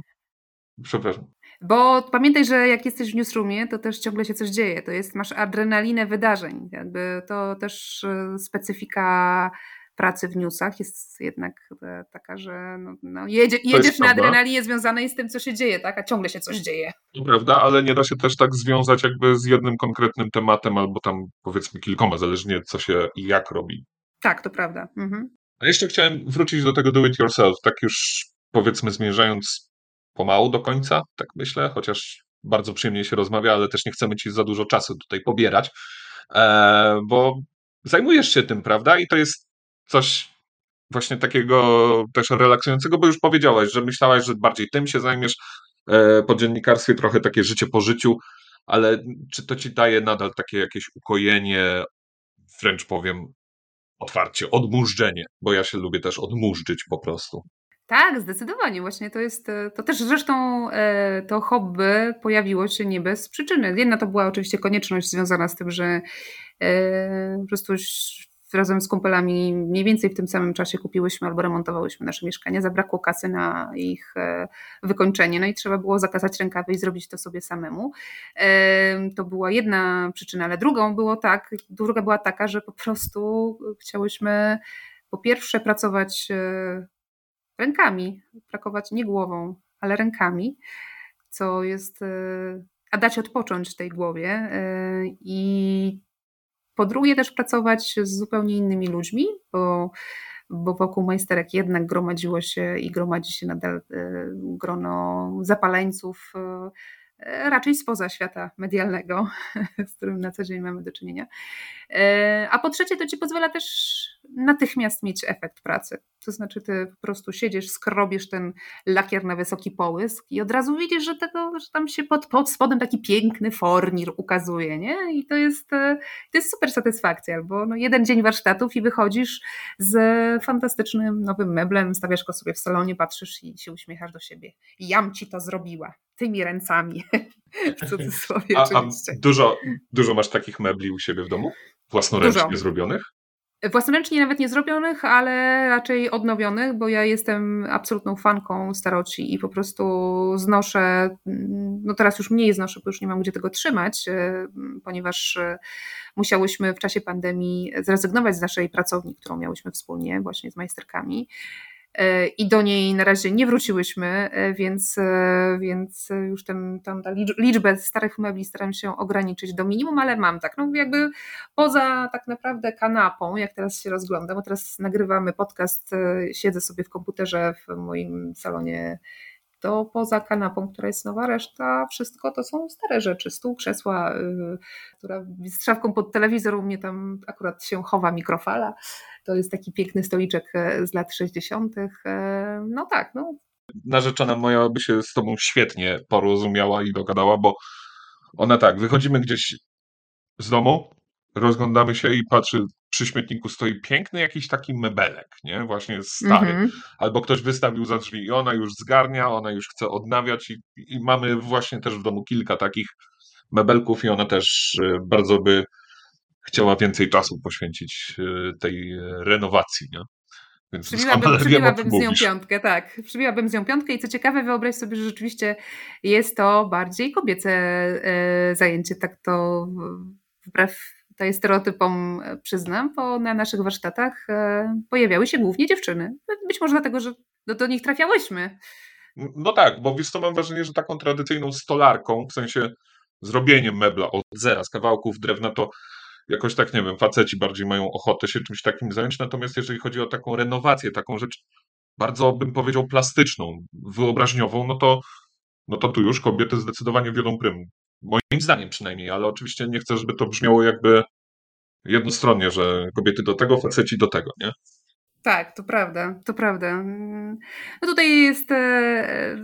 Speaker 3: Przepraszam.
Speaker 4: Bo pamiętaj, że jak jesteś w newsroomie, to też ciągle się coś dzieje. To jest, masz adrenalinę wydarzeń. Jakby to też e, specyfika pracy w newsach jest jednak e, taka, że no, no jedzie, jedziesz na adrenalinie związanej z tym, co się dzieje, tak? a ciągle się coś dzieje.
Speaker 3: To prawda, ale nie da się też tak związać jakby z jednym konkretnym tematem, albo tam powiedzmy kilkoma, zależnie co się i jak robi.
Speaker 4: Tak, to prawda. Mhm.
Speaker 3: A jeszcze chciałem wrócić do tego do it yourself, tak już powiedzmy zmierzając pomału do końca, tak myślę, chociaż bardzo przyjemnie się rozmawia, ale też nie chcemy ci za dużo czasu tutaj pobierać, e, bo zajmujesz się tym, prawda? I to jest coś właśnie takiego też relaksującego, bo już powiedziałaś, że myślałaś, że bardziej tym się zajmiesz e, po dziennikarstwie, trochę takie życie po życiu, ale czy to ci daje nadal takie jakieś ukojenie, wręcz powiem otwarcie, odmurzczenie, bo ja się lubię też odmurzyć po prostu.
Speaker 4: Tak, zdecydowanie. Właśnie to jest, e, to też zresztą e, to hobby pojawiło się nie bez przyczyny. Jedna to była oczywiście konieczność związana z tym, że po prostu razem z kumpelami mniej więcej w tym samym czasie kupiłyśmy albo remontowałyśmy nasze mieszkania. Zabrakło kasy na ich e, wykończenie, no i trzeba było zakazać rękawy i zrobić to sobie samemu. E, to była jedna przyczyna, ale drugą było tak, druga była taka, że po prostu chciałyśmy po pierwsze pracować e, rękami, pracować nie głową, ale rękami, co jest a dać odpocząć tej głowie. I po drugie też pracować z zupełnie innymi ludźmi, bo, bo wokół majsterek jednak gromadziło się i gromadzi się nadal e, grono zapaleńców e, raczej spoza świata medialnego, <laughs> z którym na co dzień mamy do czynienia. E, a po trzecie, to ci pozwala też natychmiast mieć efekt pracy. To znaczy, ty po prostu siedzisz, skrobisz ten lakier na wysoki połysk i od razu widzisz, że, tego, że tam się pod, pod spodem taki piękny fornir ukazuje, nie? I to jest, e, to jest super satysfakcja. Albo no, jeden dzień warsztatów i wychodzisz z fantastycznym nowym meblem, stawiasz go sobie w salonie, patrzysz i się uśmiechasz do siebie. Jam ci to zrobiła, tymi ręcami. <laughs> w cudzysłowie a, oczywiście.
Speaker 3: A dużo, dużo masz takich mebli u siebie w domu? Własnoręcznie Dużo. zrobionych?
Speaker 4: Własnoręcznie nawet nie zrobionych, ale raczej odnowionych, bo ja jestem absolutną fanką staroci i po prostu znoszę, no teraz już mniej znoszę, bo już nie mam gdzie tego trzymać, e, ponieważ e, musiałyśmy w czasie pandemii zrezygnować z naszej pracowni, którą miałyśmy wspólnie właśnie z majsterkami i do niej na razie nie wróciłyśmy, e, więc, e, więc już ten, tam ta liczbę starych mebli staram się ograniczyć do minimum, ale mam tak, no jakby poza tak naprawdę kanapą, jak teraz się rozglądam, bo teraz nagrywamy podcast, siedzę sobie w komputerze w moim salonie to poza kanapą, która jest nowa, reszta wszystko to są stare rzeczy. Stół, krzesła, yy, która z szafką pod telewizor u mnie tam akurat się chowa mikrofala. To jest taki piękny stoliczek e, z lat 60. E, no tak, no.
Speaker 3: Narzeczona moja by się z tobą świetnie porozumiała i dogadała, bo ona tak, wychodzimy gdzieś z domu, rozglądamy się i patrzy, przy śmietniku stoi piękny jakiś taki mebelek, nie? Właśnie stary. Mm -hmm. Albo ktoś wystawił za drzwi i ona już zgarnia, ona już chce odnawiać i, i mamy właśnie też w domu kilka takich mebelków i ona też e, bardzo by chciała więcej czasu poświęcić e, tej renowacji, nie?
Speaker 4: Więc przybiłabym, przybiłabym z nią piątkę, tak. Przybiłabym z nią piątkę i co ciekawe, wyobraź sobie, że rzeczywiście jest to bardziej kobiece e, zajęcie, tak to wbrew tutaj stereotypom przyznam, bo na naszych warsztatach e, pojawiały się głównie dziewczyny. Być może dlatego, że do, do nich trafiałyśmy.
Speaker 3: No tak, bo wiesz co, mam wrażenie, że taką tradycyjną stolarką, w sensie zrobieniem mebla od zera, z kawałków drewna, to jakoś tak, nie wiem, faceci bardziej mają ochotę się czymś takim zająć, natomiast jeżeli chodzi o taką renowację, taką rzecz bardzo, bym powiedział, plastyczną, wyobraźniową, no to, no to tu już kobiety zdecydowanie wiodą prym. Moim zdaniem przynajmniej, ale oczywiście nie chcę, żeby to brzmiało jakby jednostronnie, że kobiety do tego, faceci do tego, nie?
Speaker 4: Tak, to prawda, to prawda. No tutaj jest e,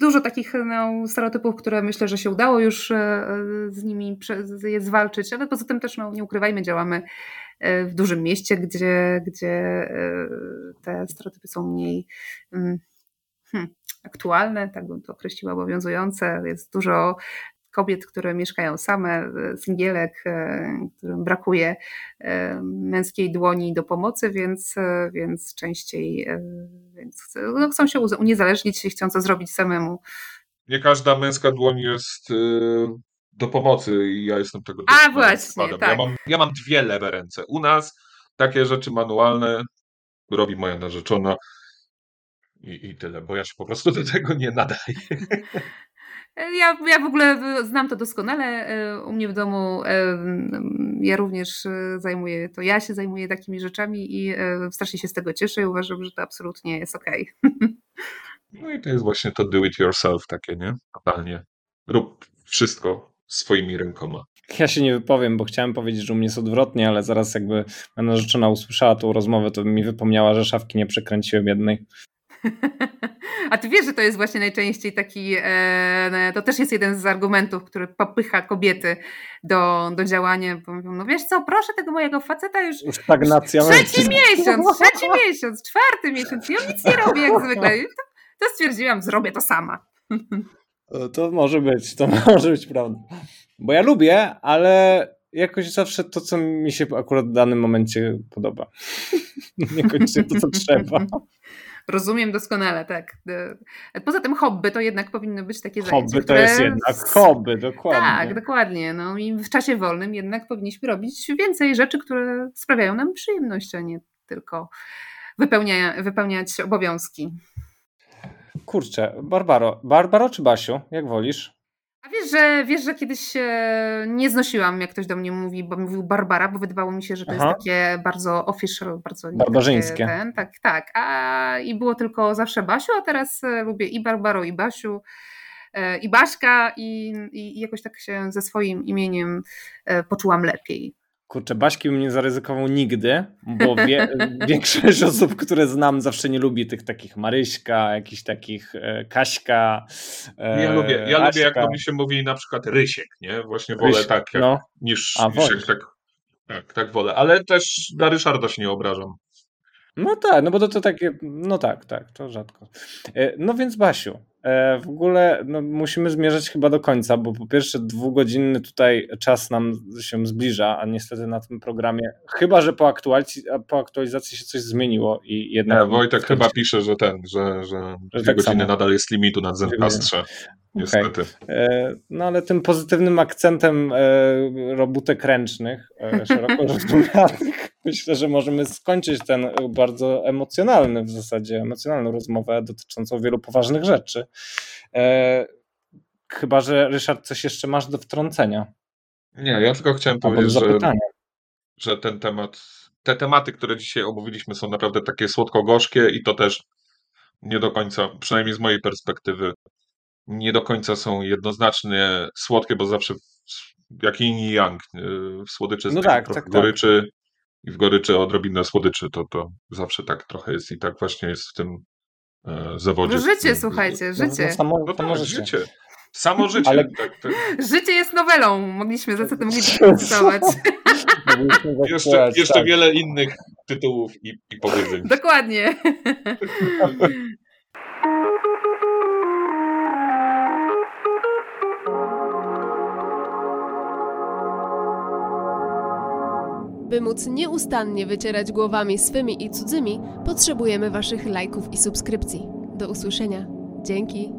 Speaker 4: dużo takich no, stereotypów, które myślę, że się udało już e, z nimi je zwalczyć, ale poza tym też, no, nie ukrywajmy, działamy e, w dużym mieście, gdzie, gdzie te stereotypy są mniej mm, hmm, aktualne, tak bym to określiła, obowiązujące. Jest dużo kobiet, które mieszkają same, singielek, e, którym brakuje e, męskiej dłoni do pomocy, więc, e, więc częściej więc, no, chcą się uniezależnić i chcą to zrobić samemu.
Speaker 3: Nie każda męska dłoń jest do pomocy i ja jestem tego
Speaker 4: A właśnie, tak.
Speaker 3: ja, mam, ja mam dwie lewe ręce. U nas takie rzeczy manualne robi moja narzeczona i, i tyle, bo ja się po prostu do tego nie nadaję. <laughs>
Speaker 4: Ja, ja w ogóle znam to doskonale. E, u mnie w domu e, ja również e, zajmuję to. Ja się zajmuję takimi rzeczami i strasznie się z tego cieszę i uważam, że to absolutnie jest ok. <laughs>
Speaker 3: No i to jest właśnie to do it yourself takie, nie? Totalnie. Rób wszystko swoimi rękoma.
Speaker 2: Ja się nie wypowiem, bo chciałem powiedzieć, że u mnie jest odwrotnie, ale zaraz jakby narzeczona usłyszała tą rozmowę, to mi wypomniała, że szafki nie przekręciłem jednej. <laughs>
Speaker 4: A ty wiesz, że to jest właśnie najczęściej taki, e, to też jest jeden z argumentów, który popycha kobiety do, do działania, bo mówią, no wiesz co, proszę tego mojego faceta już
Speaker 2: Stagnacja
Speaker 4: trzeci miesiąc, <laughs> trzeci miesiąc, czwarty miesiąc i on nic nie robi jak zwykle. To, to stwierdziłam, zrobię to sama. <laughs>
Speaker 2: To może być, to może być prawda. Bo ja lubię, ale jakoś zawsze to, co mi się akurat w danym momencie podoba. Niekoniecznie to, co trzeba.
Speaker 4: Rozumiem doskonale, tak. Poza tym hobby to jednak powinno być takie
Speaker 2: hobby zajęcie. Hobby to jest jednak hobby, dokładnie.
Speaker 4: Tak, dokładnie. No i w czasie wolnym jednak powinniśmy robić więcej rzeczy, które sprawiają nam przyjemność, a nie tylko wypełnia, wypełniać obowiązki.
Speaker 2: Kurczę, Barbaro. Barbaro czy Basiu? Jak wolisz?
Speaker 4: A wiesz, że wiesz, że kiedyś nie znosiłam, jak ktoś do mnie mówi, bo mówił Barbara, bo wydawało mi się, że to Aha. jest takie bardzo official, bardzo
Speaker 2: barbarzyńskie.
Speaker 4: Ten, tak, tak. A, I było tylko zawsze Basiu, a teraz e, lubię i Barbaro, i Basiu, e, i Baśka, i, i jakoś tak się ze swoim imieniem e, poczułam lepiej.
Speaker 2: Kurczę, Baśki bym nie zaryzykował nigdy, bo wie, <laughs> większość osób, które znam, zawsze nie lubi tych takich Maryśka, jakichś takich e, Kaśka.
Speaker 3: E, ja lubię, ja lubię jak to mi się mówi na przykład Rysiek, nie? Właśnie wolę Rysiek, tak, jak, no. niż, A, niż jak, tak, tak, tak wolę, ale też na Ryszarda się nie obrażam.
Speaker 2: No tak, no bo to, to takie, no tak, tak, to rzadko. E, no więc Basiu, w ogóle no, musimy zmierzać chyba do końca, bo po pierwsze dwugodzinny tutaj czas nam się zbliża, a niestety na tym programie, chyba że po aktualizacji, po aktualizacji się coś zmieniło i jednak...
Speaker 3: Nie, Wojtek chyba pisze, że ten, że, że, że dwie tak godziny samo. nadal jest limitu na Zencastrze. Niestety.
Speaker 2: Okay. No ale tym pozytywnym akcentem robótek ręcznych, <laughs> szeroko rozumianych, myślę, że możemy skończyć ten bardzo emocjonalny w zasadzie, emocjonalną rozmowę dotyczącą wielu poważnych rzeczy. E, chyba, że Ryszard, coś jeszcze masz do wtrącenia.
Speaker 3: Nie, ja tylko chciałem Albo powiedzieć, że, że ten temat, te tematy, które dzisiaj omówiliśmy, są naprawdę takie słodko-gorzkie i to też nie do końca, przynajmniej z mojej perspektywy, nie do końca są jednoznacznie słodkie, bo zawsze jak yin i yang, w słodyczy no tak, tak, goryczy tak. i w goryczy odrobinę słodyczy, to, to zawsze tak trochę jest i tak właśnie jest w tym e, zawodzie.
Speaker 4: No życie, słuchajcie, no, życie. No,
Speaker 3: samo, no tak, życie. życie. Samo życie. Ale... Tak, tak. <laughs>
Speaker 4: Życie jest nowelą. Mogliśmy za co to <laughs> mogliśmy cytować.
Speaker 3: jeszcze, jeszcze tak. wiele innych tytułów i, i powiedzeń.
Speaker 4: Dokładnie. <laughs>
Speaker 1: By móc nieustannie wycierać głowami swymi i cudzymi, potrzebujemy Waszych lajków i subskrypcji. Do usłyszenia. Dzięki.